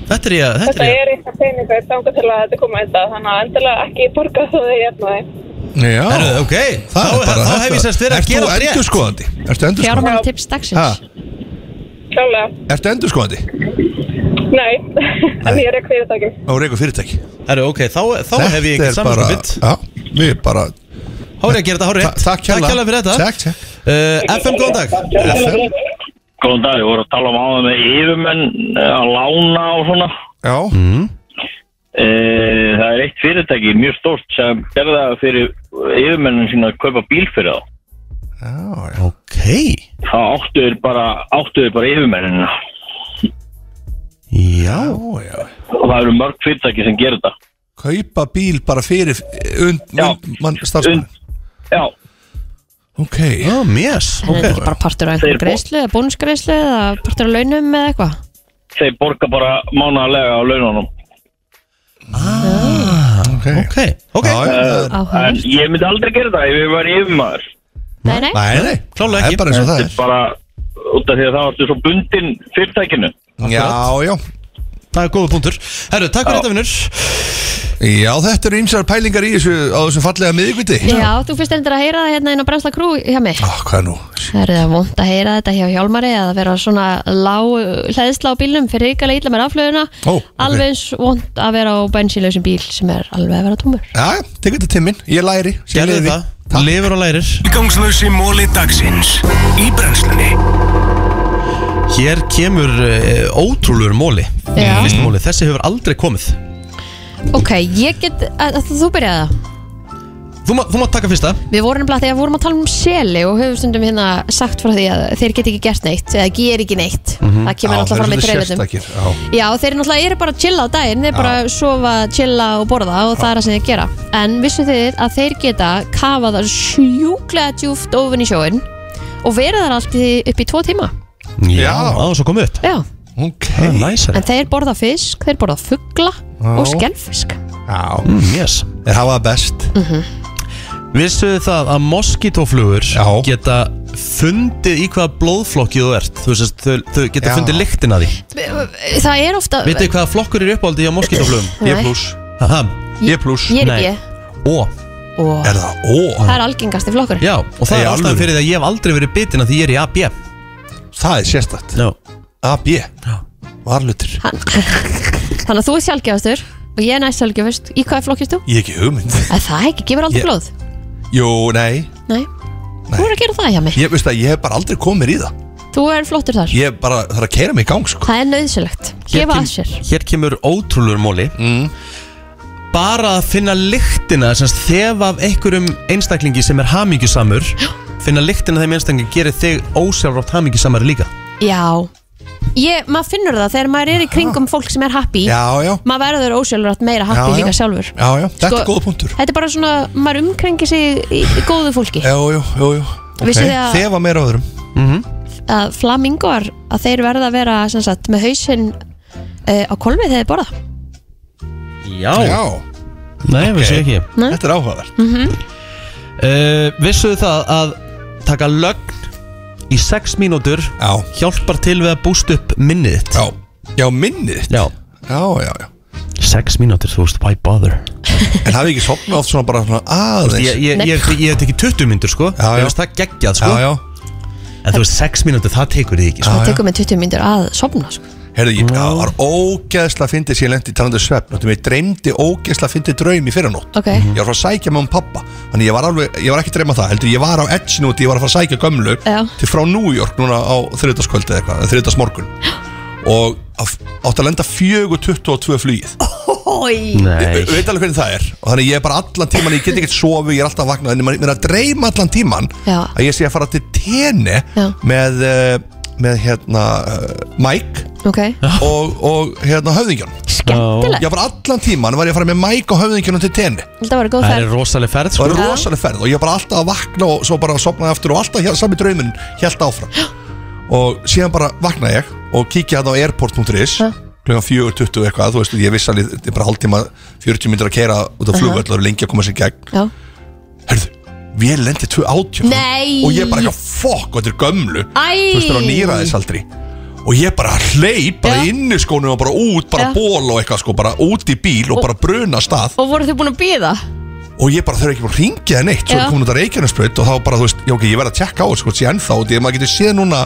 Þetta er ég Þetta Þetta er ég er eitthvað peningur þanga til að þetta koma næsta, þannig að endilega ekki borga þó þið ég efna þið. Já, Herðu, ok það Þá, er bara þá hef ég sérst verið að gera Ertu rétt endurskoðandi? Ertu endurskoðandi? fjármála tips dagsins Klálega. Ertu endurskoðandi? Nei, en ég er ekki fyrirtækjum. Á reyku fyrirtæki Herðu, ok, þá, þá hef ég ekkert samanskapið Já, við bara Ég að gera þetta hár rétt. Ta- Takk hérlega fyrir þetta. Takk, takk. Uh, FM, góðan dag. FM Góðan dag, ég voru að tala um áður með yfirmenn eh, að lána og svona. Já, E, það er eitt fyrirtæki, mjög stórt, sem gerði það fyrir yfirmennin sína að kaupa bíl fyrir þá. já, Ok. Það áttu þeir bara, áttu þeir bara yfirmennina. Já. Já, Og það eru mörg fyrirtæki sem gerir það. Kaupa bíl bara fyrir und, Já. und, mann, starfsmann Já, Ok. Já, mjöss En er þetta ekki bara partur af Þeir einhverjum bo- greiðslu eða bónusgreiðslu eða partur af launum eða eitthvað? Þeir borga bara mánaðarlega á laununum. Ok. Ok, ok. Já, já, En Áhugavert ég myndi aldrei gera það ef ég var yfirmaður. Nei, nei, Nei, nei Klálega Það ekki. er bara eins og það Þetta er er. bara út af því að það vartu svo bundin fyrirtækinu. Já, já. Það er góða punktur. Herru, takk fyrir þetta vinnur Já, þetta eru ýmsar pælingar í þessu á þessum fallega miðvikviti Já, þú fyrst endur að heyra það hérna inn á Brensla Krú hjá mig Á, hvað nú? Það er það vond að heyra þetta hjá Hjálmari að vera svona lág hlæðsla á bílnum fyrir ykkarlega illa með raflöðuna Ó, ok. Alveg eins vond að vera á bensínlausum bíl sem er alveg að vera tómur Já, já, tekur þetta timminn, ég læri sem Gerðu lifi. það Takk. Lifur og lærir Gangslösi móli dagsins Í brennslunni Hér kemur uh, ótrúlur móli Já. Fyrst móli, þessi hefur aldrei komið Ok, ég get, að, að, þú byrjaði það. Þú, má, þú mátt taka fyrsta. Við vorum nefnilega þegar við vorum að tala um seli og höfum stundum hérna sagt frá því að þeir get ekki gert neitt eða ger ekki neitt. Það kemur Já, náttúrulega fram í sérstakir, Já, Já, þeir náttúrulega eru bara að chilla á daginn Þeir bara sofa, chilla og borða og það er það sem þeir gera. En vissu þið að þeir geta kafað það sjúklega djúft ofin í sjóin og verið þar allt í, upp í tvo tíma? Já. á þess að koma upp. Já, ok. Það er næsar en þeir borða fisk, þeir borða fugla og skellfisk. Já, mm, yes. þeir hafa það best. Vissuðu það að moskítóflugur Já. geta fundið í hvaða blóðflokki þú ert? Þú veist, þau, þau geta Já. fundið lyktina því. Það er ofta Vitið þið hvaða flokkur er uppáldi á moskítóflugum? Nei. Ég pluss Aha, Ég pluss Ég er Nei. ekki ó og Er það? Ó, það er algengasti flokkur. Já, og það Í er ástæðan alvöru? fyrir því að ég hef aldrei verið bitin að því ég er í AB það er sérstætt Já. AB Varlutur Hann- *laughs* Þannig að þú er sjálfgefastur og ég er næst sjálfgefast. Í hvaða flokkist þú? Ég hef ekki hugmynd. Að það ekki, gefur aldrei Ég- blóð? Jú, nei. Nei, þú er að gera það hjá mig Ég veist að ég hef bara aldrei komið mér í það. Þú er flottur þar. Ég bara þarf að keira mig í gang sko. Það er nöðsilegt Hér Gefa kem- að sér. Hér kemur ótrúlur móli. Mm. Bara að finna lyktina semst, Þef af einhverjum einstaklingi sem er hamingjusamur Finna lyktina af þeim einstaklingi Gerir þig ósjálfrátt hamingjusamari líka. Já ég, Maður finnur það þegar maður er í kringum fólk sem er happy Já, já, Maður verður ósjálfrætt meira happy Já, já. líka sjálfur. Já, já. Þetta Sko- er góða punktur. Þetta er bara svona, maður umkrengi sig í, í góðu fólki. Jú, jú, jú, jú. Vissuð þið að- Þefa meira öðrum. Að flamingoar að þeir verða að vera sem sagt, með hausinn uh, á kolmið þegar þeir borða? Já, Já, Nei, Ok. vissu ekki. Nei. þetta er áhugavert. Uh, Vissuðu það að taka lögn í 6 mínútur Já, hjálpar til við að búst upp minnið þitt. Já. Já, minnið þitt? Já. Já, já, já. Sex mínútur, þú veist, why bother? En hafi ekki sopnað oft svona bara svona aðeins? Ég, ég, ég, ég, ég hef tekið 20 mínútur sko. Já, já. Ég veist það geggjað sko. Já, já. En þú veist, 6 mínútur, það tekur þig ekki sko. Það tekur mig 20 myndir að sopna sko. Herðu, ég það var ógeðsla fyndið sér lendi talandi svepp Náttúrulega ég dreymdi ógeðsla fyndið draum í fyrranótt Ok, Ég var að fara að sækja með um pappa. Þannig ég var alveg, ég var ekki að dreyma það Heldur ég var á edginu út, ég var að fara að sækja gömlu Já. Til frá New York núna á þriðdagskvöldi eða eitthvað Þriðdagsmorgun Og á- átti að lenda 4.22 flugið. Ég Nei. Ég veit alveg hvernig það er. Og þannig ég er bara allan tíman, ég get ekkert sofi Ég er alltaf að vakna, en mér er að dreyma allan tíman Já. Að ég sé að fara til tenni Já. Með, uh, með hérna uh, Mike ok. og, og hérna höfðingjan Skemmtilegt. Ég var allan tíman, var ég að fara með Mike og höfðingjanum til tenni. Þetta var góð Það ferð. er rosaleg ferð sko það er Já. rosalega ferð Og ég er bara alltaf að vakna og svo bara sopnaði aftur Og alltaf hér, sami drauminn held áfram. *gasps* Og síðan bara vakna ég Og kíkja hérna á airport.is. Klukkan 4.20 eitthvað, þú veist, ég viss alveg Þetta er bara hálftíma, 40 myndir að keira út á flugvöll Og lengi að koma sér gegn. Já við lendi 2.80 Nei. Og ég bara eitthvað, fokk, og þetta er gömlu Æ. Þú veist, það er á nýraðisaldri Og ég bara hleyp, bara Já. inn í skónum Og bara út, bara Já. ból og eitthvað sko Bara út í bíl og bara bruna stað Og voru þið búin að býða? og ég bara þau ekki búin að ringja það neitt svo Já. er komin út að Reykjanesbraut og þá bara þú veist, já ok, ég verð að tjekka á þessu hvort sé ennþá því að maður getur séð núna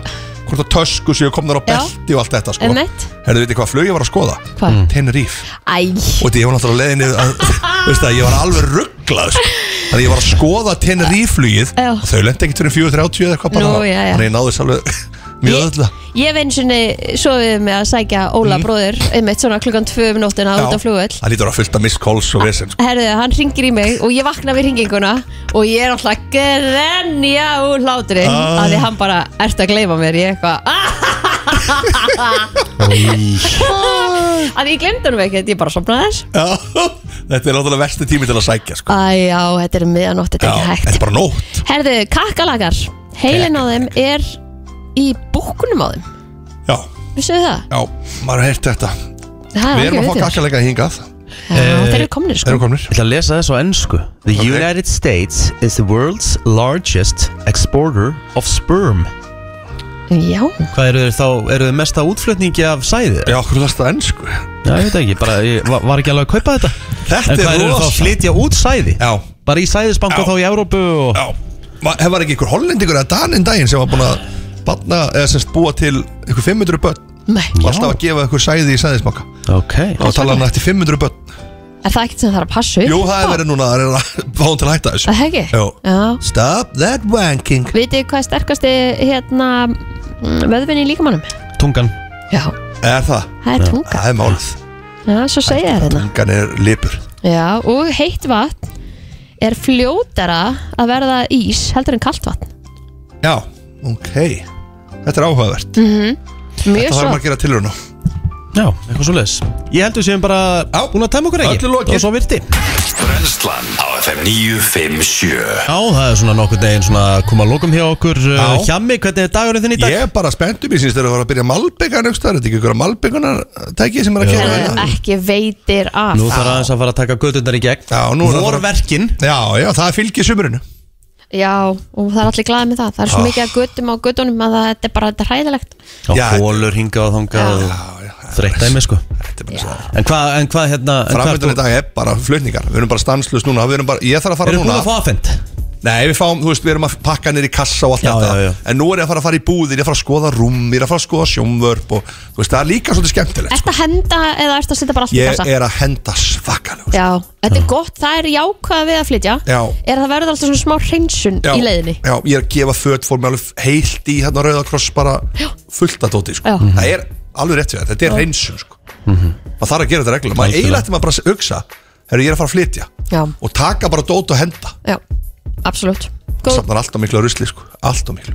hvort að tösku séu komnar á Já. belti og allt þetta sko Einmitt. Herðu, veitir hvað flug ég var að skoða? Hvað? Tenerife Æ og því ég var náttúrulega á leiðinni að, *laughs* veist það, ég var alveg rugglað sko. *laughs* þannig ég var að skoða Tenerife flugið Já. og þau lendi ekkert fyrir 4.30 eða eitthvað bara Nú, já, já. þannig ég náði alveg *laughs* mjög Ég- öðla Ég einu sinni sofið með að sækja Óla bróður einmitt svona klukkan tvö um nóttina út á flugvöll það lítur að fylta miss calls og vesen sko. Herðu, hann ringir í mig og ég vakna við ringinguna og ég er alltaf að grenja úr hlátri Ah. að því hann bara ert að gleyma mér ég eitthvað að ég glemdi hann ekki ég bara sopnaði þess Já, þetta er náttúrulega versti tími til að sækja sko. Æ, já, þetta er miðanótt, þetta Já, er ekki þetta hægt. er bara nótt. Herðu, kakkalakar heilin á þeim er í búkunum á þeim. Já, Vissu það? já, maður har heyrt þetta. Það Við er erum að fá kakkalega hingað. Já, þeir eru komnir sko. Erum komnir. Ég ætla að lesa þessu á ennsku The. United States is the world's largest exporter of sperm Já, Hvað eru þeir þá, eru þeir mesta útflutningi af sæði? Já, hvernig varst það ennsku? Já, ég veit ekki, bara, ég var, var ekki alveg að kaupa þetta Þetta En er hvað eru þeir þá að rosa. flytja út sæði? Já, Bara í sæðisbanka Já. þá í Európu og já Va- Hefur ekki ykkur hollendingur eða daninn daginn sem var búin að batna, eða semst búa til ykkur 500 börn nei og alltaf að gefa ykkur sæði í sæðismaka Ok og tala hann eftir 500 börn Er það ekkert sem það er að passa upp Jú, það er verið núna að reyna að fá hann til að hætta þessu. Það ekki? Jú. Já. Stop that wanking. Vitið hvað er sterkasti hérna mm, vöðvinn í líkamannum? Tungan. Já, Er það? það er tunga Það er málið. Já, svo segja þér hérna. Tungan er lipur. Já, og heitt vatn er fljótara að verða ís heldur en kalt vatn. Já, ok. Þetta er áhugavert. Mjög Það svo. þarf maður að gera tilhörun á Já, eitthvað svo leiðis Ég heldur séum bara Já. búin að tæma okkur ekki? Öllu lokið. Og svo virti. Brennslan á FM 957 Já, það er svona nokkur deginn svona að koma að lokum hjá okkur uh, Já. Hjammi, hvernig er dagurinn þinn í dag? Ég er bara spenntum, ég syns þeir að fara að byrja malbyggan þetta er ekki ykkur malbygganar tæki sem er að Herðu, þetta ekki veitir af. Nú þarf aðeins að fara að taka göttundar í gegn. Já, nú er það bara- Vorverkin. Já, já, það fylgir sumurinu Já, og það er allir glaðið með það. Það er svo Ah. mikið að guttum á guttunum að þetta er bara þetta er hræðilegt. Og Já, hólur hingað og þangað Já. og Þreytt dæmi sko. Þetta er bara svo En hvað, en hvað hérna en hvað Framöndan í dag er bara flutningar. Við erum bara stanslust núna. Við erum bara, Ég þarf að fara Eru búin núna. að fá aðfend? Nei, við fáum, þú veist, við erum að pakka nýr í kassa og allt Já, þetta. já, já. En nú er ég að fara að fara í búðir, ég er að fara að skoða rúm Ég er að fara að skoða sjónvörp og þú veist, það er líka svolítið skemmtilegt Ertu að henda eða ertu að setja bara allt í Ég kassa? er að henda svakalega. Já, þetta er gott, það er jákvæða við að flytja. Já. Er að það verður alltaf svona smá hreinsun í leiðinni? Já, ég er að gefa föt fór mig alveg heilt í hérna Rauðakross bara fullt að dóti sko. Það er alveg rétt þetta, þetta er hreinsun sko. þetta Herru, ég er að fara að flytja Já, og taka bara dót og henda. Já, absolutt. Góð, Safnar allt á miklu af rusli sko. allt á miklu.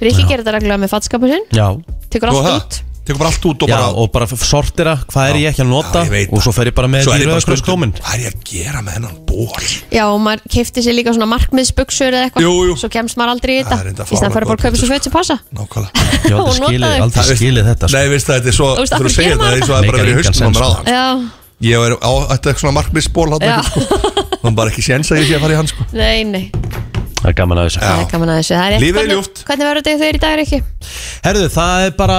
Rikki gerir þetta reglulega með fatskapur sinn. Já. Tekur allt það, út. Tekur bara allt út og Já, bara og bara sortira, hvað er ég ekki að nota? Já, ég veit Og það. svo fer ég bara með Svo í er ég bara stundum, rauðakrossklómin Hvað er ég að gera með hennan ból? Já, og maður keifti sér líka svona markmiðsbuksur eða eitthvað. Jú, jú. Svo kemst maður aldrei í Það er þetta. reyndar Í stæðan fyrir bara að kaupa fáránlega svo gott, föt sem passa. Nákvæmlega. *laughs* Ég Og aldrei skilið, notaðu. aldrei Það- skilið þetta sko. Nei, veist það, þetta er svo Þú veist, af Þú hverju segir gerir þetta, það maður er svo að bara Meikar verið í haustum á mér sko. áðan. Já, Ég er á þetta svona markmissból hann Já. sko. Bara ekki séns að ég sé að fara í hann sko. nei, nei Það er gaman að þessu Já. Það er gaman að þessu Það er rétt. Lífið er Hvernig- ljúft. Hvernig verður þetta þegar í dag er ekki? Herðu, það er bara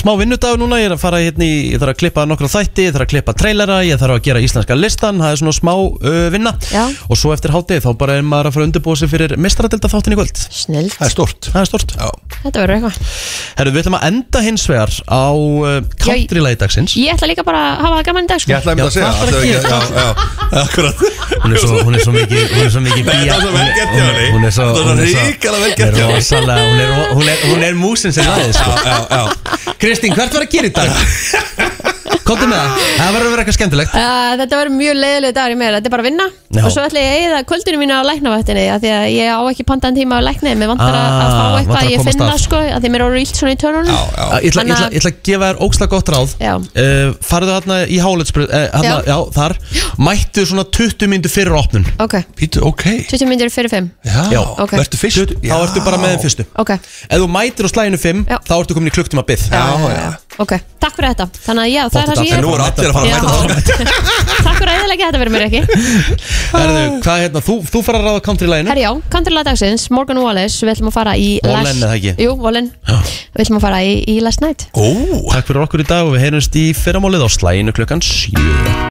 smá vinnudag núna, ég er að fara hérna í, ég þarf að klippa nokkra þætti, ég þarf að klippa trailera, ég þarf að gera íslenska listan, það er svona smá uh, vinna Já. og svo eftir hátið þá bara er maður að fara að undirbúa sig fyrir mistradelda þáttin í kvöld. Snill, Það er stort Það er stort. Já, þetta verður eitthvað Herðu, við ætlum að enda hins vegar á uh, country-lagi dagsins. Ég ætla líka bara að hafa það gaman í dag sko ég ætlaði Já, að segja hvað ætlaði ætlarðu að ekki- Já, já, akkurat Hún er svo, hún er svo mikið, hún er svo mikið bía. það er svo vel gert hjá henni. hún er Það er svo hún er svo, hrikalega vel hún gert er hún er, hún er, hún er músin sem laðið, sko. Kristín, hvert var að gera í dag? Kóttu með það, það verður að vera eitthvað skemmtilegt. Uh, þetta verður mjög leiðileg dagur í mér Þetta er bara að vinna Já. Og svo ætla ég að eigða kvöldinu mínu á læknavættinni af Því að ég á ekki pantaðan tíma á læknið Mér vantar að, að Ah, fá eitthvað að að ég finna af. sko að Því mér eru illt svona í törnunum Ég ætla, ég, ætla, Þannig að- ég ætla að gefa þér ókslega gott ráð uh, Farðu þarna í háletsbröð uh, já. Já. já, þar Mættu svona 20 myndu fyrir opnun Ok, Pítu, ok 20 myndir fyrir 5 Já, Já. Ok. verður fyrst. Þá ertu bara með þeim fyrstu. Ok, Ef þú mætir á slæginu 5 Já. Þá ertu komin í klukktum að byggð já, Já, ok, takk fyrir þetta. Þannig að já, það er það sem ég En nú eru allir að fara að mæta það *laughs* Takk fyrir að eðalega þetta fyrir mér ekki Erðu, hvað hérna, þú, þú fara að ráða country læginu Herri já, countrylag dagsins, Morgan Wallace Við ætlum að fara í Wallen, Last- eða ekki? Jú, Wallen Við ætlum að fara í, í Last Night. Ó. Takk fyrir okkur í dag og við heyrumst í fyrramálið á slæginu klukkan 7